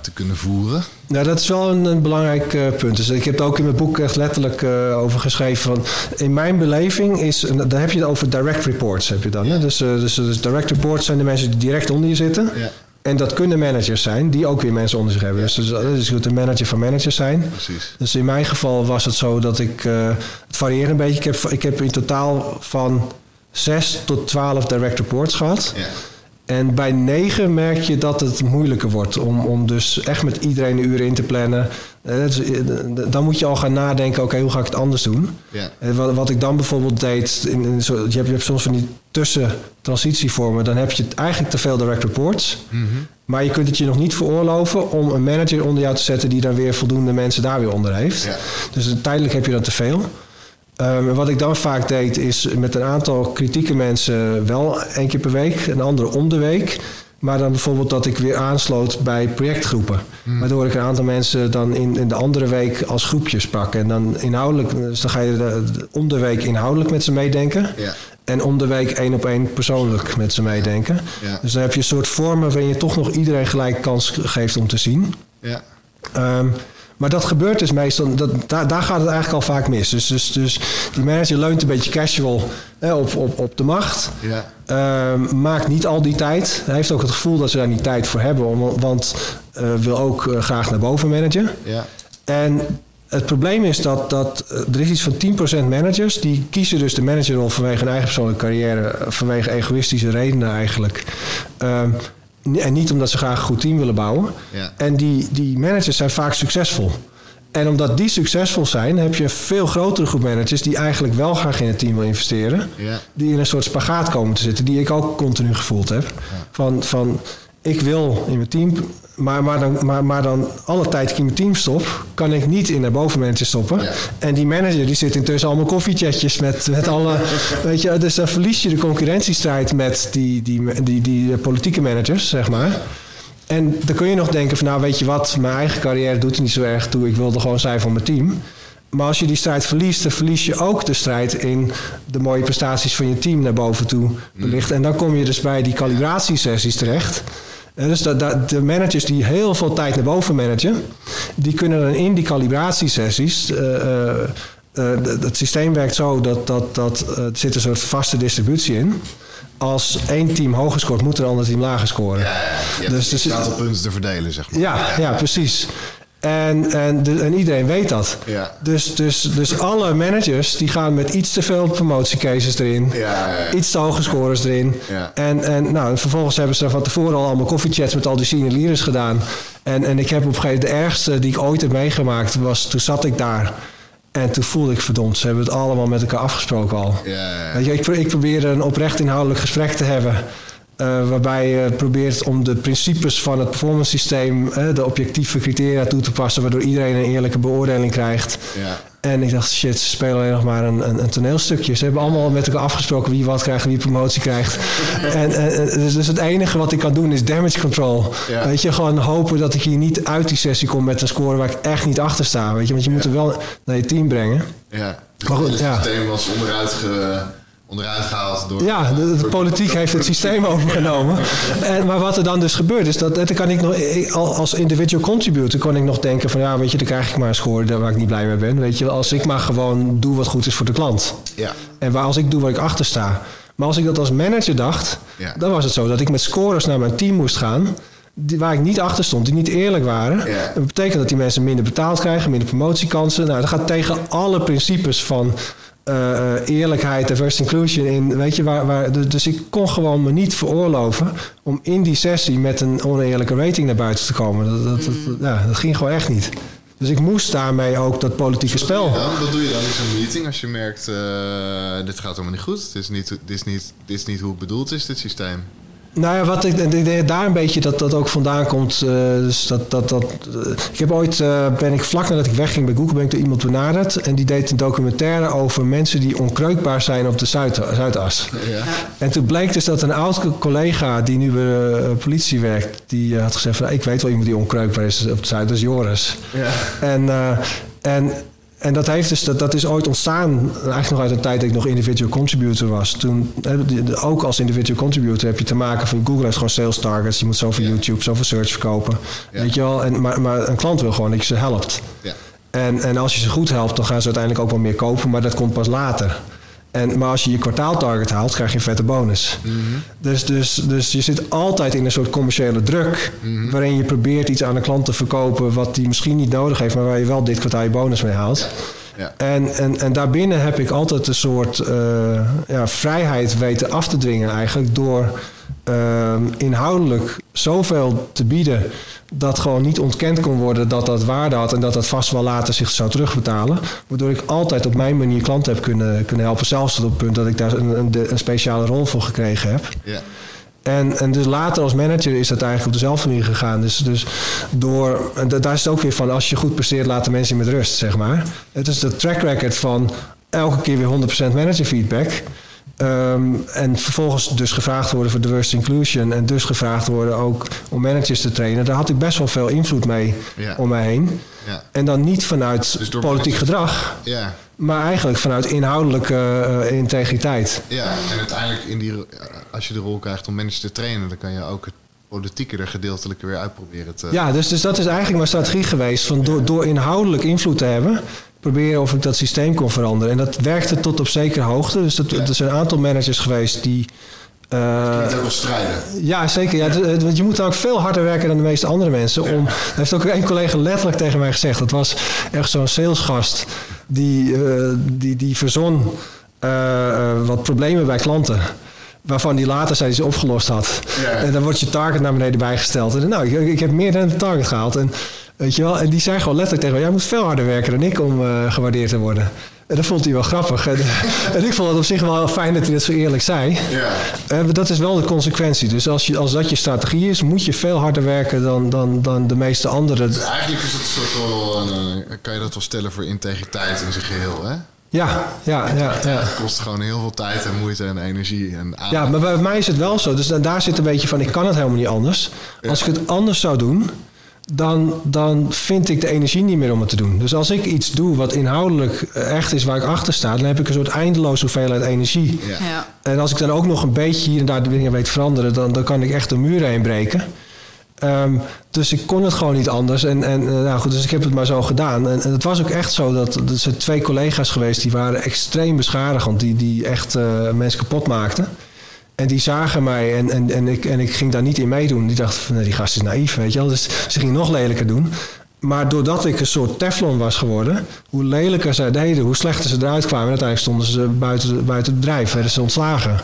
Speaker 1: te kunnen voeren.
Speaker 2: Nou, dat is wel een, een belangrijk uh, punt. Dus ik heb het ook in mijn boek echt letterlijk uh, over geschreven. Van, in mijn beleving is, dan heb je het over direct reports. Heb je dan, hè? Dus, dus, dus, direct reports zijn de mensen die direct onder je zitten. Ja. En dat kunnen managers zijn die ook weer mensen onder zich hebben. Ja. Dus, dus dat is goed een manager van managers zijn. Precies. Dus in mijn geval was het zo dat ik... het varieert een beetje. Ik heb, ik heb in totaal van 6 tot 12 direct reports gehad. Ja. En bij negen merk je dat het moeilijker wordt om, om dus echt met iedereen een uur in te plannen. Eh, dan moet je al gaan nadenken, oké, hoe ga ik het anders doen? Ja. Eh, wat, wat ik dan bijvoorbeeld deed, in, je, hebt, je hebt soms van die tussentransitievormen, dan heb je eigenlijk te veel direct reports. Mm Maar je kunt het je nog niet veroorloven om een manager onder jou te zetten die dan weer voldoende mensen daar weer onder heeft. Ja. Dus tijdelijk heb je dat te veel. Um, wat ik dan vaak deed, is met een aantal kritieke mensen wel één keer per week, een andere om de week. Maar dan bijvoorbeeld dat ik weer aansloot bij projectgroepen. Hmm. Waardoor ik een aantal mensen dan in, in de andere week als groepjes pak. En dan inhoudelijk, dus dan ga je de, om de week inhoudelijk met ze meedenken. Ja. En om de week één op één persoonlijk met ze meedenken. Ja. Dus dan heb je een soort vormen waarin je toch nog iedereen gelijk kans geeft om te zien. Ja. Um, maar dat gebeurt dus meestal, dat, daar, daar gaat het eigenlijk al vaak mis. Dus, dus, dus die manager leunt een beetje casual hè, op, op, op de macht. Ja. Uh, maakt niet al die tijd. Hij heeft ook het gevoel dat ze daar niet tijd voor hebben, want uh, wil ook uh, graag naar boven managen. Ja. En het probleem is dat, dat eh, er is iets van 10% managers die kiezen dus de managerrol vanwege hun eigen persoonlijke carrière, vanwege egoïstische redenen eigenlijk. En niet omdat ze graag een goed team willen bouwen. Ja. En die, die managers zijn vaak succesvol. En omdat die succesvol zijn, heb je een veel grotere groep managers die eigenlijk wel graag in het team wil investeren. Ja. Die in een soort spagaat komen te zitten, die ik ook continu gevoeld heb. Van, van ik wil in mijn team maar, maar, dan, maar, maar dan alle tijd ik in mijn team stop, kan ik niet in de bovenmanager stoppen. En die manager die zit intussen allemaal koffiechatjes met, met alle. weet je, dus dan verlies je de concurrentiestrijd met die, die, die, die politieke managers, zeg maar. En dan kun je nog denken van nou weet je wat, mijn eigen carrière doet er niet zo erg toe. Ik wilde gewoon zijn van mijn team. Maar als je die strijd verliest, dan verlies je ook de strijd in de mooie prestaties van je team naar boven toe belicht. En dan kom je dus bij die calibratiesessies terecht dus dat, de managers die heel veel tijd naar boven managen, die kunnen dan in die calibratiesessies. Uh, uh, het systeem werkt zo dat, dat, dat er zit een soort vaste distributie in. Als één team hoger scoort, moet er een ander team lager scoren. Ja,
Speaker 1: ja, dus aantal punten te verdelen, zeg maar.
Speaker 2: Ja, ja, precies. En, en, de, en, iedereen weet dat. Ja. Dus, dus, dus alle managers die gaan met iets te veel promotiecases erin. Ja, iets te hoge scores erin. En, en, nou, vervolgens hebben ze van tevoren al allemaal koffiechats met al die senior gedaan. En, en ik heb op een gegeven moment de ergste die ik ooit heb meegemaakt was toen zat ik daar. En toen voelde ik verdomd, ze hebben het allemaal met elkaar afgesproken al. Weet je, ik, ik probeerde een oprecht inhoudelijk gesprek te hebben. Uh, waarbij je probeert om de principes van het performance systeem, uh, de objectieve criteria toe te passen, waardoor iedereen een eerlijke beoordeling krijgt. Ja. En ik dacht, shit, ze spelen alleen nog maar een, een, een, toneelstukje. Ze hebben allemaal met elkaar afgesproken wie wat krijgt en wie promotie krijgt. en, en, dus, dus, het enige wat ik kan doen is damage control. Weet je, gewoon hopen dat ik hier niet uit die sessie kom met een score waar ik echt niet achter sta. Weet je, want je moet er wel naar je team brengen. Ja.
Speaker 1: maar goed. Het systeem was onderuit ge onderuit gehaald door.
Speaker 2: Ja, de, politiek heeft het systeem overgenomen. En, maar wat er dan dus gebeurt, is dat, dat kan ik nog, als individual contributor kon ik nog denken van ja, weet je, dan krijg ik maar een score waar ik niet blij mee ben. Weet je, als ik maar gewoon doe wat goed is voor de klant.
Speaker 1: Ja.
Speaker 2: En waar als ik doe waar ik achter sta. Maar als ik dat als manager dacht, dan was het zo dat ik met scores naar mijn team moest gaan. Die, waar ik niet achter stond, die niet eerlijk waren. Dat betekent dat die mensen minder betaald krijgen, minder promotiekansen. Nou, dat gaat tegen alle principes van uh, eerlijkheid, diversity inclusion in. Weet je, waar, waar, dus ik kon gewoon me niet veroorloven om in die sessie met een oneerlijke rating naar buiten te komen. Dat, dat, dat, ja, dat ging gewoon echt niet. Dus ik moest daarmee ook dat politieke spel.
Speaker 1: Wat doe je dan in zo'n meeting als je merkt: uh, dit gaat helemaal niet goed? Dit is niet, dit, is niet, dit is niet hoe het bedoeld is, dit systeem.
Speaker 2: Nou ja, wat ik, ik denk daar een beetje dat dat ook vandaan komt. Uh, dus dat, dat, dat, uh, ik heb ooit, uh, ben ik vlak nadat ik wegging bij Google, ben ik door iemand benaderd. En die deed een documentaire over mensen die onkreukbaar zijn op de Zuid, Zuidas. Ja. En toen bleek dus dat een oud collega die nu bij de politie werkt, die had gezegd van, ik weet wel iemand die onkreukbaar is op de Zuidas, Joris. Ja. En, en en dat, heeft dus, dat, dat is ooit ontstaan, eigenlijk nog uit een tijd dat ik nog individual contributor was. Toen, ook als individual contributor heb je te maken van Google heeft gewoon sales targets. Je moet zoveel YouTube, zoveel search verkopen. Weet je wel? En, maar, maar een klant wil gewoon dat je ze helpt. Ja. En, en als je ze goed helpt, dan gaan ze uiteindelijk ook wel meer kopen, maar dat komt pas later. En, maar als je je kwartaaltarget haalt, krijg je een vette bonus. Mhm. dus, dus, dus je zit altijd in een soort commerciële druk. Mhm. Waarin je probeert iets aan de klant te verkopen wat die misschien niet nodig heeft, maar waar je wel dit kwartaal je bonus mee haalt. Ja. En, en, en daarbinnen heb ik altijd een soort uh, ja, vrijheid weten af te dwingen, eigenlijk door uh, inhoudelijk zoveel te bieden dat gewoon niet ontkend kon worden dat dat waarde had en dat dat vast wel later zich zou terugbetalen. Waardoor ik altijd op mijn manier klanten heb kunnen, kunnen helpen. Zelfs tot op het punt dat ik daar een, een, een speciale rol voor gekregen heb. Ja. En, en dus later als manager is dat eigenlijk op dezelfde manier gegaan. Dus, dus door, en daar is het ook weer van, als je goed presteert, laten mensen met rust, zeg maar. Het is de track record van elke keer weer 100% manager feedback. Um, en vervolgens dus gevraagd worden voor diversity inclusion. En dus gevraagd worden ook om managers te trainen. Daar had ik best wel veel invloed mee om mij heen. Ja. En dan niet vanuit dus politiek gedrag. Ja. Maar eigenlijk vanuit inhoudelijke uh, integriteit.
Speaker 1: Ja, en uiteindelijk in die, als je de rol krijgt om managers te trainen, dan kan je ook het politieke er gedeeltelijk weer uitproberen te.
Speaker 2: Ja, dus, dus dat is eigenlijk mijn strategie geweest. Van door, door inhoudelijk invloed te hebben, proberen of ik dat systeem kon veranderen. En dat werkte tot op zekere hoogte. Dus dat, er zijn een aantal managers geweest die.
Speaker 1: Uh, ook wel strijden.
Speaker 2: Ja, zeker. Ja, want je moet dan ook veel harder werken dan de meeste andere mensen. Om, heeft ook een collega letterlijk tegen mij gezegd. Dat was echt zo'n salesgast die, uh, die, die verzon uh, wat problemen bij klanten waarvan die later zei ze opgelost had. En dan wordt je target naar beneden bijgesteld. En nou, ik, ik heb meer dan de target gehaald. En Weet je wel? En die zei gewoon letterlijk tegen mij: Jij moet veel harder werken dan ik om uh, gewaardeerd te worden. En dat vond hij wel grappig. En, en, ik vond het op zich wel fijn dat hij dat zo eerlijk zei. Ja. Uh, dat is wel de consequentie. Dus als, je, als dat je strategie is, moet je veel harder werken dan, dan, dan de meeste anderen.
Speaker 1: Dus eigenlijk is het een soort wel, uh, kan je dat wel stellen voor integriteit in zijn geheel, hè?
Speaker 2: Ja, ja, ja, ja.
Speaker 1: Het kost gewoon heel veel tijd en moeite en energie. En
Speaker 2: ja, maar bij mij is het wel zo. Dus daar zit een beetje van, ik kan het helemaal niet anders. Als ik het anders zou doen, dan, dan vind ik de energie niet meer om het te doen. Dus als ik iets doe wat inhoudelijk echt is waar ik achter sta, dan heb ik een soort eindeloze hoeveelheid energie. Ja. En als ik dan ook nog een beetje hier en daar de dingen weet veranderen, dan, dan kan ik echt de muren heen breken. Ehm, dus ik kon het gewoon niet anders. En, en uh, nou goed, dus ik heb het maar zo gedaan. En, en het was ook echt zo dat er zijn twee collega's geweest die waren extreem beschadigend, die, die echt uh, mensen kapot maakten. En die zagen mij en, en, en, ik, en ik ging daar niet in meedoen. Die dachten van, die gast is naïef, weet je wel. Dus ze gingen nog lelijker doen. Maar doordat ik een soort teflon was geworden, hoe lelijker zij deden, hoe slechter ze eruit kwamen. En uiteindelijk stonden ze buiten, buiten het bedrijf, werden ze ontslagen.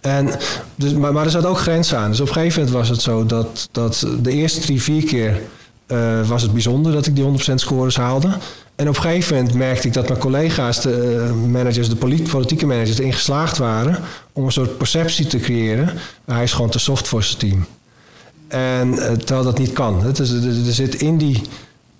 Speaker 2: En dus, maar, maar er zat ook grens aan. Dus op een gegeven moment was het zo dat, dat de eerste drie, vier keer uh, was het bijzonder dat ik die 100% scores haalde. En op een gegeven moment merkte ik dat mijn collega's, de eh, managers, de politieke managers, erin geslaagd waren om een soort perceptie te creëren. Hij is gewoon te soft voor zijn team. En uh, terwijl dat niet kan. Het is, er, zit in die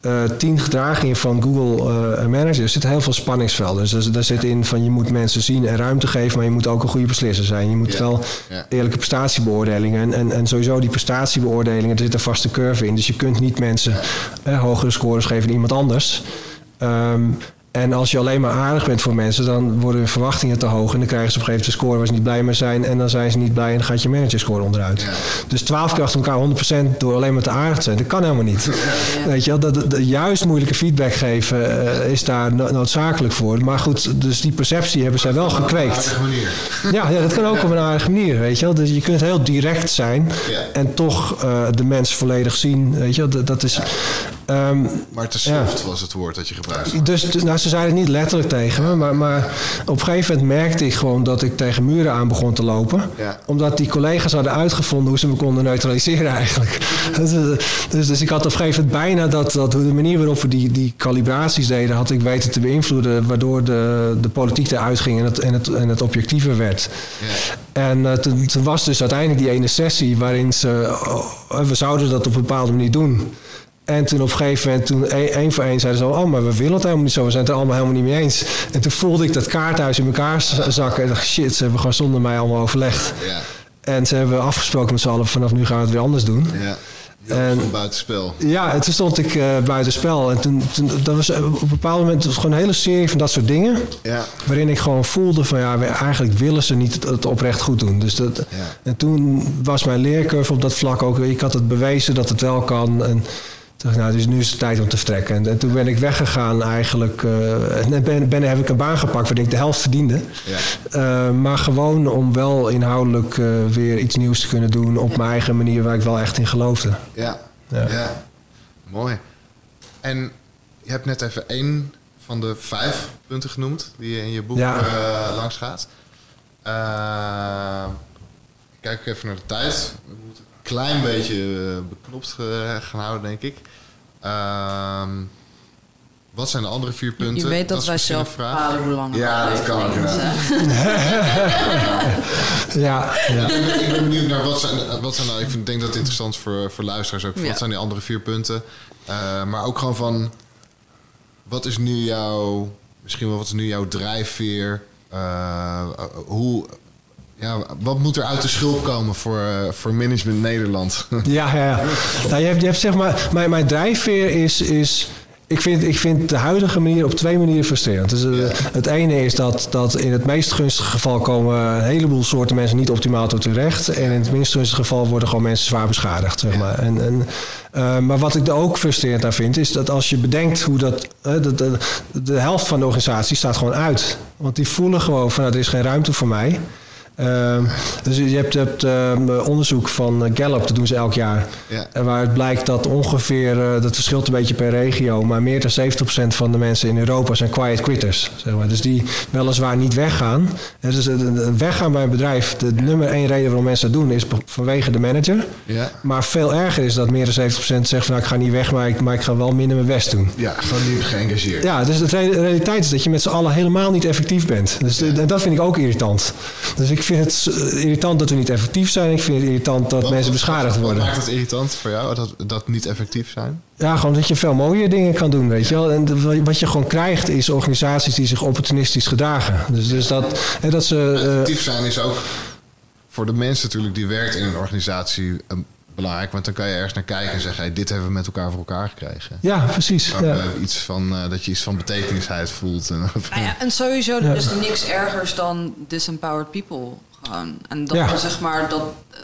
Speaker 2: uh, tien gedragingen van Google uh, Managers zit heel veel spanningsvelden. Dus daar zit in van je moet mensen zien en ruimte geven, maar je moet ook een goede beslisser zijn. Je moet wel eerlijke prestatiebeoordelingen. En, en, en sowieso die prestatiebeoordelingen, er zit een vaste curve in. Dus je kunt niet mensen hogere scores geven dan iemand anders. Um, En als je alleen maar aardig bent voor mensen, dan worden hun verwachtingen te hoog. En dan krijgen ze op een gegeven moment een score waar ze niet blij mee zijn. En dan zijn ze niet blij en dan gaat je managerscore onderuit. Dus 12 keer achter elkaar 100% door alleen maar te aardig te zijn, dat kan helemaal niet. Weet je wel, dat, juist moeilijke feedback geven uh, is daar noodzakelijk voor. Maar goed, dus die perceptie hebben zij wel gekweekt. Ja, ja, dat kan ook op een aardige manier, weet je wel. Dus je kunt heel direct zijn en toch uh, de mens volledig zien. Weet je wel, dat, dat is...
Speaker 1: Um, maar te soft was het woord dat je gebruikte.
Speaker 2: Dus, nou, ze zeiden het niet letterlijk tegen me, maar, maar op een gegeven moment merkte ik gewoon dat ik tegen muren aan begon te lopen. Ja. Omdat die collega's hadden uitgevonden hoe ze me konden neutraliseren eigenlijk. Dus, dus, dus, ik had op een gegeven moment bijna dat, dat de manier waarop we die, die calibraties deden, had ik weten te beïnvloeden, waardoor de, de politiek eruit ging en het, en het, en het objectiever werd. Ja. En uh, toen, toen was dus uiteindelijk die ene sessie waarin ze, oh, we zouden dat op een bepaalde manier doen. En toen op een gegeven moment, toen één voor één zeiden ze... oh, maar we willen het helemaal niet zo. We zijn het er allemaal helemaal niet mee eens. En toen voelde ik dat kaarthuis in elkaar zakken. En dacht, shit, ze hebben gewoon zonder mij allemaal overlegd. Ja. En ze hebben afgesproken met z'n allen... vanaf nu gaan we het weer anders doen. Ja.
Speaker 1: En, buitenspel.
Speaker 2: Ja, en toen stond ik uh, buitenspel. En toen, toen, dat was op een bepaald moment was gewoon een hele serie van dat soort dingen. Ja. Waarin ik gewoon voelde van ja, eigenlijk willen ze niet het, oprecht goed doen. Dus dat, ja. En toen was mijn leercurve op dat vlak ook. Ik had het bewezen dat het wel kan. En dacht nou, dus nu is het tijd om te vertrekken. En, toen ben ik weggegaan eigenlijk. Uh, en ben, ben, heb ik een baan gepakt waar ik de helft verdiende. Ja. Uh, maar gewoon om wel inhoudelijk uh, weer iets nieuws te kunnen doen op mijn eigen manier waar ik wel echt in geloofde.
Speaker 1: Ja, ja. ja. mooi. En je hebt net even één van de vijf punten genoemd die je in je boek ja. langs gaat. kijk even naar de tijd. We moeten klein beetje eh, beknopt gaan houden, denk ik. Ehm, wat zijn de andere vier punten?
Speaker 3: Je weet dat, wij zelf bepalen hoe lang
Speaker 1: Ja, dat kan ook.
Speaker 2: ja, ja.
Speaker 1: Ik, ben, benieuwd naar wat zijn, wat zijn nou... Ik denk dat het interessant is voor, voor luisteraars ook. Wat zijn die andere vier punten? Uh, maar ook gewoon van... Wat is nu jouw... Misschien wel wat is nu jouw drijfveer? Uh, hoe ja, wat moet er uit de schulp komen voor, uh, voor Management Nederland?
Speaker 2: Ja, ja, ja. Nou, je, hebt, je hebt zeg maar, mijn, mijn drijfveer is, is ik vind, ik vind de huidige manier op twee manieren frustrerend. Dus, uh, Het ene is dat, dat in het meest gunstige geval komen een heleboel soorten mensen niet optimaal tot hun recht. En in het minst gunstige geval worden gewoon mensen zwaar beschadigd. Zeg maar. En, en, uh, maar wat ik er ook frustrerend aan vind, is dat als je bedenkt hoe dat. Uh, de, de, de helft van de organisatie staat gewoon uit. Want die voelen gewoon van nou, er is geen ruimte voor mij. Uh, dus je hebt, hebt uh, onderzoek van eh, Gallup, dat doen ze elk jaar. Ja. Waar het blijkt dat ongeveer, uh, dat verschilt een beetje per regio, maar meer dan 70% van de mensen in Europa zijn quiet quitters. Zeg maar. Dus die weliswaar niet weggaan. Dus weggaan bij een bedrijf, de nummer één reden waarom mensen dat doen is vanwege de manager. Ja. Maar veel erger is dat meer dan 70% zegt van nou, ik ga niet weg, maar ik, maar ik ga wel minder mijn best doen.
Speaker 1: Ja, gewoon niet geëngageerd.
Speaker 2: Ja, dus de realiteit is dat je met z'n allen helemaal niet effectief bent. Dus dat vind ik ook irritant. Dus ik vind het irritant dat we niet effectief zijn. Ik vind het irritant dat mensen beschadigd worden.
Speaker 1: Wat maakt het irritant voor jou, dat, dat niet effectief zijn?
Speaker 2: Ja, gewoon dat je veel mooie dingen kan doen, weet je wel. En wat je gewoon krijgt is organisaties die zich opportunistisch gedragen. Dus, dus dat, hè, dat ze...
Speaker 1: Effectief zijn is ook voor de mensen natuurlijk die werkt in een organisatie belangrijk. Want dan kan je ergens naar kijken en zeggen... Hey, dit hebben we met elkaar voor elkaar gekregen.
Speaker 2: Ja, precies. Ja.
Speaker 1: iets van, uh, dat je iets van betekenisheid voelt. En,
Speaker 3: nou ja, en sowieso ja. is niks ergers dan disempowered people. Gewoon. En dat, zeg maar, dat, uh,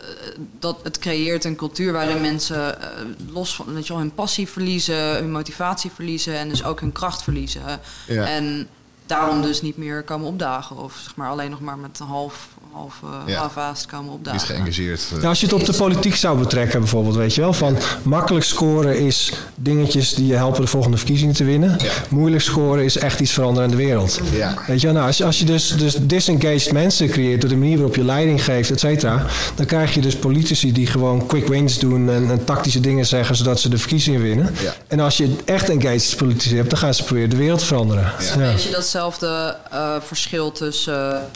Speaker 3: dat het creëert een cultuur waarin mensen uh, los van weet je wel, hun passie verliezen... hun motivatie verliezen en dus ook hun kracht verliezen. En daarom dus niet meer komen opdagen. Of zeg maar alleen nog maar met een half half uh, ja. komen opdagen.
Speaker 1: Is geëngageerd.
Speaker 2: Ja, als je het op de politiek zou betrekken bijvoorbeeld, weet je wel. Van makkelijk scoren is dingetjes die je helpen de volgende verkiezingen te winnen. Moeilijk scoren is echt iets veranderen in de wereld. Ja. Weet je wel, nou, als, je, als je dus, dus disengaged mensen creëert door de manier waarop je leiding geeft, et cetera. Dan krijg je dus politici die gewoon quick wins doen en, en tactische dingen zeggen zodat ze de verkiezingen winnen. En als je echt engaged politici hebt, dan gaan ze proberen de wereld te veranderen.
Speaker 3: Ja. Weet je datzelfde uh, verschil tussen...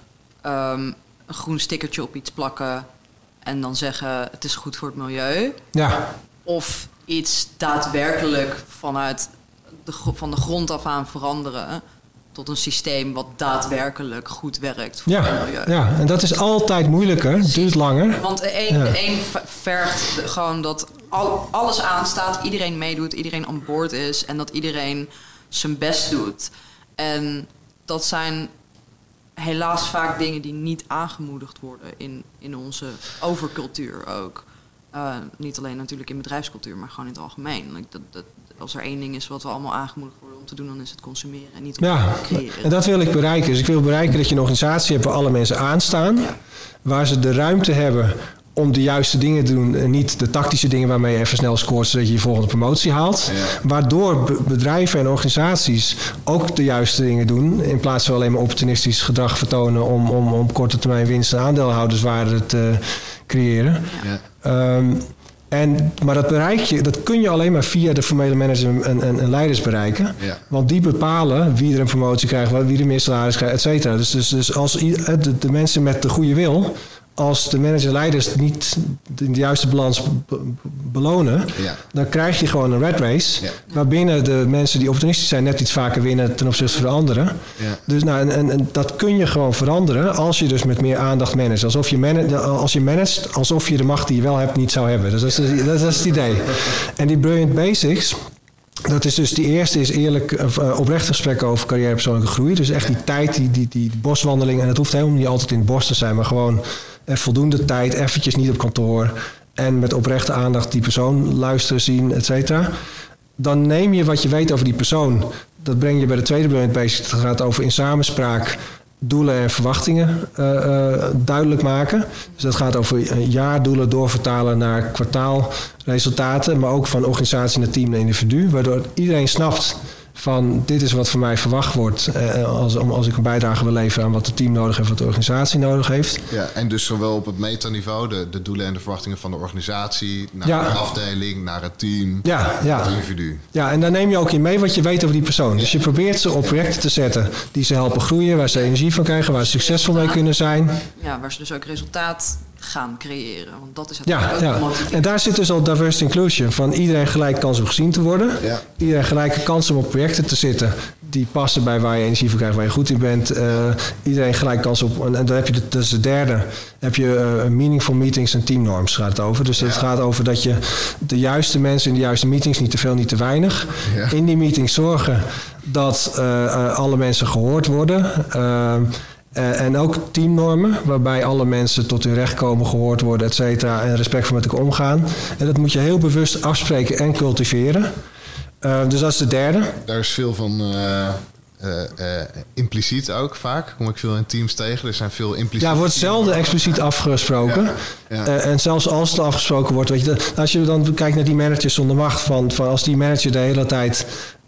Speaker 3: Um, een groen stickertje op iets plakken en dan zeggen het is goed voor het milieu.
Speaker 2: Ja.
Speaker 3: Of iets daadwerkelijk vanuit de, van de grond af aan veranderen tot een systeem wat daadwerkelijk goed werkt voor
Speaker 2: ja,
Speaker 3: het milieu.
Speaker 2: Ja, en dat is altijd moeilijker, duurt langer.
Speaker 3: Want de een, de een vergt gewoon dat al, alles aanstaat, iedereen meedoet, iedereen aan boord is en dat iedereen zijn best doet. En dat zijn helaas vaak dingen die niet aangemoedigd worden in, in onze overcultuur ook. Uh, niet alleen natuurlijk in bedrijfscultuur, maar gewoon in het algemeen. Dat, dat, als er één ding is wat we allemaal aangemoedigd worden om te doen, dan is het consumeren en niet
Speaker 2: ja, creëren. En dat wil ik bereiken. Dus ik wil bereiken dat je een organisatie hebt waar alle mensen aanstaan. Waar ze de ruimte hebben om de juiste dingen te doen. En niet de tactische dingen waarmee je even snel scoort zodat je je volgende promotie haalt. Waardoor bedrijven en organisaties ook de juiste dingen doen. In plaats van alleen maar opportunistisch gedrag vertonen om, om, om korte termijn winst en aandeelhouderswaarde te creëren. Ja. Ehm, en, maar dat bereik je, dat kun je alleen maar via de formele manager en, en, en leiders bereiken. Want die bepalen wie er een promotie krijgt, wie er meer salaris krijgt, et cetera. Dus, dus, dus als de, de mensen met de goede wil als de manager-leiders niet de juiste balans belonen, dan krijg je gewoon een red race. Ja. Waarbinnen de mensen die opportunistisch zijn net iets vaker winnen ten opzichte van de anderen. Ja. Dus nou, en, en, dat kun je gewoon veranderen als je dus met meer aandacht managt. Alsof je, manage, als je managt, alsof je de macht die je wel hebt niet zou hebben. Dus dat is, dat is het idee. En die Brilliant Basics. Dat is dus die eerste is eerlijk uh, oprecht gesprek over carrière persoonlijke groei. Dus echt die tijd, die, die, die boswandeling. En het hoeft helemaal niet altijd in het bos te zijn, maar gewoon en voldoende tijd, eventjes niet op kantoor. En met oprechte aandacht die persoon luisteren, zien, et cetera. Dan neem je wat je weet over die persoon. Dat breng je bij de tweede brilliant bezig. Het gaat over in samenspraak doelen en verwachtingen uh, uh, duidelijk maken. Dus dat gaat over jaardoelen doorvertalen naar kwartaalresultaten. Maar ook van organisatie naar team naar individu. Waardoor iedereen snapt van dit is wat van mij verwacht wordt eh, als, als ik een bijdrage wil leveren aan wat het team nodig heeft, wat de organisatie nodig heeft.
Speaker 1: Ja, en dus zowel op het metaniveau, de, de doelen en de verwachtingen van de organisatie, naar de afdeling, naar het team,
Speaker 2: ja, ja.
Speaker 1: het individu.
Speaker 2: Ja, en dan neem je ook in mee wat je weet over die persoon. Dus je probeert ze op projecten te zetten die ze helpen groeien, waar ze energie van krijgen, waar ze succesvol mee kunnen zijn.
Speaker 3: Ja, waar ze dus ook resultaat gaan creëren. Want dat is het
Speaker 2: ja, ja. En daar zit dus al diversity inclusion. Van iedereen gelijk kans om gezien te worden. Ja. Iedereen gelijke kans om op projecten te zitten die passen bij waar je energie van krijgt, waar je goed in bent. Uh, iedereen gelijk kans op. En, dan heb je de, dat is de derde. Heb je uh, meaningful meetings en teamnorms gaat het over. Dus het gaat over dat je de juiste mensen in de juiste meetings, niet te veel, niet te weinig, in die meetings zorgen dat uh, alle mensen gehoord worden. Uh, en ook teamnormen, waarbij alle mensen tot hun recht komen, gehoord worden, et cetera, en respectvol met elkaar omgaan. En dat moet je heel bewust afspreken en cultiveren. Uh, dus dat is de derde.
Speaker 1: Daar is veel van uh, impliciet ook vaak. Kom ik veel in teams tegen. Er zijn veel impliciet.
Speaker 2: Ja, wordt zelden expliciet afgesproken. Ja, ja. en zelfs als het afgesproken wordt, weet je, als je dan kijkt naar die managers zonder macht, van, van als die manager de hele tijd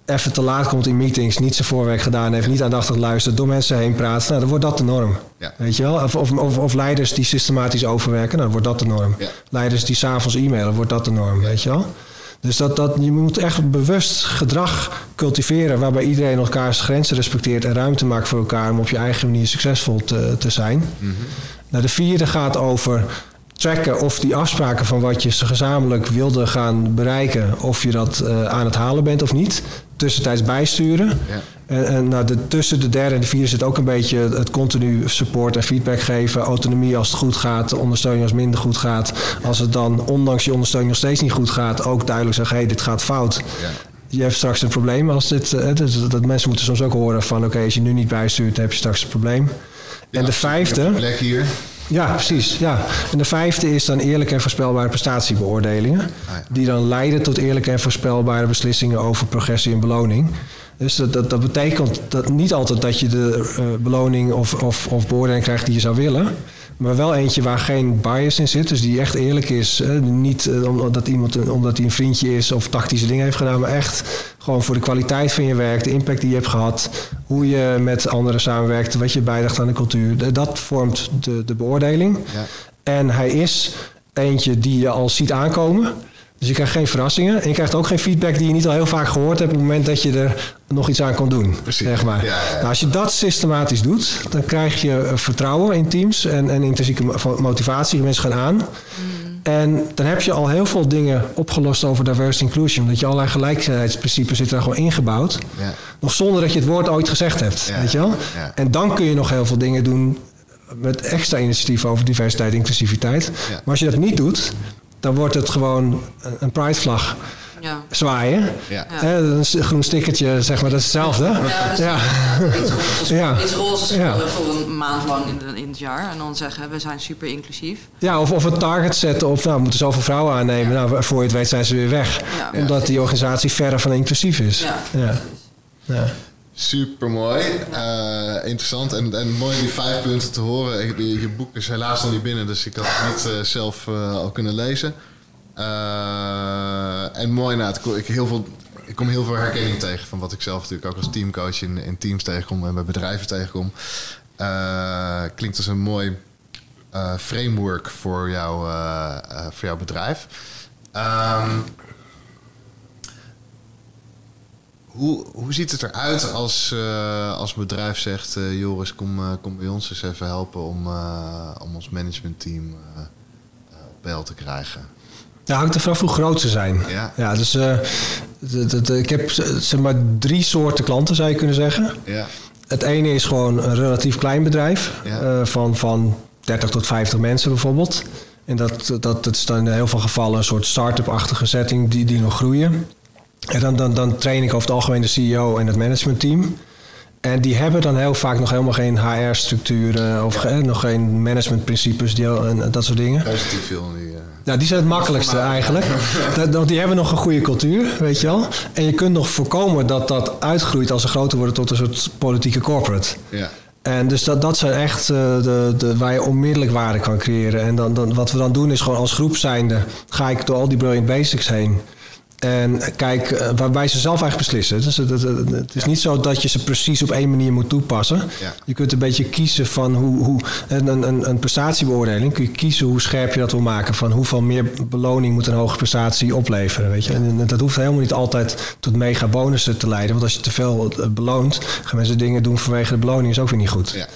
Speaker 2: even te laat komt in meetings, niet zijn voorwerk gedaan heeft, niet aandachtig luistert, door mensen heen praat, nou, dan wordt dat de norm. Ja. Weet je wel? Of, of, of, leiders die systematisch overwerken, nou, dan wordt dat de norm. Ja. Leiders die s'avonds e-mailen, wordt dat de norm, weet je wel? Dus dat, dat, je moet echt bewust gedrag cultiveren waarbij iedereen elkaars grenzen respecteert en ruimte maakt voor elkaar om op je eigen manier succesvol te, te zijn. Mm nou, de vierde gaat over tracken of die afspraken van wat je gezamenlijk wilde gaan bereiken, of je dat uh, aan het halen bent of niet. Tussentijds bijsturen. Ja. En, en nou, de, tussen de derde en de vierde zit ook een beetje het continu support en feedback geven. Autonomie als het goed gaat, ondersteuning als het minder goed gaat. Als het dan, ondanks je ondersteuning, nog steeds niet goed gaat, ook duidelijk zeggen: hé, hey, dit gaat fout. Ja. Je hebt straks een probleem als dit. Uh, dat, dat, mensen moeten soms ook horen van: oké, als je nu niet bijstuurt, dan heb je straks een probleem. en de vijfde.
Speaker 1: Plek hier.
Speaker 2: Ja, precies. Ja. En de vijfde is dan eerlijke en voorspelbare prestatiebeoordelingen. Ah, die dan leiden tot eerlijke en voorspelbare beslissingen over progressie en beloning. Dus dat, dat, dat betekent dat niet altijd dat je de uh, beloning of, of, of beoordeling krijgt die je zou willen. Maar wel eentje waar geen bias in zit. Dus die echt eerlijk is. Niet uh, omdat iemand omdat hij een vriendje is of tactische dingen heeft gedaan. Maar echt gewoon voor de kwaliteit van je werk, de impact die je hebt gehad. Hoe je met anderen samenwerkt, wat je bijdraagt aan de cultuur. Dat vormt de, de beoordeling. Ja. En hij is eentje die je al ziet aankomen. Dus je krijgt geen verrassingen. En je krijgt ook geen feedback die je niet al heel vaak gehoord hebt op het moment dat je er nog iets aan kan doen. Precies. Zeg maar. Nou, als je dat systematisch doet, dan krijg je eh, vertrouwen in teams en, en intrinsieke motivatie. Mensen gaan aan. Mm. En dan heb je al heel veel dingen opgelost over diversity inclusion. Dat je allerlei gelijkheidsprincipes zitten daar gewoon ingebouwd. Ja. Nog zonder dat je het woord ooit gezegd hebt. Weet je wel? En dan kun je nog heel veel dingen doen met extra initiatieven over diversiteit en inclusiviteit. Maar als je dat niet doet, dan wordt het gewoon een pride vlag. ja. zwaaien. Ja. een groen stickertje, zeg maar, dat is hetzelfde. Ja,
Speaker 3: dus ja. ja. Iets roze ja. voor een maand lang in, in, het jaar. En dan zeggen we zijn super inclusief.
Speaker 2: Ja, of, of een target zetten of nou, we moeten zoveel vrouwen aannemen. Nou, voor je het weet zijn ze weer weg. Omdat die organisatie verre van inclusief is. Ja.
Speaker 1: Super mooi. Uh, interessant en, en mooi die vijf punten te horen. Je, boek is helaas nog niet binnen, dus ik had het niet uh, zelf uh, al kunnen lezen. en mooi, nou, ik, heel veel, ik kom heel veel herkenning tegen van wat ik zelf natuurlijk ook als teamcoach in, in teams tegenkom en bij bedrijven tegenkom. klinkt als een mooi framework voor, jou, voor jouw bedrijf. Um, Hoe, hoe ziet het eruit als, uh, als bedrijf zegt... Uh, Joris, kom, uh, kom bij ons eens even helpen... om, om ons managementteam op peil te krijgen?
Speaker 2: Ja, hangt er vanaf hoe groot ze zijn. Ja. ja dus ik heb zeg maar drie soorten klanten, zou je kunnen zeggen. Ja. Het ene is gewoon een relatief klein bedrijf. Ja. van, van 30 tot 50 mensen bijvoorbeeld. En dat, dat, dat is dan in heel veel gevallen een soort start-up-achtige setting die, die nog groeien. En dan, dan, dan train ik over het algemeen de CEO en het managementteam. En die hebben dan heel vaak nog helemaal geen HR-structuren of nog geen managementprincipes die, en, dat soort dingen.
Speaker 1: Positief veel. Uh...
Speaker 2: Ja, die zijn het makkelijkste eigenlijk. die hebben nog een goede cultuur, weet je wel. En je kunt nog voorkomen dat dat uitgroeit als ze groter worden tot een soort politieke corporate. Ja. En dus dat, dat zijn echt uh, de, de, waar je onmiddellijk waarde kan creëren. En dan, dan, wat we dan doen is gewoon als groep zijnde... ga ik door al die brilliant basics heen... En kijk, eh, waarbij ze zelf eigenlijk beslissen. Dus het, het is niet zo dat je ze precies op één manier moet toepassen. Je kunt een beetje kiezen van hoe. hoe een, een, een prestatiebeoordeling kun je kiezen hoe scherp je dat wil maken. Van hoeveel meer beloning moet een hoge prestatie opleveren. Weet je? En dat hoeft helemaal niet altijd tot mega bonussen te leiden. Want als je te veel eh, beloont, gaan mensen dingen doen vanwege de beloning, is ook weer niet goed. Ja.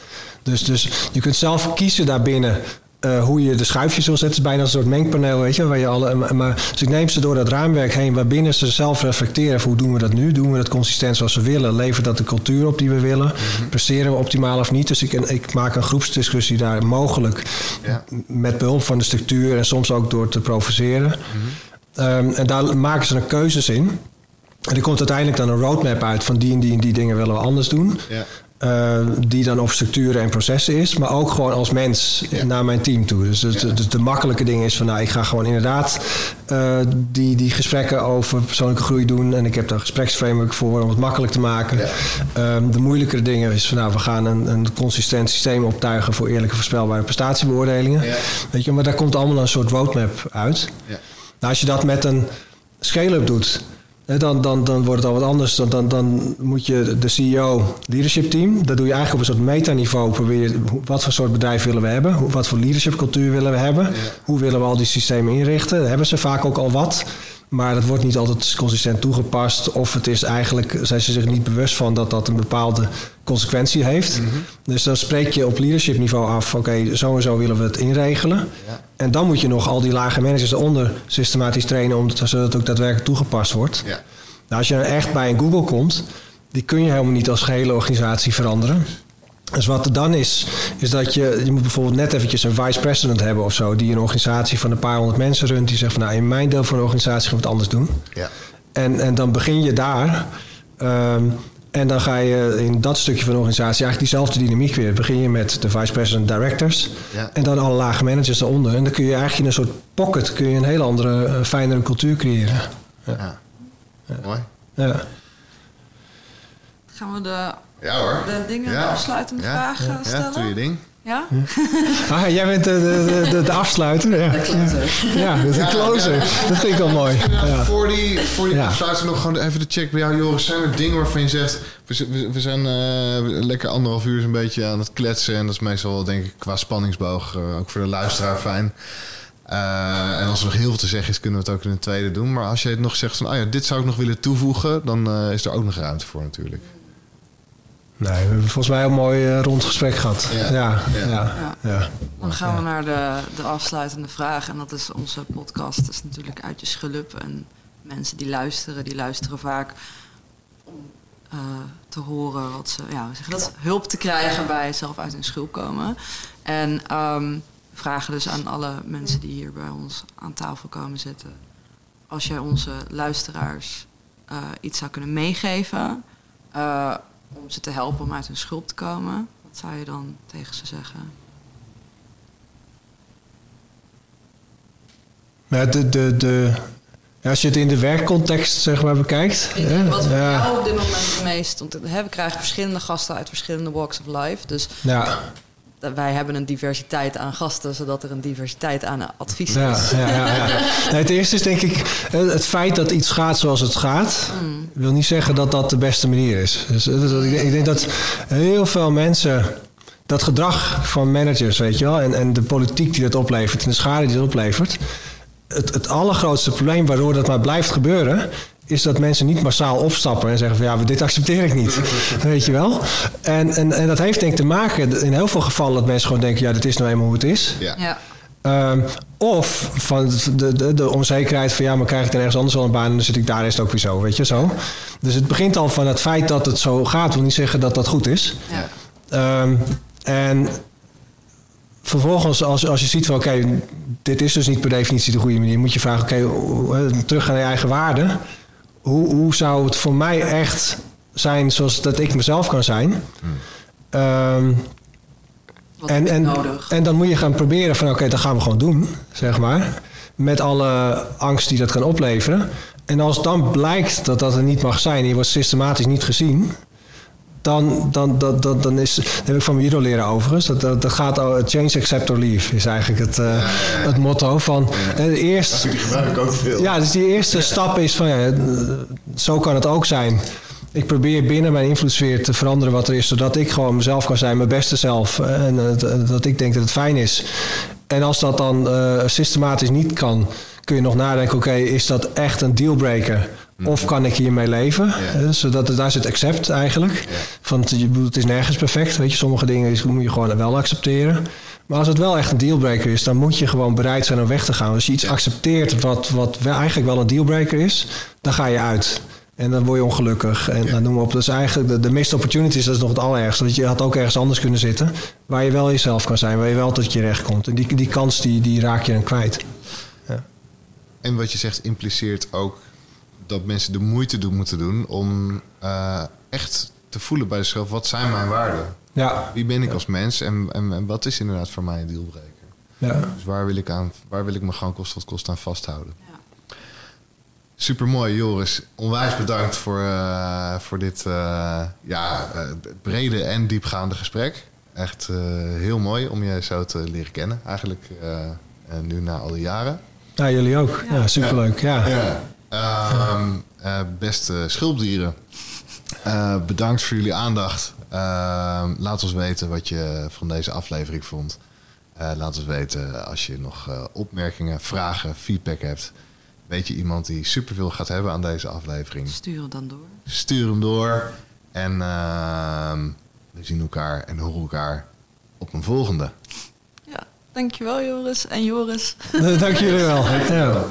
Speaker 2: Dus, dus je kunt zelf kiezen daarbinnen uh, hoe je de schuifjes wil zetten. Is bijna een soort mengpaneel, weet je. Waar je alle, maar, dus ik neem ze door dat raamwerk heen, waarbinnen ze zelf reflecteren hoe doen we dat nu? Doen we dat consistent zoals we willen? Levert dat de cultuur op die we willen? Mm Presteren we optimaal of niet? Dus ik, ik maak een groepsdiscussie daar mogelijk ja. met behulp van de structuur en soms ook door te provoceren. Mhm. Ehm, en daar maken ze een keuzes in. En er komt uiteindelijk dan een roadmap uit van die en die en die dingen willen we anders doen. Ja. Uh, die dan op structuren en processen is, maar ook gewoon als mens naar mijn team toe. Dus, dus, de makkelijke ding is van nou, ik ga gewoon inderdaad uh, die, die gesprekken over persoonlijke groei doen en ik heb daar een gespreksframework voor om het makkelijk te maken. Ja. Um, de moeilijkere dingen is van nou, we gaan een, een consistent systeem optuigen voor eerlijke voorspelbare prestatiebeoordelingen. Weet je, maar daar komt allemaal een soort roadmap uit. Nou, als je dat met een scale-up doet, dan, dan, dan wordt het al wat anders. Dan, dan, dan moet je de CEO, leadership team, dat doe je eigenlijk op een soort metaniveau. Probeer je, wat voor soort bedrijf willen we hebben? Wat voor leadership cultuur willen we hebben? Hoe willen we al die systemen inrichten? Daar hebben ze vaak ook al wat. Maar dat wordt niet altijd consistent toegepast. Of het is eigenlijk, zijn ze zich niet bewust van dat dat een bepaalde consequentie heeft. Mhm. Dus dan spreek je op leadership niveau af, oké, zo en zo willen we het inregelen. Ja. En dan moet je nog al die lage managers eronder systematisch trainen, om, zodat het ook daadwerkelijk toegepast wordt. Ja. Nou, als je dan echt bij een Google komt, die kun je helemaal niet als gehele organisatie veranderen. Dus wat er dan is, is dat je, je moet bijvoorbeeld net eventjes een vice president hebben of zo, die een organisatie van een paar honderd mensen runt, die zegt van nou, in mijn deel van de organisatie gaan we het anders doen. Ja. En, en dan begin je daar. Ehm, en dan ga je in dat stukje van de organisatie eigenlijk diezelfde dynamiek weer. Begin je met de vice president directors. Ja. En dan alle lage managers eronder. En dan kun je eigenlijk in een soort pocket kun je een hele andere, uh, fijnere cultuur creëren. Ja.
Speaker 1: ja. Mooi.
Speaker 3: Ja. Gaan we de ja hoor. De dingen, ja. de afsluitende vragen stellen. Ja,
Speaker 1: doe je ding.
Speaker 3: Ja?
Speaker 2: Ah, jij bent de, de, de, de afsluiter. Ja, de closer. Ja, de closer. Dat vind ik wel mooi.
Speaker 1: Ja. Voor die, voor die afsluiter nog gewoon even de check bij jou, Joris. Zijn er dingen waarvan je zegt... We, we zijn uh, lekker anderhalf uur een beetje aan het kletsen. En dat is meestal, denk ik, qua spanningsboog... Uh, ook voor de luisteraar fijn. Uh, en als er nog heel veel te zeggen is, kunnen we het ook in een tweede doen. Maar als je het nog zegt van... Oh ja, dit zou ik nog willen toevoegen... dan is er ook nog ruimte voor natuurlijk.
Speaker 2: Nee, we hebben volgens mij een mooi uh, rond gesprek gehad. Ja. Ja, ja.
Speaker 3: ja. Dan gaan we naar de, de afsluitende vraag. En dat is onze podcast. Dat is natuurlijk uit je schulp. En mensen die luisteren, die luisteren vaak om uh, te horen wat ze, ja, zeggen dat, hulp te krijgen bij zelf uit hun schulp komen. En um, vragen dus aan alle mensen die hier bij ons aan tafel komen zitten als jij onze luisteraars iets zou kunnen meegeven om ze te helpen om uit hun schulp te komen, wat zou je dan tegen ze zeggen?
Speaker 2: Ja, de, de, de, als je het in de werkcontext zeg maar, bekijkt.
Speaker 3: Hè? Wat voor ja. jou op dit moment het meest... Want we krijgen verschillende gasten uit verschillende walks of life. Dus ja. Wij hebben een diversiteit aan gasten... zodat er een diversiteit aan advies is. Ja, ja, ja,
Speaker 2: het eerste is denk ik... het feit dat iets gaat zoals het gaat... Mm. wil niet zeggen dat dat de beste manier is. Dus, dus ik denk dat heel veel mensen dat gedrag van managers, weet je wel, en, en de politiek die dat oplevert en de schade die dat oplevert, het, het allergrootste probleem waardoor dat maar blijft gebeuren, is dat mensen niet massaal opstappen en zeggen van ja, dit accepteer ik niet. Weet je wel? En, en, en dat heeft denk ik te maken in heel veel gevallen dat mensen gewoon denken, ja, dit is nou eenmaal hoe het is. Ja. ja. Ehm, of van de, de, de, onzekerheid van ja, maar krijg ik dan ergens anders wel een baan en dan zit ik daar is het ook weer zo, weet je zo. Dus het begint al van het feit dat het zo gaat, wil niet zeggen dat dat goed is. Ja. Ehm, en vervolgens, als, als je ziet van oké, dit is dus niet per definitie de goede manier, moet je vragen, oké, terug naar je eigen waarde. Hoe, hoe zou het voor mij echt zijn zoals dat ik mezelf kan zijn? Hmm. en, en, en dan moet je gaan proberen van oké, dat gaan we gewoon doen, zeg maar. Met alle angst die dat kan opleveren. En als dan blijkt dat dat er niet mag zijn, je wordt systematisch niet gezien, dan, dan, dan, dan, dan is, dat heb ik van judo leren overigens. Dat, dat, dat gaat change, accept or leave is eigenlijk het, uh, het motto van. Ja.
Speaker 1: Die gebruik ik ook veel.
Speaker 2: Ja, dus die eerste stap is van ja, zo kan het ook zijn. Ik probeer binnen mijn invloedssfeer te veranderen wat er is, zodat ik gewoon mezelf kan zijn, mijn beste zelf. En uh, dat ik denk dat het fijn is. En als dat dan systematisch niet kan, kun je nog nadenken: oké, okay, is dat echt een dealbreaker? Of mhm. kan ik hiermee leven? Ja. Zodat daar zit accept eigenlijk. Ja. Van het is nergens perfect. Weet je, sommige dingen moet je gewoon wel accepteren. Maar als het wel echt een dealbreaker is, dan moet je gewoon bereid zijn om weg te gaan. Als je iets accepteert wat, wat eigenlijk wel een dealbreaker is, dan ga je uit. En dan word je ongelukkig. En dan noem we op. Dat is eigenlijk de, de missed opportunities, dat is nog het allerergste. Dat je had ook ergens anders kunnen zitten. Waar je wel jezelf kan zijn, waar je wel tot je recht komt. En die, die kans die, die raak je dan kwijt. Ja.
Speaker 1: En wat je zegt impliceert ook dat mensen de moeite doen moeten doen om uh, echt te voelen bij zichzelf: wat zijn mijn waarden? Ja. Wie ben ik als mens en, en, en, wat is inderdaad voor mij een dealbreaker? Ja. Dus waar wil ik, aan, waar wil ik me gewoon kost wat kost aan vasthouden? Ja. Super mooi, Joris. Onwijs bedankt voor, uh, voor dit uh, ja, brede en diepgaande gesprek. Echt heel mooi om je zo te leren kennen, eigenlijk nu na al die jaren.
Speaker 2: Ja, jullie ook. Ja, superleuk. Ja. ja.
Speaker 1: Ehm, uh, beste schulpdieren, uh, bedankt voor jullie aandacht. Ehm, laat ons weten wat je van deze aflevering vond. Uh, laat ons weten als je nog opmerkingen, vragen, feedback hebt. Weet je iemand die superveel gaat hebben aan deze aflevering?
Speaker 3: Stuur hem dan door.
Speaker 1: Stuur hem door. En ehm, we zien elkaar en horen elkaar op een volgende.
Speaker 3: Ja, dankjewel Joris en Joris.
Speaker 2: Dank jullie wel. Ja.